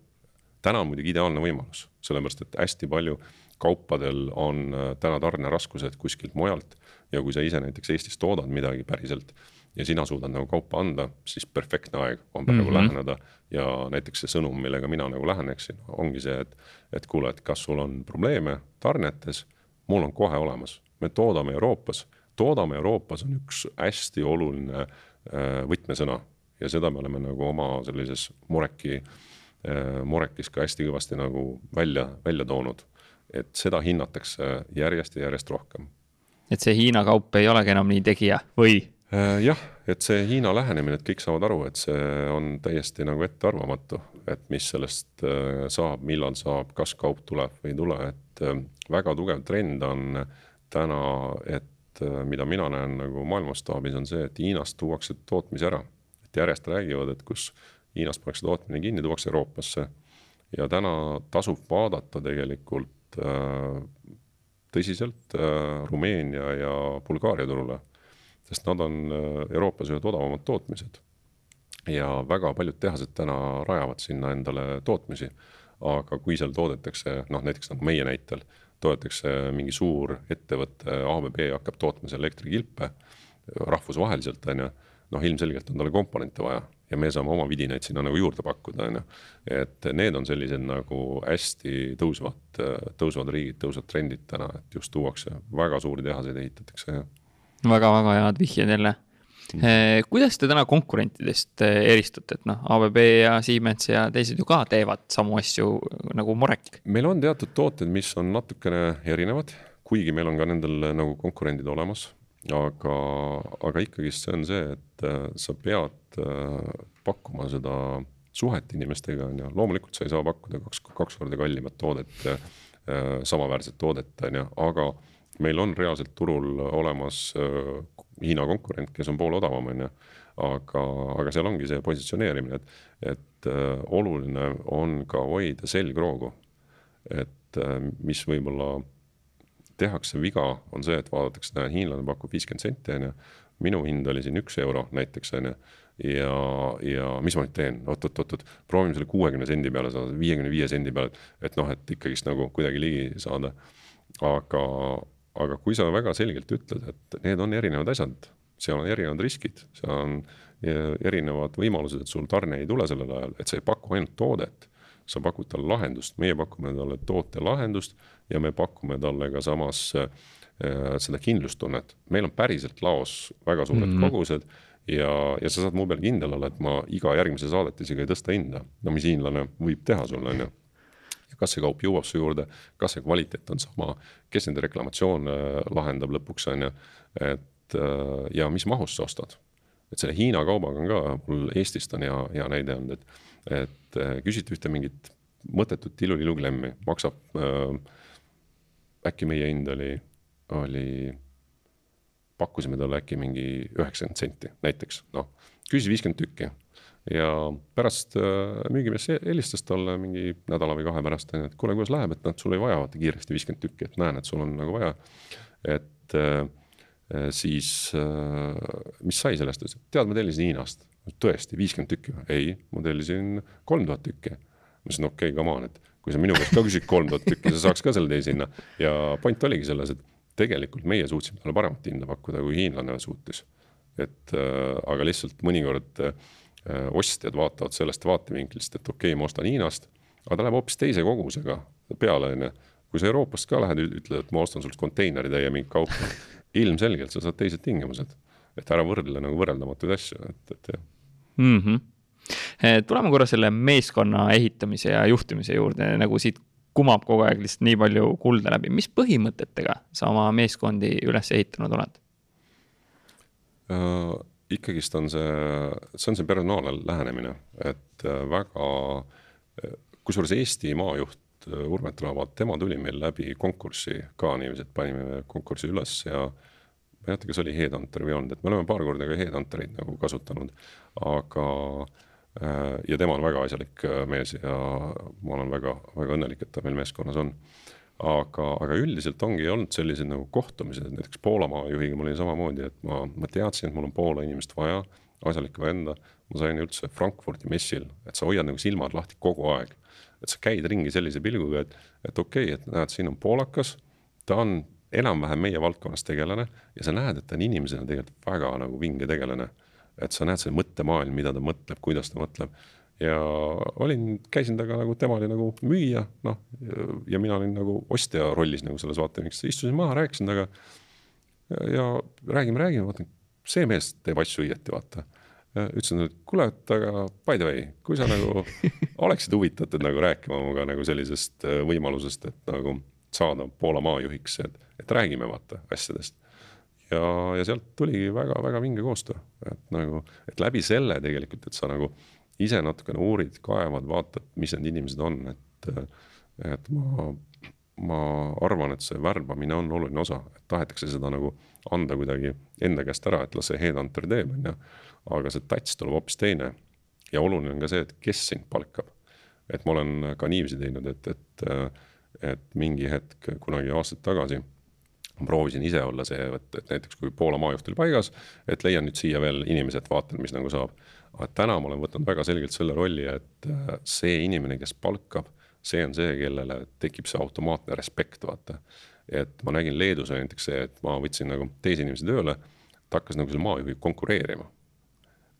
täna on muidugi ideaalne võimalus, sellepärast et hästi palju kaupadel on äh, täna tarneraskused kuskilt mujalt ja kui sa ise näiteks Eestis toodad midagi päriselt ja sina suudad nagu kaupa anda, siis perfektne aeg on praegu mm -hmm. läheneda. Ja näiteks see sõnum, millega mina nagu läheneksin, ongi see, et, et kuule, et kas sul on probleeme tarnetes, mul on kohe olemas, me toodame Euroopas. Toodame Euroopas on üks hästi oluline äh, võtmesõna. Ja seda me oleme nagu oma sellises Mureki, äh, Murekis ka hästi kõvasti nagu välja, välja toonud. Et seda hinnatakse järjest ja järjest rohkem.
et see Hiina kaup ei olegi enam nii tegija või?
Äh, jah, et see Hiina lähenemine, et kõik saavad aru, et see on täiesti nagu ettearvamatu, et mis sellest saab, millal saab, kas kaup tuleb või ei tule, et väga tugev trend on täna, et Äh, mida mina näen nagu maailma mastaabis, on see, et Hiinast tuuakse tootmisi ära. et järjest räägivad, et kus Hiinas pannakse tootmine kinni, tuuakse Euroopasse. ja täna tasub vaadata tegelikult äh, tõsiselt äh, Rumeenia ja Bulgaaria turule. sest nad on äh, Euroopas ühed odavamad tootmised. ja väga paljud tehased täna rajavad sinna endale tootmisi. aga kui seal toodetakse, noh näiteks nagu meie näitel toodetakse mingi suur ettevõte, ABB hakkab tootma seal elektrikilpe rahvusvaheliselt, on ju, noh, ilmselgelt on talle komponente vaja ja me saame oma vidinaid sinna nagu juurde pakkuda, on ju. et need on sellised nagu hästi tõusvad, tõusvad riigid, tõusvad trendid täna, et just tuuakse väga suuri tehaseid ehitatakse ja
väga-väga head vihjed jälle Eh, kuidas te täna konkurentidest eh, eristate, et noh, ABB ja Siemens ja teised ju ka teevad samu asju nagu Morek?
meil on teatud tooted, mis on natukene erinevad, kuigi meil on ka nendel eh, nagu konkurendid olemas, aga, aga ikkagist see on see, et sa pead pakkuma seda suhet inimestega, on ju, loomulikult sa ei saa pakkuda kaks, kaks korda kallimat toodet, samaväärset toodet, on ju, aga meil on reaalselt turul olemas Hiina konkurent, kes on pool odavam, on ju. aga, aga seal ongi see positsioneerimine, et, et äh, oluline on ka hoida selgroogu. et äh, mis võib-olla tehakse viga, on see, et vaadatakse, näe, hiinlane pakub viiskümmend senti, on ju. minu hind oli siin üks euro näiteks, on ju ja, ja mis ma nüüd teen oot,, oot-oot-oot, proovime selle kuuekümne sendi peale saada, viiekümne viie sendi peale, et noh, et ikkagist nagu kuidagi ligi saada. aga, aga kui sa väga selgelt ütled, et need on erinevad asjad, seal on erinevad riskid, seal on erinevad võimalused, et sul tarne ei tule sellel ajal, et sa ei paku ainult toodet. Sa pakud talle lahendust, meie pakume talle toote lahendust ja me pakume talle ka samas äh, seda kindlustunnet. meil on päriselt laos väga suured mm -hmm. kogused ja, ja sa saad mu peal kindel olla, et ma iga järgmise saadetisega ei tõsta hinda. no mis hiinlane võib teha sulle, on ju kas see kaup jõuab su juurde, kas see kvaliteet on sama, kes nende reklamatsioone lahendab lõpuks, on ju. et äh, ja mis mahus sa ostad. et selle Hiina kaubaga on ka, mul Eestist on hea, hea näide olnud, et, et äh, küsiti ühte mingit mõttetut ilulilu-klemmi, maksab äh,, äkki meie hind oli, oli, pakkusime talle äkki mingi üheksakümmend senti näiteks, noh, küsis viiskümmend tükki ja pärast äh, müügimees helistas talle mingi nädala või kahe pärast, onju, et kuule, kuidas läheb, et noh, sul ei vaja vaata kiiresti viiskümmend tükki, et näen, et sul on nagu vaja. et äh, siis äh, mis sai sellest, ütles, et tead, ma tellisin Hiinast. Tõesti, viiskümmend tükki või? ei, ma tellisin kolm tuhat tükki. ma ütlesin, okei okay,, come on, et kui sa minu käest ka küsid kolm tuhat tükki, sa saaks ka selle teise hinna. ja point oligi selles, et tegelikult meie suutsime talle paremat hinda pakkuda, kui hiinlane suutis. et äh, aga lihtsalt mõnikord äh, ostjad vaatavad sellest vaatevinklist, et okei okay,, ma ostan Hiinast, aga ta läheb hoopis teise kogusega peale, on ju. kui sa Euroopast ka lähed, ütled, et ma ostan sult konteineritäie mingit kaupa, ilmselgelt sa saad teised tingimused. et ära võrdle nagu võrreldamatuid asju, et, et jah
mm. -hmm. tuleme korra selle meeskonna ehitamise ja juhtimise juurde, nagu siit kumab kogu aeg lihtsalt nii palju kulda läbi, mis põhimõtetega sa oma meeskondi üles ehitanud oled
äh,? ikkagist on see, see on see personaalne lähenemine, et äh, väga, äh, kusjuures Eesti maajuht äh, Urmet Raavad, tema tuli meil läbi konkurssi ka niiviisi, et panime konkursi üles ja ma ei mäleta, kas oli Headhunter või ei olnud, et me oleme paar korda ka Headhunterit nagu kasutanud, aga ja tema on väga asjalik mees ja ma olen väga, väga õnnelik, et ta meil meeskonnas on aga, aga üldiselt ongi olnud sellised nagu kohtumised, näiteks Poola maajuhiga mul oli samamoodi, et ma, ma teadsin, et mul on Poola inimest vaja, asjalikku venda. ma sain üldse Frankfurdi messil, et sa hoiad nagu silmad lahti kogu aeg. et sa käid ringi sellise pilguga, et, et okei okay,, et näed, siin on poolakas, ta on enam-vähem meie valdkonnas tegelane ja sa näed, et ta on inimesena tegelikult väga nagu vinge tegelane. et sa näed selle mõttemaailm, mida ta mõtleb, kuidas ta mõtleb ja olin, käisin temaga nagu, tema oli nagu müüja, noh, ja mina olin nagu ostja rollis nagu selles vaatevinklist, istusin maha, rääkisin temaga. ja räägime, räägime, vaatan, see mees teeb asju õieti, vaata. ütlesin, et kuule, et aga by the way, kui sa nagu oleksid huvitatud nagu rääkima minuga nagu sellisest äh, võimalusest, et nagu saada Poola maajuhiks, et, et räägime vaata asjadest ja, ja sealt tuligi väga-väga vinge koostöö, et nagu, et läbi selle tegelikult, et sa nagu ise natukene uurid, kaevad, vaatad, mis need inimesed on, et, et ma, ma arvan, et see värbamine on oluline osa, et tahetakse seda nagu anda kuidagi enda käest ära, et las see headhunter teeb, on ju. aga see tats tuleb hoopis teine. ja oluline on ka see, et kes sind palkab. et ma olen ka niiviisi teinud, et, et, et mingi hetk kunagi aastaid tagasi ma proovisin ise olla see, et, et näiteks kui Poola maajuht oli paigas, et leian nüüd siia veel inimesed, vaatan, mis nagu saab aga täna ma olen võtnud väga selgelt selle rolli, et äh, see inimene, kes palkab, see on see, kellele tekib see automaatne respekt, vaata. et ma nägin Leedus näiteks see, et ma võtsin nagu teise inimese tööle, ta hakkas nagu selle maajuhiga konkureerima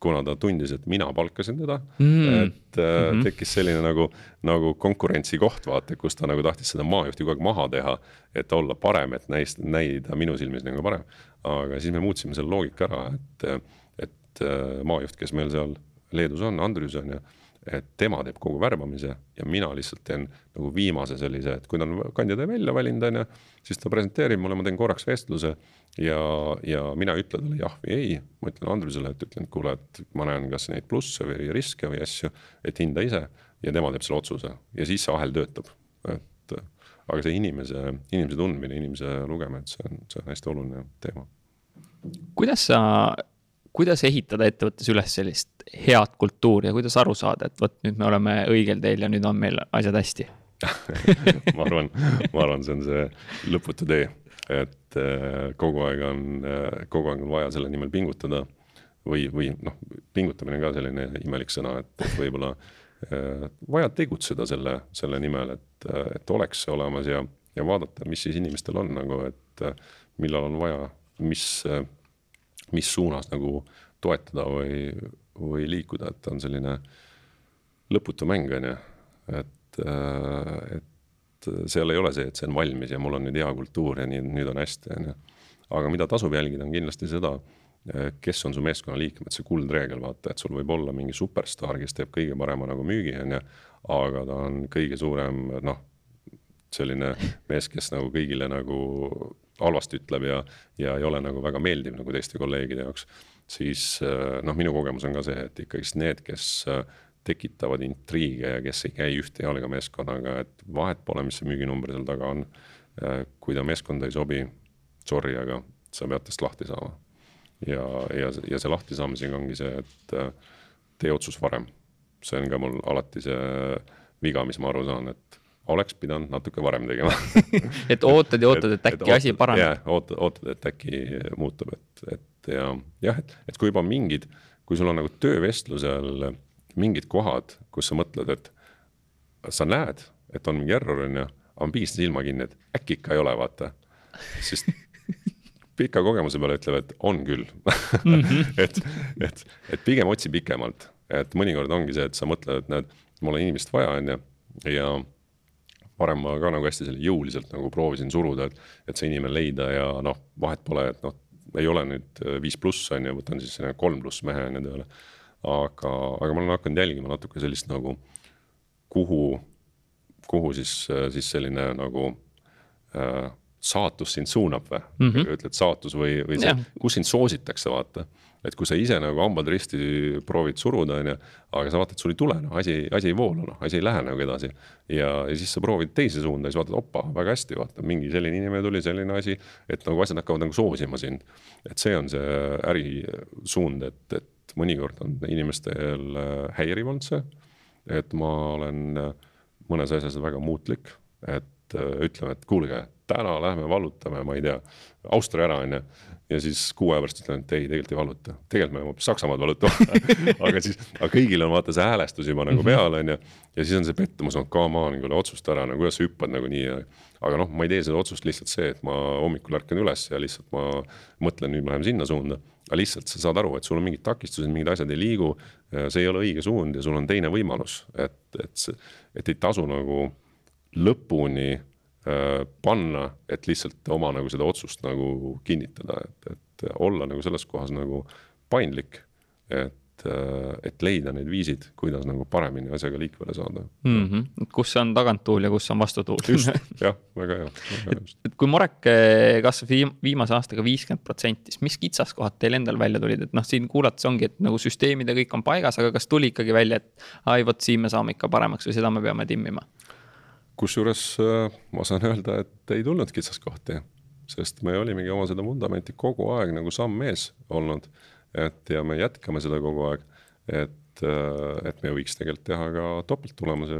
kuna ta tundis, et mina palkasin teda mm., et äh, mm -hmm. tekkis selline nagu, nagu konkurentsikoht, vaata, kus ta nagu tahtis seda maajuhti kogu aeg maha teha, et olla parem, et näis, näida minu silmis nagu parem. aga siis me muutsime selle loogika ära, et et äh, maajuht, kes meil seal Leedus on, Andrus on ju, et tema teeb kogu värbamise ja mina lihtsalt teen nagu viimase sellise, et kui ta on kandidaadi välja valinud, on ju, siis ta presenteerib mulle, ma teen korraks vestluse ja, ja mina ei ütle talle jah või ei. ma ütlen Andrusele, et ütlen, et kuule, et ma näen kas neid plusse või riske või asju, et hinda ise ja tema teeb selle otsuse ja siis see ahel töötab, et aga see inimese, inimese tundmine, inimese lugemine, et see on, see on hästi oluline teema.
kuidas sa kuidas ehitada ettevõttes üles sellist head kultuuri ja kuidas aru saada, et vot nüüd me oleme õigel teel ja nüüd on meil asjad hästi
ma arvan, ma arvan, see on see lõputu tee, et äh, kogu aeg on äh,, kogu aeg on vaja selle nimel pingutada. või, või noh, pingutamine on ka selline imelik sõna, et võib-olla äh, vaja tegutseda selle, selle nimel, et, et oleks see olemas ja, ja vaadata, mis siis inimestel on nagu, et millal on vaja, mis mis suunas nagu toetada või, või liikuda, et on selline lõputu mäng, on ju, et, äh, et seal ei ole see, et see on valmis ja mul on nüüd hea kultuur ja nii, nüüd on hästi, on ju. aga mida tasub jälgida, on kindlasti seda, kes on su meeskonna liikmed, see kuldreegel, vaata, et sul võib olla mingi superstaar, kes teeb kõige parema nagu müügi, on ju, aga ta on kõige suurem, noh, selline mees, kes nagu kõigile nagu halvasti ütleb ja, ja ei ole nagu väga meeldiv nagu teiste kolleegide jaoks. siis äh, noh, minu kogemus on ka see, et ikkagist need, kes äh, tekitavad intriige ja kes ei käi ühte jalga meeskonnaga, et vahet pole, mis see müüginumber seal taga on. Äh, kui ta meeskonda ei sobi, sorry, aga sa pead tast lahti saama. ja, ja, ja see lahtisaamisega ongi see, et tee otsus varem. see on ka mul alati see viga, mis ma aru saan, et oleks pidanud natuke varem tegema
et ootad ja ootad, et äkki et, asi paraneb.
jah, ootad, ootad, et äkki muutub, et, et ja jah, et, et kui juba mingid, kui sul on nagu töövestlusel mingid kohad, kus sa mõtled, et sa näed, et on mingi error, on ju, aga pigistad silma kinni, et äkki ikka ei ole, vaata. siis pika kogemuse peale ütleb, et on küll. -hmm. et, et, et pigem otsi pikemalt, et mõnikord ongi see, et sa mõtled, et näed, mul on inimest vaja, on ju, ja varem ma ka nagu hästi selle jõuliselt nagu proovisin suruda, et, et see inimene leida ja noh, vahet pole, et noh, ei ole nüüd viis pluss on ju, võtan siis kolm pluss mehe on ju tööle. aga, aga ma olen hakanud jälgima natuke sellist nagu, kuhu, kuhu siis, siis selline nagu äh, saatus sind suunab või mm, -hmm. ütled saatus või, või see, kus sind soositakse, vaata. Et kui sa ise nagu hambad risti proovid suruda, on ju, aga sa vaatad, sul ei tule, noh, asi, asi ei voolu, noh, asi ei lähe nagu edasi. ja, ja siis sa proovid teise suunda ja siis vaatad, opa, väga hästi, vaata, mingi selline inimene tuli, selline asi. et nagu asjad hakkavad nagu soosima sind. et see on see ärisuund, et, et mõnikord on inimestel äh, häiriv olnud see. et ma olen äh, mõnes asjas väga muutlik, et äh, ütleme, et kuulge täna lähme vallutame, ma ei tea, Austria ära, onju. Ja siis kuu aja pärast ütlen, et ei, tegelikult ei valluta, tegelikult me hoopis Saksamaad vallutama aga siis, aga kõigil on vaata see häälestus juba nagu peal, onju. ja siis on see pettumus, no come on, kuule otsusta ära, no kuidas sa hüppad nagu nii. aga noh, ma ei tee seda otsust lihtsalt see, et ma hommikul ärkan üles ja lihtsalt ma mõtlen, nüüd me läheme sinna suunda aga lihtsalt sa saad aru, et sul on mingid takistused, mingid asjad ei liigu. see ei ole õige suund ja sul on teine võimalus, et, et, et ei tasu nagu lõpuni panna, et lihtsalt oma nagu seda otsust nagu kinnitada, et, et olla nagu selles kohas nagu paindlik. et, äh, et leida need viisid, kuidas nagu paremini asjaga liikvele saada
mm. -hmm. kus on taganttuul ja kus on vastutuul.
just, jah, väga hea.
et, et kui Marek kasvab viim, viimase aastaga viiskümmend protsenti, siis mis kitsaskohad teil endal välja tulid, et noh, siin kuulates ongi, et nagu süsteemid ja kõik on paigas, aga kas tuli ikkagi välja, et ai, vot siin me saame ikka paremaks või seda me peame timmima
kusjuures äh, ma saan öelda, et ei tulnud kitsaskohti, sest me olimegi oma seda vundamenti kogu aeg nagu samm ees olnud. et ja me jätkame seda kogu aeg, et, äh, et me võiks tegelikult teha ka topelttulemuse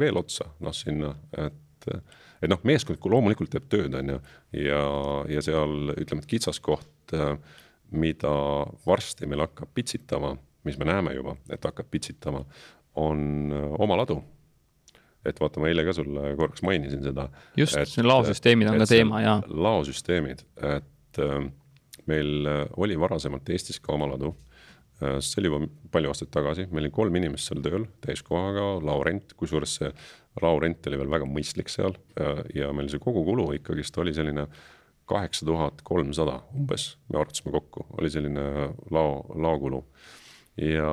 veel otsa, noh sinna, et. et noh, meeskond loomulikult teeb tööd, on ju, ja, ja seal ütleme, et kitsaskoht, äh, mida varsti meil hakkab pitsitama, mis me näeme juba, et hakkab pitsitama, on oma ladu et vaata, ma eile ka sulle korraks mainisin seda.
just, laosüsteemid on ka teema ja.
laosüsteemid, et äh, meil äh, oli varasemalt Eestis ka oma ladu äh,. see oli juba palju aastaid tagasi, meil oli kolm inimest seal tööl täiskohaga, laorent, kusjuures see laorent oli veel väga mõistlik seal ja, meil see kogukulu ikkagist oli selline kaheksa tuhat kolmsada umbes, me arvutasime kokku, oli selline lao, laokulu. ja,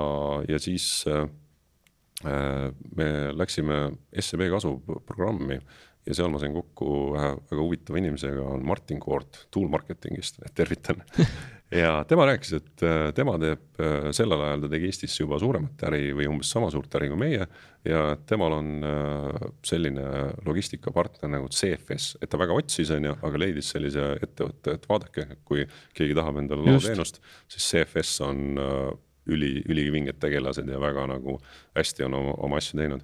ja siis Äh, me läksime SEB kasvuprogrammi ja seal ma sain kokku ühe väga huvitava inimesega, on Martin Koort Tool Marketingist, tervitan ja tema rääkis, et äh, tema teeb äh, sellel ajal, ta tegi Eestis juba suuremat äri või umbes sama suurt äri kui meie. ja temal on selline logistikapartner nagu CFS, et ta väga otsis, on ju, aga leidis sellise ettevõtte, et vaadake, kui keegi tahab endale laoteenust, siis CFS on üli, ülivinged tegelased ja väga nagu hästi on oma, oma asju teinud.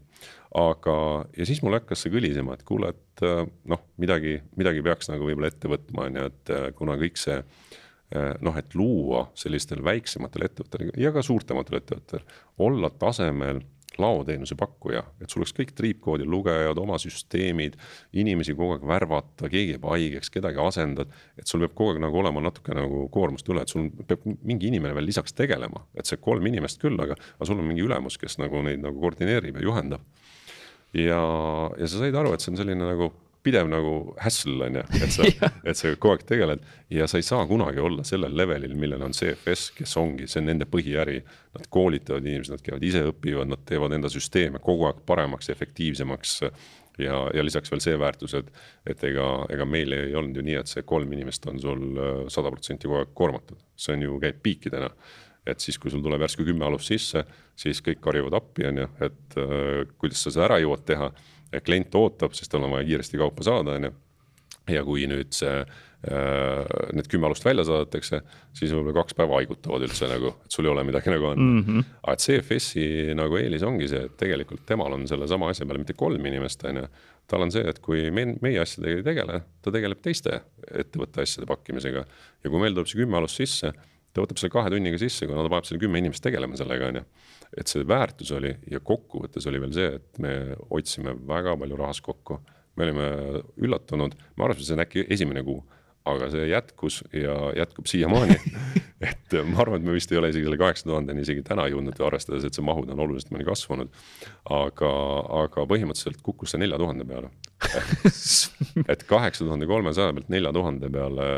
aga, ja siis mul hakkas see kõlisema, et kuule, et äh, noh, midagi, midagi peaks nagu võib-olla ette võtma, on ju, et äh, kuna kõik see äh, noh, et luua sellistel väiksematel ettevõtetel ja ka suurtematel ettevõtetel, olla tasemel laoteenuse pakkuja, et sul oleks kõik triipkoodi lugejad, oma süsteemid, inimesi kogu aeg värvata, keegi jääb haigeks, kedagi asendad. et sul peab kogu aeg nagu olema natuke nagu koormust üle, et sul peab mingi inimene veel lisaks tegelema, et see kolm inimest küll, aga, aga sul on mingi ülemus, kes nagu neid nagu koordineerib ja juhendab. ja, ja sa said aru, et see on selline nagu pidev nagu hassle on ju, et sa et sa kogu aeg tegeled ja sa ei saa kunagi olla sellel levelil, millel on CFS, kes ongi, see on nende põhiäri. Nad koolitavad inimesi, nad käivad ise õpivad, nad teevad enda süsteeme kogu aeg paremaks, efektiivsemaks. ja, ja lisaks veel see väärtus, et, et ega, ega meil ei olnud ju nii, et see kolm inimest on sul äh, sada protsenti kogu aeg koormatud, see on ju, käib piikidena et siis, kui sul tuleb järsku kümme alust sisse, siis kõik karjuvad appi, on ju, et äh, kuidas sa seda ära jõuad teha klient ootab, sest tal on vaja kiiresti kaupa saada, on ju. ja kui nüüd see äh,, need kümme alust välja saadetakse, siis võib-olla kaks päeva haigutavad üldse nagu, et sul ei ole midagi nagu anda mm. -hmm. aga et CFS-i nagu eelis ongi see, et tegelikult temal on sellesama asja peale mitte kolm inimest, on ju. tal on see, et kui me, meie asjadega ei tegele, ta tegeleb teiste ettevõtte asjade pakkimisega. ja kui meil tuleb see kümme alust sisse, ta võtab selle kahe tunniga sisse, kuna ta paneb selle kümme inimest tegelema sellega, on ju et see väärtus oli ja kokkuvõttes oli veel see, et me hoidsime väga palju rahast kokku. me olime üllatunud, me arvasime, see on äkki esimene kuu, aga see jätkus ja jätkub siiamaani et ma arvan, et me vist ei ole isegi selle kaheksa tuhandeni isegi täna jõudnud, arvestades, et see mahud on oluliselt mõni kasvanud. aga, aga põhimõtteliselt kukkus see nelja tuhande peale et kaheksa tuhande kolmesaja pealt nelja tuhande peale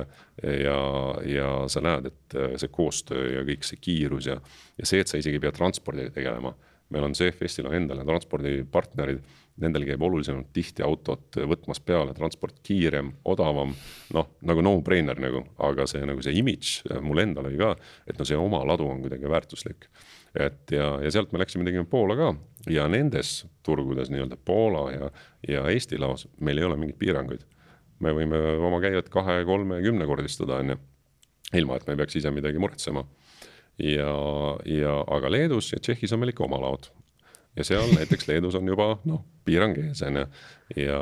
ja, ja sa näed, et see koostöö ja kõik see kiirus ja, ja see, et sa isegi ei pea transpordiga tegelema. meil on CFS-il on endal transpordipartnerid nendel käib olulisemalt tihti autot võtmas peale, transport kiirem, odavam, noh, nagu no-brainer nagu, aga see nagu see imidž mul endal oli ka, et no see oma ladu on kuidagi väärtuslik. et ja, ja sealt me läksime tegema Poola ka ja nendes turgudes nii-öelda Poola ja, ja Eesti laos meil ei ole mingeid piiranguid. me võime oma käivet kahe, kolme, kümnekordistada, on ju, ilma et me peaks ise midagi muretsema ja, ja aga Leedus ja Tšehhis on meil ikka oma laod, ja seal näiteks Leedus on juba noh, piirang ees on ju. ja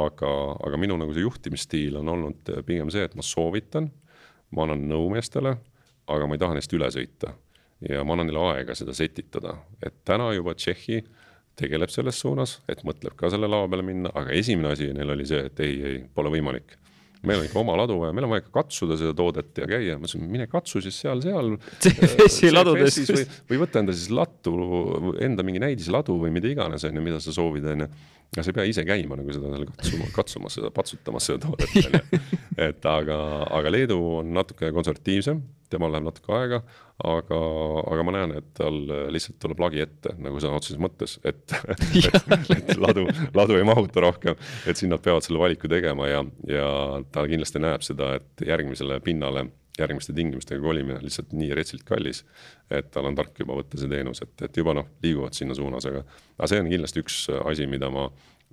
aga, aga minu nagu see juhtimisstiil on olnud pigem see, et ma soovitan, ma annan nõu meestele, aga ma ei taha neist üle sõita. ja ma annan neile aega seda setitada, et täna juba Tšehhi tegeleb selles suunas, et mõtleb ka selle lava peale minna, aga esimene asi neil oli see, et ei, ei, pole võimalik meil on ikka oma ladu vaja, meil on vaja ikka katsuda seda toodet ja käia, ma ütlesin, mine katsu siis seal, seal.
CFS-i ladudes.
või, või võta enda siis lattu, enda mingi näidisladu või mida iganes, on ju, mida sa soovid, on ju. ja sa ei pea ise käima nagu seda seal katsuma, katsumas seda, patsutamas seda toodet, on ju. et aga, aga Leedu on natuke konservatiivsem, temal läheb natuke aega, aga, aga ma näen, et tal lihtsalt tuleb lagi ette nagu sõna otseses mõttes, et, et, et ladu, ladu ei mahuta rohkem, et siin nad peavad selle valiku tegema ja, ja ta kindlasti näeb seda, et järgmisele pinnale järgmiste tingimustega kolimine on lihtsalt nii retsilt kallis, et tal on tark juba võtta see teenus, et, et juba noh, liiguvad sinna suunas, aga, aga see on kindlasti üks asi, mida ma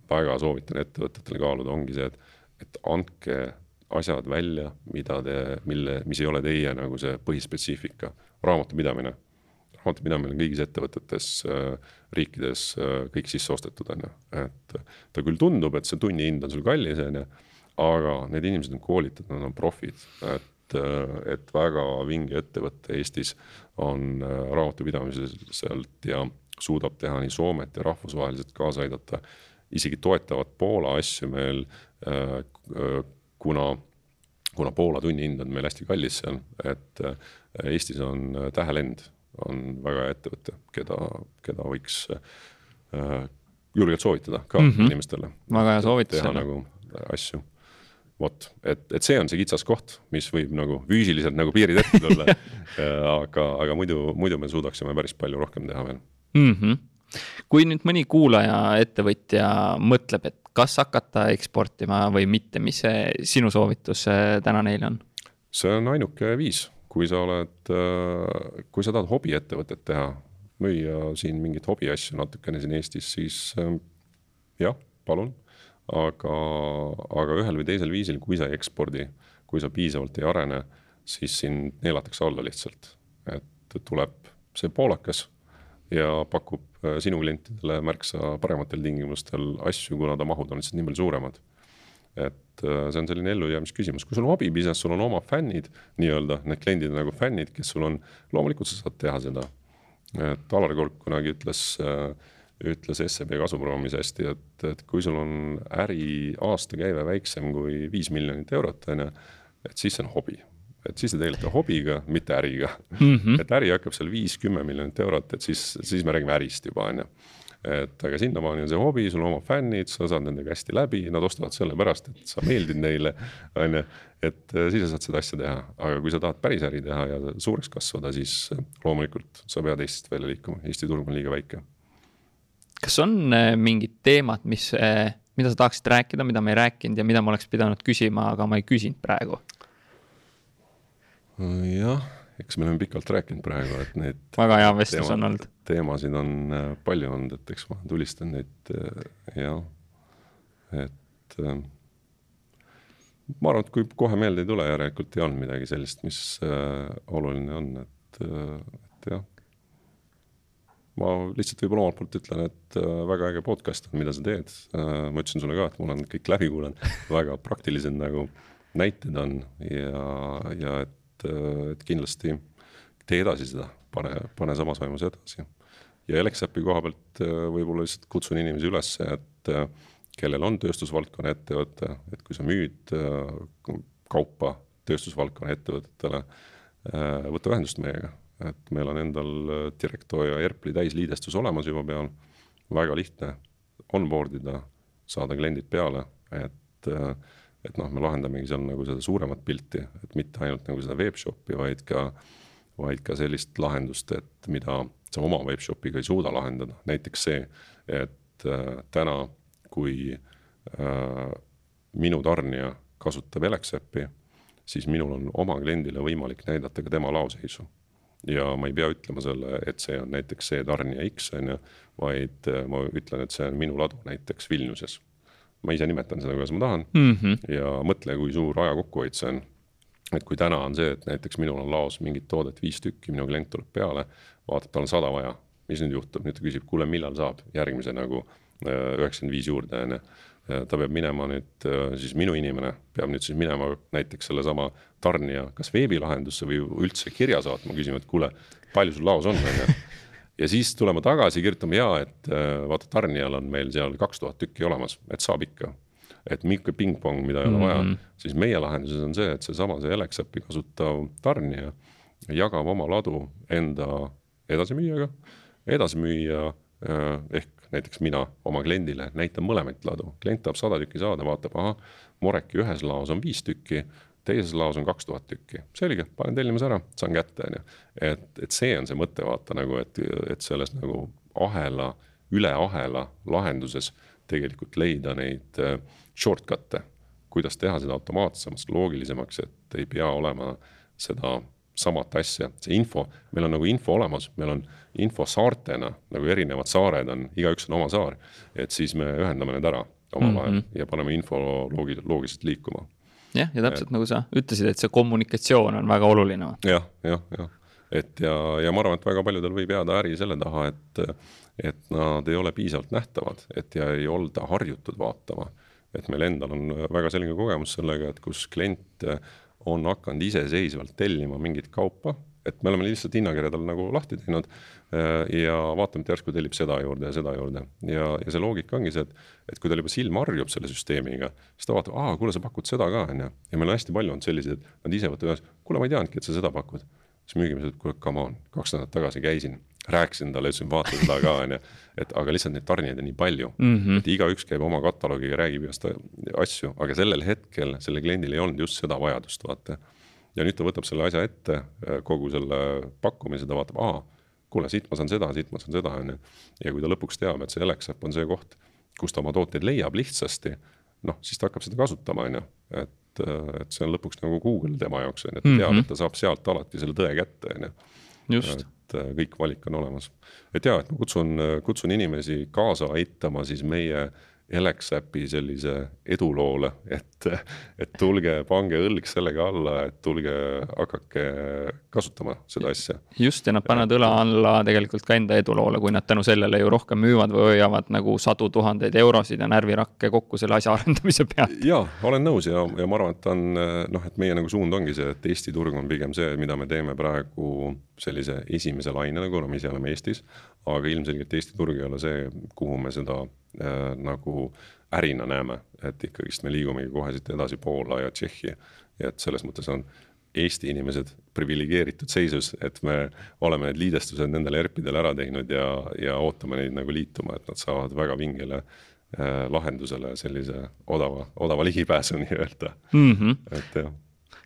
väga soovitan ettevõtetele kaaluda, ongi see, et, et andke asjad välja, mida te, mille, mis ei ole teie nagu see põhispetsiifika, raamatupidamine. raamatupidamine on kõigis ettevõtetes äh,, riikides äh, kõik sisse ostetud, on ju, et ta küll tundub, et see tunnihind on sul kallis, on ju, aga need inimesed on koolitatud, nad on profid, et äh, et väga vinge ettevõte Eestis on äh, raamatupidamiselt ja suudab teha nii Soomet ja rahvusvaheliselt kaasa aidata. isegi toetavad Poola asju meil kuna, kuna Poola tunnihind on meil hästi kallis seal, et äh, Eestis on äh, Tähelend, on väga hea ettevõte, keda, keda võiks äh, julgelt soovitada ka mm -hmm. inimestele.
väga hea soovitus.
teha nagu asju vot, et, et see on see kitsas koht, mis võib nagu füüsiliselt nagu piirid ette tulla aga, aga muidu, muidu me suudaksime päris palju rohkem teha veel
mm. -hmm. kui nüüd mõni kuulaja, ettevõtja mõtleb, et kas hakata eksportima või mitte, mis see sinu soovitus äh, täna neile on?
see on ainuke viis, kui sa oled, äh, kui sa tahad hobiettevõtet teha, müüa siin mingeid hobiasju natukene siin Eestis, siis äh, jah, palun. aga, aga ühel või teisel viisil, kui sa ei ekspordi, kui sa piisavalt ei arene, siis sind neelatakse alla lihtsalt, et tuleb see poolakas ja pakub äh, sinu klientidele märksa parematel tingimustel asju, kuna ta mahud on lihtsalt nii palju suuremad. et äh, see on selline ellujäämisküsimus, kui sul on hobibusiness, sul on oma fännid nii-öelda, need kliendid nagu fännid, kes sul on, loomulikult sa saad teha seda. et Alar Kolk kunagi ütles äh, ütles SEB kasuprogrammis hästi, et, et kui sul on äri aastakäive väiksem kui viis miljonit eurot, on ju, et siis see on hobi et siis te tegelete hobiga, mitte äriga mm. -hmm. et äri hakkab seal viis-kümme miljonit eurot, et siis, siis me räägime ärist juba, on ju. et aga sinnamaani on see hobi, sul on oma fännid, sa saad nendega hästi läbi, nad ostavad sellepärast, et sa meeldid neile, on ju. et äh, siis sa saad seda asja teha, aga kui sa tahad päris äri teha ja suureks kasvada, siis äh, loomulikult sa pead Eestist välja liikuma, Eesti turg on liiga väike.
kas on äh, mingid teemad, mis, mida sa tahaksid rääkida, mida me ei rääkinud ja mida ma oleks pidanud küsima, aga ma ei küsinud praegu?
Jah, eks me oleme pikalt rääkinud praegu, et neid.
väga hea vestlus on olnud.
teemasid on äh, palju olnud, et eks ma tulistan neid äh, jah, et äh, ma arvan, et kui kohe meelde ei tule, järelikult ei olnud midagi sellist, mis oluline on, et, et jah. ma lihtsalt võib-olla omalt poolt ütlen, et väga äge podcast on, mida sa teed ma ütlesin sulle ka, et ma olen kõik läbi kuulanud, väga praktilised nagu näited on ja, ja et et, et kindlasti tee edasi seda, pane, pane samas vaimus edasi. ja Elexapi koha pealt äh, võib-olla lihtsalt kutsun inimesi üles, et äh, kellel on tööstusvaldkonna ettevõte, et kui sa müüd äh, kaupa tööstusvaldkonna ettevõtetele, võtta ühendust meiega. et meil on endal Directo ja Erpli täisliidestus olemas juba peal, väga lihtne onboard ida, saada kliendid peale, et et noh, me lahendamegi seal nagu seda suuremat pilti, et mitte ainult nagu seda webshopi, vaid ka, vaid ka sellist lahendust, et mida sa oma webshopiga ei suuda lahendada, näiteks see, et äh, täna, kui äh, minu tarnija kasutab Elexapi, siis minul on oma kliendile võimalik näidata ka tema laoseisu. ja ma ei pea ütlema selle, et see on näiteks see tarnija X on ju, vaid äh, ma ütlen, et see on minu ladu näiteks Vilniuses ma ise nimetan seda, kuidas ma tahan mm -hmm. ja mõtle, kui suur aja kokkuhoid see on. et kui täna on see, et näiteks minul on laos mingit toodet viis tükki, minu klient tuleb peale, vaatab, tal on sada vaja, mis nüüd juhtub, nüüd ta küsib, kuule, millal saab järgmise nagu äh, üheksakümmend viis juurde, on ju. ta peab minema nüüd, äh, siis minu inimene peab nüüd siis minema näiteks sellesama tarnija kas veebilahendusse või üldse kirja saatma, küsima, et kuule, palju sul laos on, on ju ja siis tuleme tagasi, kirjutame ja, et äh, vaata, tarnijal on meil seal kaks tuhat tükki olemas, et saab ikka. et mingi pingpong, mida ei ole mm -hmm. vaja, mhm. siis meie lahenduses on see, et seesama, see Alexapi kasutav tarnija jagab oma ladu enda edasimüüjaga, edasimüüja äh, ehk näiteks mina oma kliendile näitan mõlemaid ladu, klient tahab sada tükki saada, vaatab, ahah, Moreki ühes laos on viis tükki teises laos on kaks tuhat tükki, selge, panen tellimuse ära, saan kätte, on ju. et, et see on see mõte, vaata nagu, et, et selles nagu ahela, üle ahela lahenduses tegelikult leida neid äh, shortcut'e, kuidas teha seda automaatsemaks, loogilisemaks, et ei pea olema seda samat asja, see info, meil on nagu info olemas, meil on info saartena, nagu erinevad saared on, igaüks on oma saar. et siis me ühendame need ära omavahel mm -hmm. ja paneme info loogi-, loogiliselt liikuma
jah, ja täpselt et, nagu sa ütlesid, et see kommunikatsioon on väga oluline.
jah, jah, jah, et ja, ja ma arvan, et väga paljudel võib jääda äri selle taha, et, et nad ei ole piisavalt nähtavad, et ja ei olda harjutud vaatama. et meil endal on väga selge kogemus sellega, et kus klient on hakanud iseseisvalt tellima mingit kaupa et me oleme lihtsalt hinnakirja tal nagu lahti teinud äh, ja vaatame, et järsku tellib seda juurde ja seda juurde. ja, ja see loogika ongi see, et, et kui tal juba silm harjub selle süsteemiga, siis ta vaatab, aa, kuule, sa pakud seda ka, on ju. ja meil on hästi palju olnud selliseid, et nad ise võtavad üles, kuule, ma ei teadnudki, et sa seda pakud. siis müügimees ütleb, kuule, come on, kaks nädalat tagasi käisin, rääkisin talle, ütlesin, vaata seda ka, on ju. et aga lihtsalt neid tarnijaid on nii palju mm, -hmm. et igaüks käib oma kataloogiga, räägib igast asju, aga sellel hetkel sellel kliendil ei olnud just seda vajadust, vaata ja nüüd ta võtab selle asja ette, äh, kogu selle pakkumise, ta vaatab, aa, kuule, siit ma saan seda, siit ma saan seda, on ju. ja kui ta lõpuks teab, et see Alexap on see koht, kus ta oma tooteid leiab lihtsasti, noh, siis ta hakkab seda kasutama, on ju, et, äh, et see on lõpuks nagu Google tema jaoks, on ju, et ta teab mm, -hmm. et ta saab sealt alati selle tõe kätte, on ju. et äh, kõik valik on olemas. et jaa, et ma kutsun, kutsun inimesi kaasa aitama siis meie äh, Elexapi sellise eduloole, et, et tulge, pange õlg sellega alla, et tulge, hakake kasutama seda asja.
just, ja nad panevad õla alla tegelikult ka enda eduloole, kui nad tänu sellele ju rohkem müüvad või hoiavad nagu sadu tuhandeid eurosid ja närvirakke kokku selle asja arendamise pealt.
jaa, olen nõus ja, ja ma arvan, et on noh, et meie nagu suund ongi see, et Eesti turg on pigem see, mida me teeme praegu sellise esimese lainena, kuna me ise oleme Eestis, aga ilmselgelt Eesti turg ei ole see, kuhu me seda äh, nagu ärina näeme, et ikkagist me liigumegi kohe siit edasi Poola ja Tšehhi. ja et selles mõttes on Eesti inimesed priviligeeritud seisus, et me oleme need liidestused nendele ERP-idele ära teinud ja, ja ootame neid nagu liituma, et nad saavad väga vingele äh, lahendusele sellise odava, odava ligipääsu nii-öelda mm, -hmm. et jah.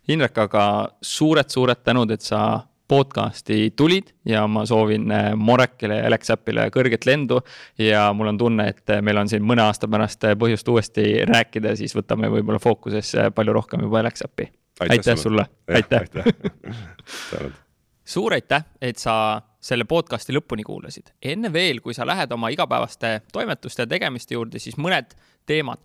Indrek, aga suured-suured tänud, et sa podcast'i tulid ja ma soovin äh, Morekile ja Alexapile kõrget lendu. ja mul on tunne, et äh, meil on siin mõne aasta pärast äh, põhjust uuesti rääkida, siis võtame võib-olla fookusesse palju rohkem juba Alexapi. aitäh, aitäh sulle, aitäh, aitäh. suur aitäh, et sa selle podcast'i lõpuni kuulasid. enne veel, kui sa lähed oma igapäevaste toimetuste ja tegemiste juurde, siis mõned teemad.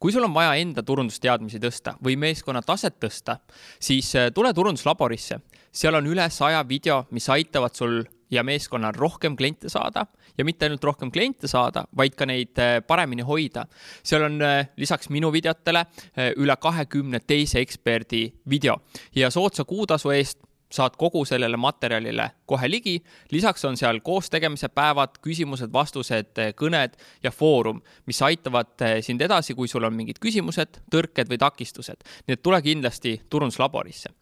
kui sul on vaja enda turundusteadmisi tõsta või meeskonna taset tõsta, siis tule turunduslaborisse seal on üle saja video, mis aitavad sul ja meeskonnal rohkem kliente saada ja mitte ainult rohkem kliente saada, vaid ka neid äh, paremini hoida. seal on äh, lisaks minu videotele äh, üle kahekümne teise eksperdi video ja soodsa kuutasu eest saad kogu sellele materjalile kohe ligi. lisaks on seal koostegemise päevad, küsimused-vastused, kõned ja foorum, mis aitavad sind edasi, kui sul on mingid küsimused, tõrked või takistused. nii et tule kindlasti turunduslaborisse